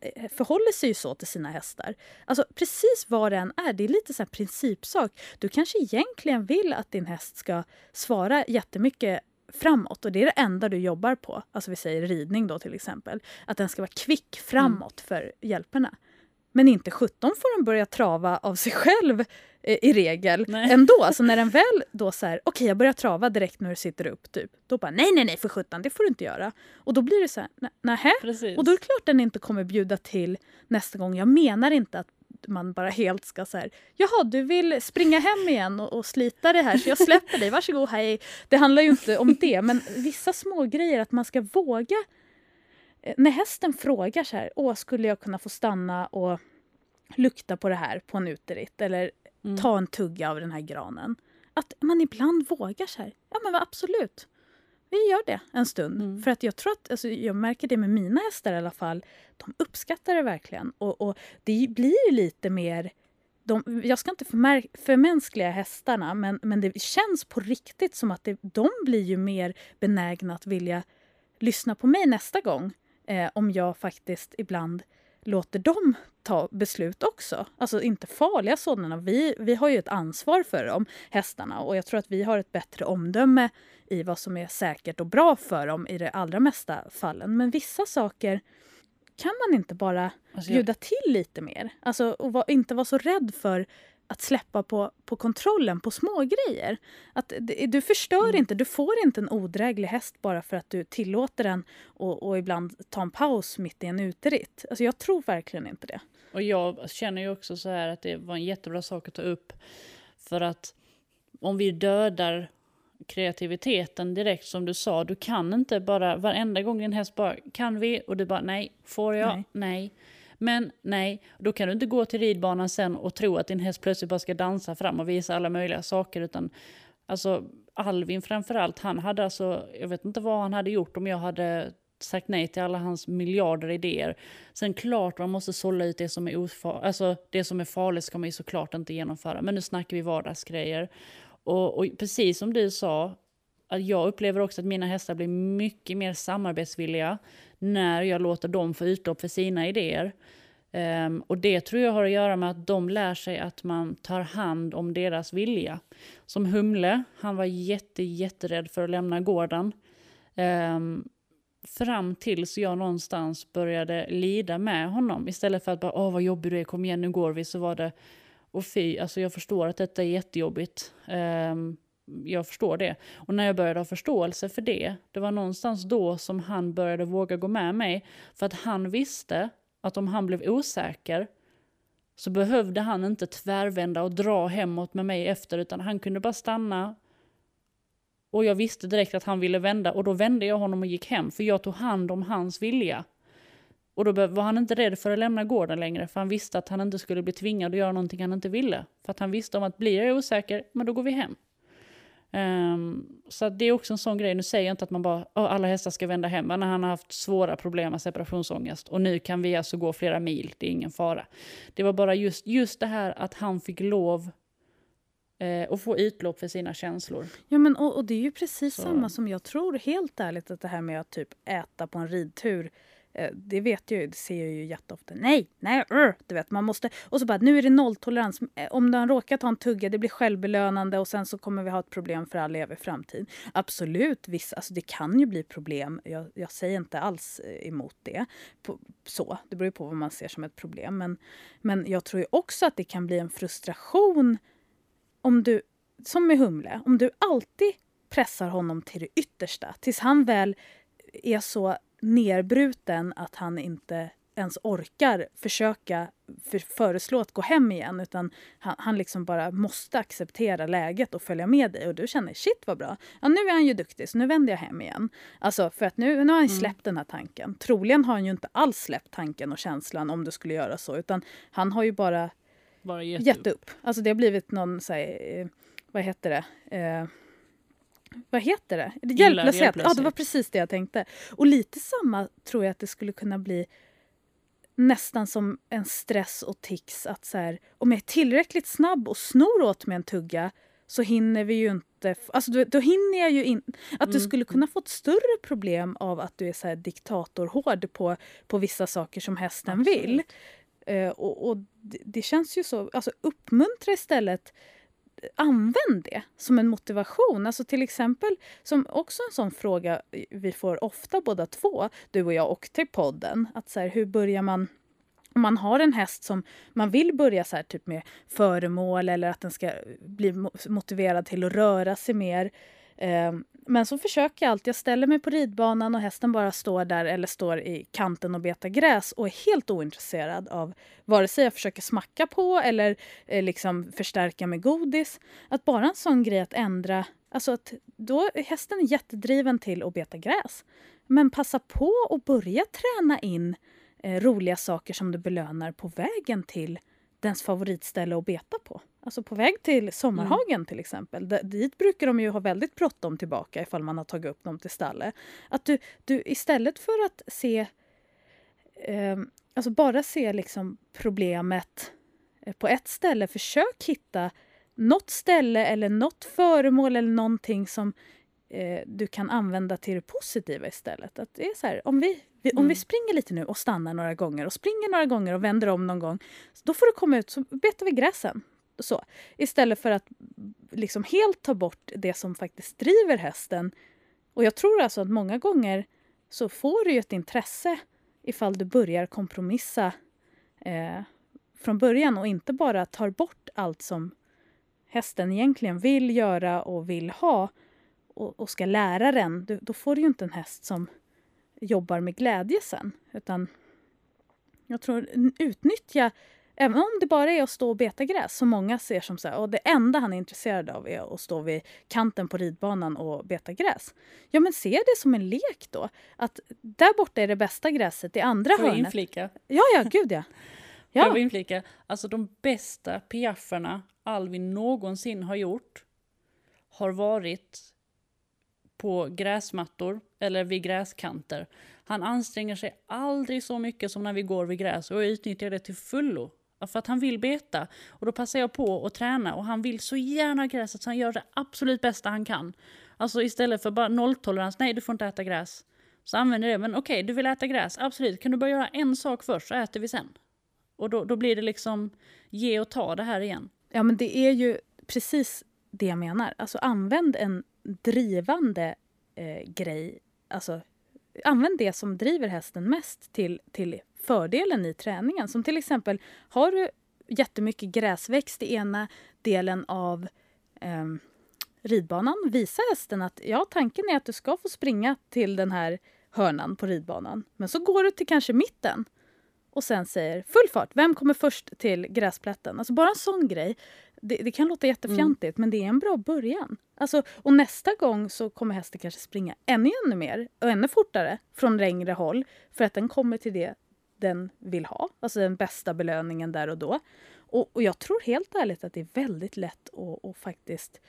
eh, förhåller sig så till sina hästar. Alltså precis vad det än är, det är lite så principsak. Du kanske egentligen vill att din häst ska svara jättemycket framåt och det är det enda du jobbar på. Alltså vi säger ridning då till exempel. Att den ska vara kvick framåt mm. för hjälperna. Men inte 17 får den börja trava av sig själv eh, i regel nej. ändå. Alltså när den väl då så okej okay, jag börjar trava direkt när du sitter upp, typ. Då bara nej, nej, nej för 17 det får du inte göra. Och då blir det så här, nähä? Och då är det klart den inte kommer bjuda till nästa gång. Jag menar inte att man bara helt ska så här, jaha du vill springa hem igen och, och slita det här så jag släpper dig, varsågod hej. Det handlar ju inte om det men vissa små grejer att man ska våga när hästen frågar så här, Åh, skulle jag kunna få stanna och lukta på det här på en uteritt eller mm. ta en tugga av den här granen. Att man ibland vågar så här, ja men absolut, vi gör det en stund. Mm. För att jag tror att, alltså, jag märker det med mina hästar i alla fall, de uppskattar det verkligen. Och, och det blir lite mer de, jag ska inte förmär, förmänskliga hästarna men, men det känns på riktigt som att det, de blir ju mer benägna att vilja lyssna på mig nästa gång eh, om jag faktiskt ibland låter dem ta beslut också. Alltså inte farliga sådana. Vi, vi har ju ett ansvar för dem, hästarna, och jag tror att vi har ett bättre omdöme i vad som är säkert och bra för dem i de allra mesta fallen. Men vissa saker kan man inte bara alltså bjuda till lite mer. Alltså, och var, inte vara så rädd för att släppa på, på kontrollen på små grejer. Att du förstör mm. inte, du får inte en odräglig häst bara för att du tillåter den och, och ibland ta en paus mitt i en uteritt. Alltså jag tror verkligen inte det. Och jag känner ju också så här att det var en jättebra sak att ta upp. För att om vi dödar kreativiteten direkt som du sa, du kan inte bara varenda gång din häst bara kan vi och du bara nej, får jag, nej. nej. Men nej, då kan du inte gå till ridbanan sen och tro att din häst plötsligt bara ska dansa fram och visa alla möjliga saker. Utan alltså Alvin framförallt, han hade alltså, jag vet inte vad han hade gjort om jag hade sagt nej till alla hans miljarder idéer. Sen klart man måste sålla ut det som är ofar alltså det som är farligt ska man ju såklart inte genomföra. Men nu snackar vi vardagsgrejer. Och, och precis som du sa, jag upplever också att mina hästar blir mycket mer samarbetsvilliga när jag låter dem få utlopp för sina idéer. Um, och det tror jag har att göra med att de lär sig att man tar hand om deras vilja. Som Humle, han var jätte, jätterädd för att lämna gården. Um, fram tills jag någonstans började lida med honom. Istället för att bara, åh vad jobbig du är, kom igen nu går vi, så var det, och fy, alltså jag förstår att detta är jättejobbigt. Um, jag förstår det. Och när jag började ha förståelse för det, det var någonstans då som han började våga gå med mig. För att han visste att om han blev osäker så behövde han inte tvärvända och dra hemåt med mig efter, utan han kunde bara stanna. Och jag visste direkt att han ville vända och då vände jag honom och gick hem, för jag tog hand om hans vilja. Och då var han inte rädd för att lämna gården längre, för han visste att han inte skulle bli tvingad att göra någonting han inte ville. För att han visste om att blir jag osäker, men då går vi hem. Um, så det är också en sån grej, nu säger jag inte att man bara, oh, alla hästar ska vända hem, men han har haft svåra problem med separationsångest och nu kan vi alltså gå flera mil, det är ingen fara. Det var bara just, just det här att han fick lov eh, att få utlopp för sina känslor. Ja men och, och det är ju precis så. samma som jag tror helt ärligt att det här med att typ äta på en ridtur Eh, det vet jag ju, det ser jag ju jätteofta. Nej, nej, ur, du vet, man måste... Och så bara, nu är det nolltolerans. Eh, om den råkar ta en tugga, det blir självbelönande och sen så kommer vi ha ett problem för all evig framtid. Absolut, vissa, alltså det kan ju bli problem. Jag, jag säger inte alls eh, emot det. På, så, det beror ju på vad man ser som ett problem. Men, men jag tror ju också att det kan bli en frustration om du, som med Humle, om du alltid pressar honom till det yttersta tills han väl är så nerbruten att han inte ens orkar försöka för, föreslå att gå hem igen utan han, han liksom bara måste acceptera läget och följa med dig och du känner shit vad bra. Ja, nu är han ju duktig så nu vänder jag hem igen. Alltså för att nu, nu har han mm. släppt mm. den här tanken. Troligen har han ju inte alls släppt tanken och känslan om du skulle göra så utan han har ju bara, bara gett, gett upp. upp. Alltså det har blivit någon så här, eh, vad heter det? Eh, vad heter det? Hjälplöshet. hjälplöshet. Ja, det var precis det jag tänkte. Och lite samma tror jag att det skulle kunna bli nästan som en stress och tics att så här, om jag är tillräckligt snabb och snor åt mig en tugga så hinner vi ju inte... Alltså då, då hinner jag ju inte... Att mm. du skulle kunna få ett större problem av att du är så här diktatorhård på, på vissa saker som hästen Absolut. vill. Uh, och, och det, det, känns ju så... Alltså uppmuntra istället använd det som en motivation. Alltså till exempel, som också en sån fråga vi får ofta båda två, du och jag och till podden. Att så här, hur börjar man om man har en häst som man vill börja så här, typ med föremål eller att den ska bli motiverad till att röra sig mer. Eh, men så försöker jag alltid. Jag ställer mig på ridbanan och hästen bara står där eller står i kanten och betar gräs och är helt ointresserad av vare sig jag försöker smacka på eller eh, liksom förstärka med godis. Att bara en sån grej att ändra, alltså att då är hästen jättedriven till att beta gräs. Men passa på att börja träna in eh, roliga saker som du belönar på vägen till dens favoritställe att beta på. Alltså på väg till Sommarhagen mm. till exempel. D dit brukar de ju ha väldigt bråttom tillbaka ifall man har tagit upp dem till stallet. Att du, du istället för att se... Eh, alltså bara se liksom problemet eh, på ett ställe, försök hitta något ställe eller något föremål eller någonting som eh, du kan använda till det positiva istället. Att det är så här, om vi, vi mm. om vi mm. springer lite nu och stannar några gånger och springer några gånger och vänder om någon gång, då får du komma ut så betar vi gräsen. Så. Istället för att liksom helt ta bort det som faktiskt driver hästen. Och jag tror alltså att många gånger så får du ett intresse ifall du börjar kompromissa eh, från början och inte bara tar bort allt som hästen egentligen vill göra och vill ha och, och ska lära den. Du, då får du ju inte en häst som jobbar med glädje sen. Utan jag tror utnyttja Även om det bara är att stå och beta gräs, som många ser som så här, och det enda han är intresserad av är att stå vid kanten på ridbanan och beta gräs. Ja, men se det som en lek då. Att där borta är det bästa gräset, i andra Får hörnet... Får inflika? Ja, ja, gud ja. ja. Får jag inflika? Alltså de bästa piafferna Alvin någonsin har gjort har varit på gräsmattor eller vid gräskanter. Han anstränger sig aldrig så mycket som när vi går vid gräs och jag utnyttjar det till fullo. För att han vill beta. Och då passar jag på att träna och han vill så gärna ha gräset så han gör det absolut bästa han kan. Alltså istället för bara nolltolerans, nej du får inte äta gräs. Så använder det, men okej okay, du vill äta gräs, absolut. Kan du bara göra en sak först så äter vi sen. Och då, då blir det liksom ge och ta det här igen. Ja men det är ju precis det jag menar. Alltså använd en drivande eh, grej. Alltså använd det som driver hästen mest till, till fördelen i träningen. Som till exempel, har du jättemycket gräsväxt i ena delen av eh, ridbanan, visa hästen att ja, tanken är att du ska få springa till den här hörnan på ridbanan. Men så går du till kanske mitten och sen säger full fart, vem kommer först till gräsplätten? Alltså bara en sån grej. Det, det kan låta jättefjantigt, mm. men det är en bra början. Alltså, och nästa gång så kommer hästen kanske springa ännu, ännu mer och ännu fortare från längre håll för att den kommer till det den vill ha, alltså den bästa belöningen där och då. Och, och jag tror helt ärligt att det är väldigt lätt att, att, faktiskt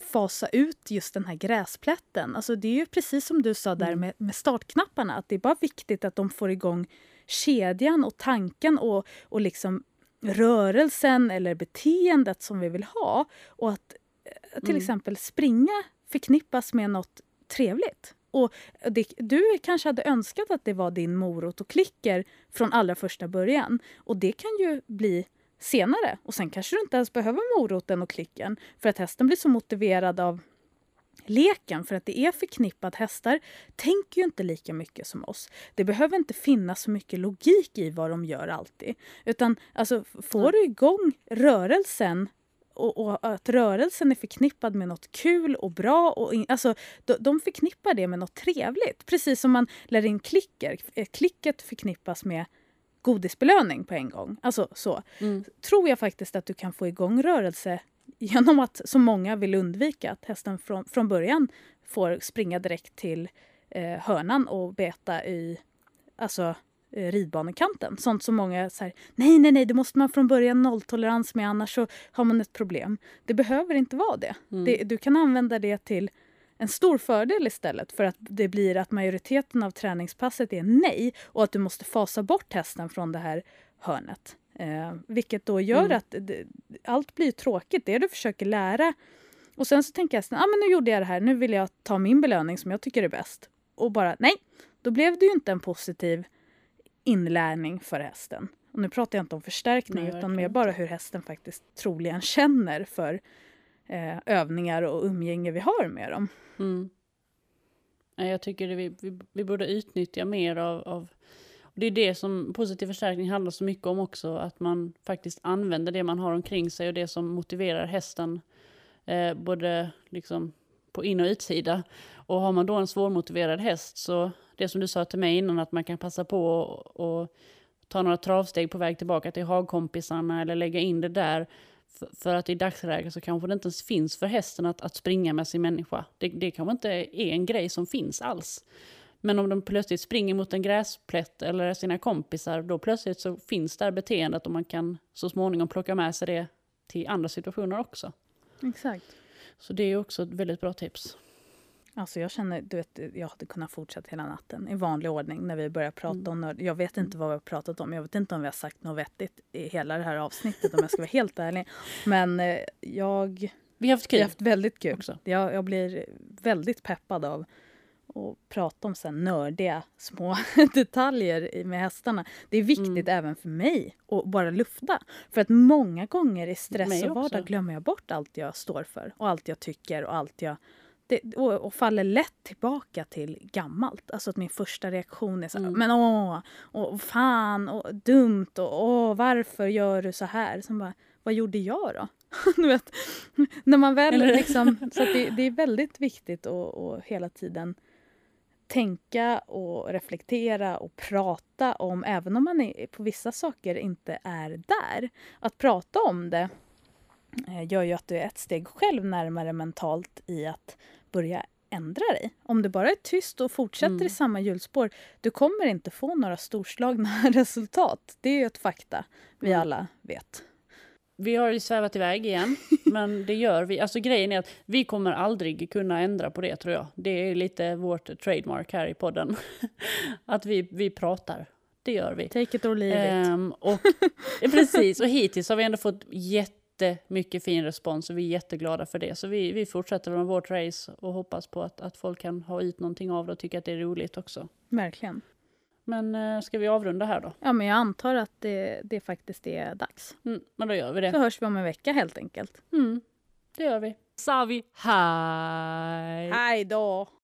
fasa ut just den här gräsplätten. Alltså det är ju precis som du sa där mm. med, med startknapparna, att det är bara viktigt att de får igång kedjan och tanken och, och liksom rörelsen eller beteendet som vi vill ha. Och att eh, till mm. exempel springa förknippas med något trevligt. Och det, du kanske hade önskat att det var din morot och klicker från allra första början. Och det kan ju bli senare. Och sen kanske du inte ens behöver moroten och klicken för att hästen blir så motiverad av leken för att det är förknippat. Hästar tänker ju inte lika mycket som oss. Det behöver inte finnas så mycket logik i vad de gör alltid. Utan alltså, får du igång rörelsen och, och, att rörelsen är förknippad med något kul och bra. Och in, alltså, de, de förknippar det med något trevligt. Precis som man lär in klicker. Klicket förknippas med godisbelöning på en gång. Alltså så. Mm. Tror jag faktiskt att du kan få igång rörelse genom att, som många vill undvika, att hästen från, från början får springa direkt till eh, hörnan och beta i alltså, eh, ridbanekanten. Sånt som många säger, nej, nej, nej, det måste man från början nolltolerans med annars så har man ett problem. Det behöver inte vara det. Mm. det. Du kan använda det till en stor fördel istället för att det blir att majoriteten av träningspasset är nej och att du måste fasa bort hästen från det här hörnet. Eh, vilket då gör Mm. att det, allt blir tråkigt. Det du försöker lära. Och sen så tänker jag, ah, men nu gjorde jag det här, nu vill jag ta min belöning som jag tycker är bäst. Och bara, nej, då blev det ju inte en positiv inlärning för hästen. Och nu pratar jag inte om förstärkning Nej, utan mer bara hur hästen faktiskt troligen känner för eh, övningar och umgänge vi har med dem. Mm. Jag tycker vi, vi, vi borde utnyttja mer av, av det är det som positiv förstärkning handlar så mycket om också, att man faktiskt använder det man har omkring sig och det som motiverar hästen, eh, både liksom på in och utsida. Och har man då en svårmotiverad häst så, det som du sa till mig innan, att man kan passa på och, och ta några travsteg på väg tillbaka till hagkompisarna eller lägga in det där. För, för att i dagsläget så kanske det inte ens finns för hästen att, att springa med sin människa. Det, det kanske inte är en grej som finns alls. Men om de plötsligt springer mot en gräsplätt eller sina kompisar, då plötsligt så finns där beteendet och man kan så småningom plocka med sig det till andra situationer också. Exakt. Så det är också ett väldigt bra tips. Alltså jag känner, du vet, jag hade kunnat fortsätta hela natten i vanlig ordning när vi börjar prata om nörd. Jag vet inte vad vi har pratat om. Jag vet inte om vi har sagt något vettigt i hela det här avsnittet om jag ska vara helt ärlig. Men eh, jag Vi har haft vi kul har haft väldigt kul. också. Jag, jag blir väldigt peppad av att prata om så nördiga små detaljer med hästarna. Det är viktigt även för mig att bara lufta. För att många gånger i stress och vardag glömmer jag bort allt jag står för och allt jag tycker och allt jag det, och, och faller lätt tillbaka till gammalt. Alltså att min första reaktion är så här, Mm. men åh, och fan, och dumt, och åh, varför gör du så här? Som bara, vad gjorde jag då? du vet, när man väl Eller- liksom, så det, det är väldigt viktigt att, att hela tiden tänka och reflektera och prata om, även om man är, på vissa saker inte är där. Att prata om det gör ju att du är ett steg själv närmare mentalt i att börja ändra dig. Om du bara är tyst och fortsätter Mm. i samma hjulspår, du kommer inte få några storslagna resultat. Det är ju ett fakta vi Mm. alla vet. Vi har ju svävat iväg igen, men det gör vi. Alltså grejen är att vi kommer aldrig kunna ändra på det tror jag. Det är lite vårt trademark här i podden. Att vi, vi pratar. Det gör vi. Take it or leave it. Ehm, och, precis, och hittills har vi ändå fått jättemycket fin respons och vi är jätteglada för det. Så vi, vi fortsätter med vårt race och hoppas på att, att folk kan ha ut någonting av det och tycka att det är roligt också. Verkligen. Men eh, ska vi avrunda här då? Ja, men jag antar att det, det faktiskt är dags. Mm, men då gör vi Så det. hörs vi om en vecka helt enkelt. Mm, det gör vi. Sa vi hej! Hej då!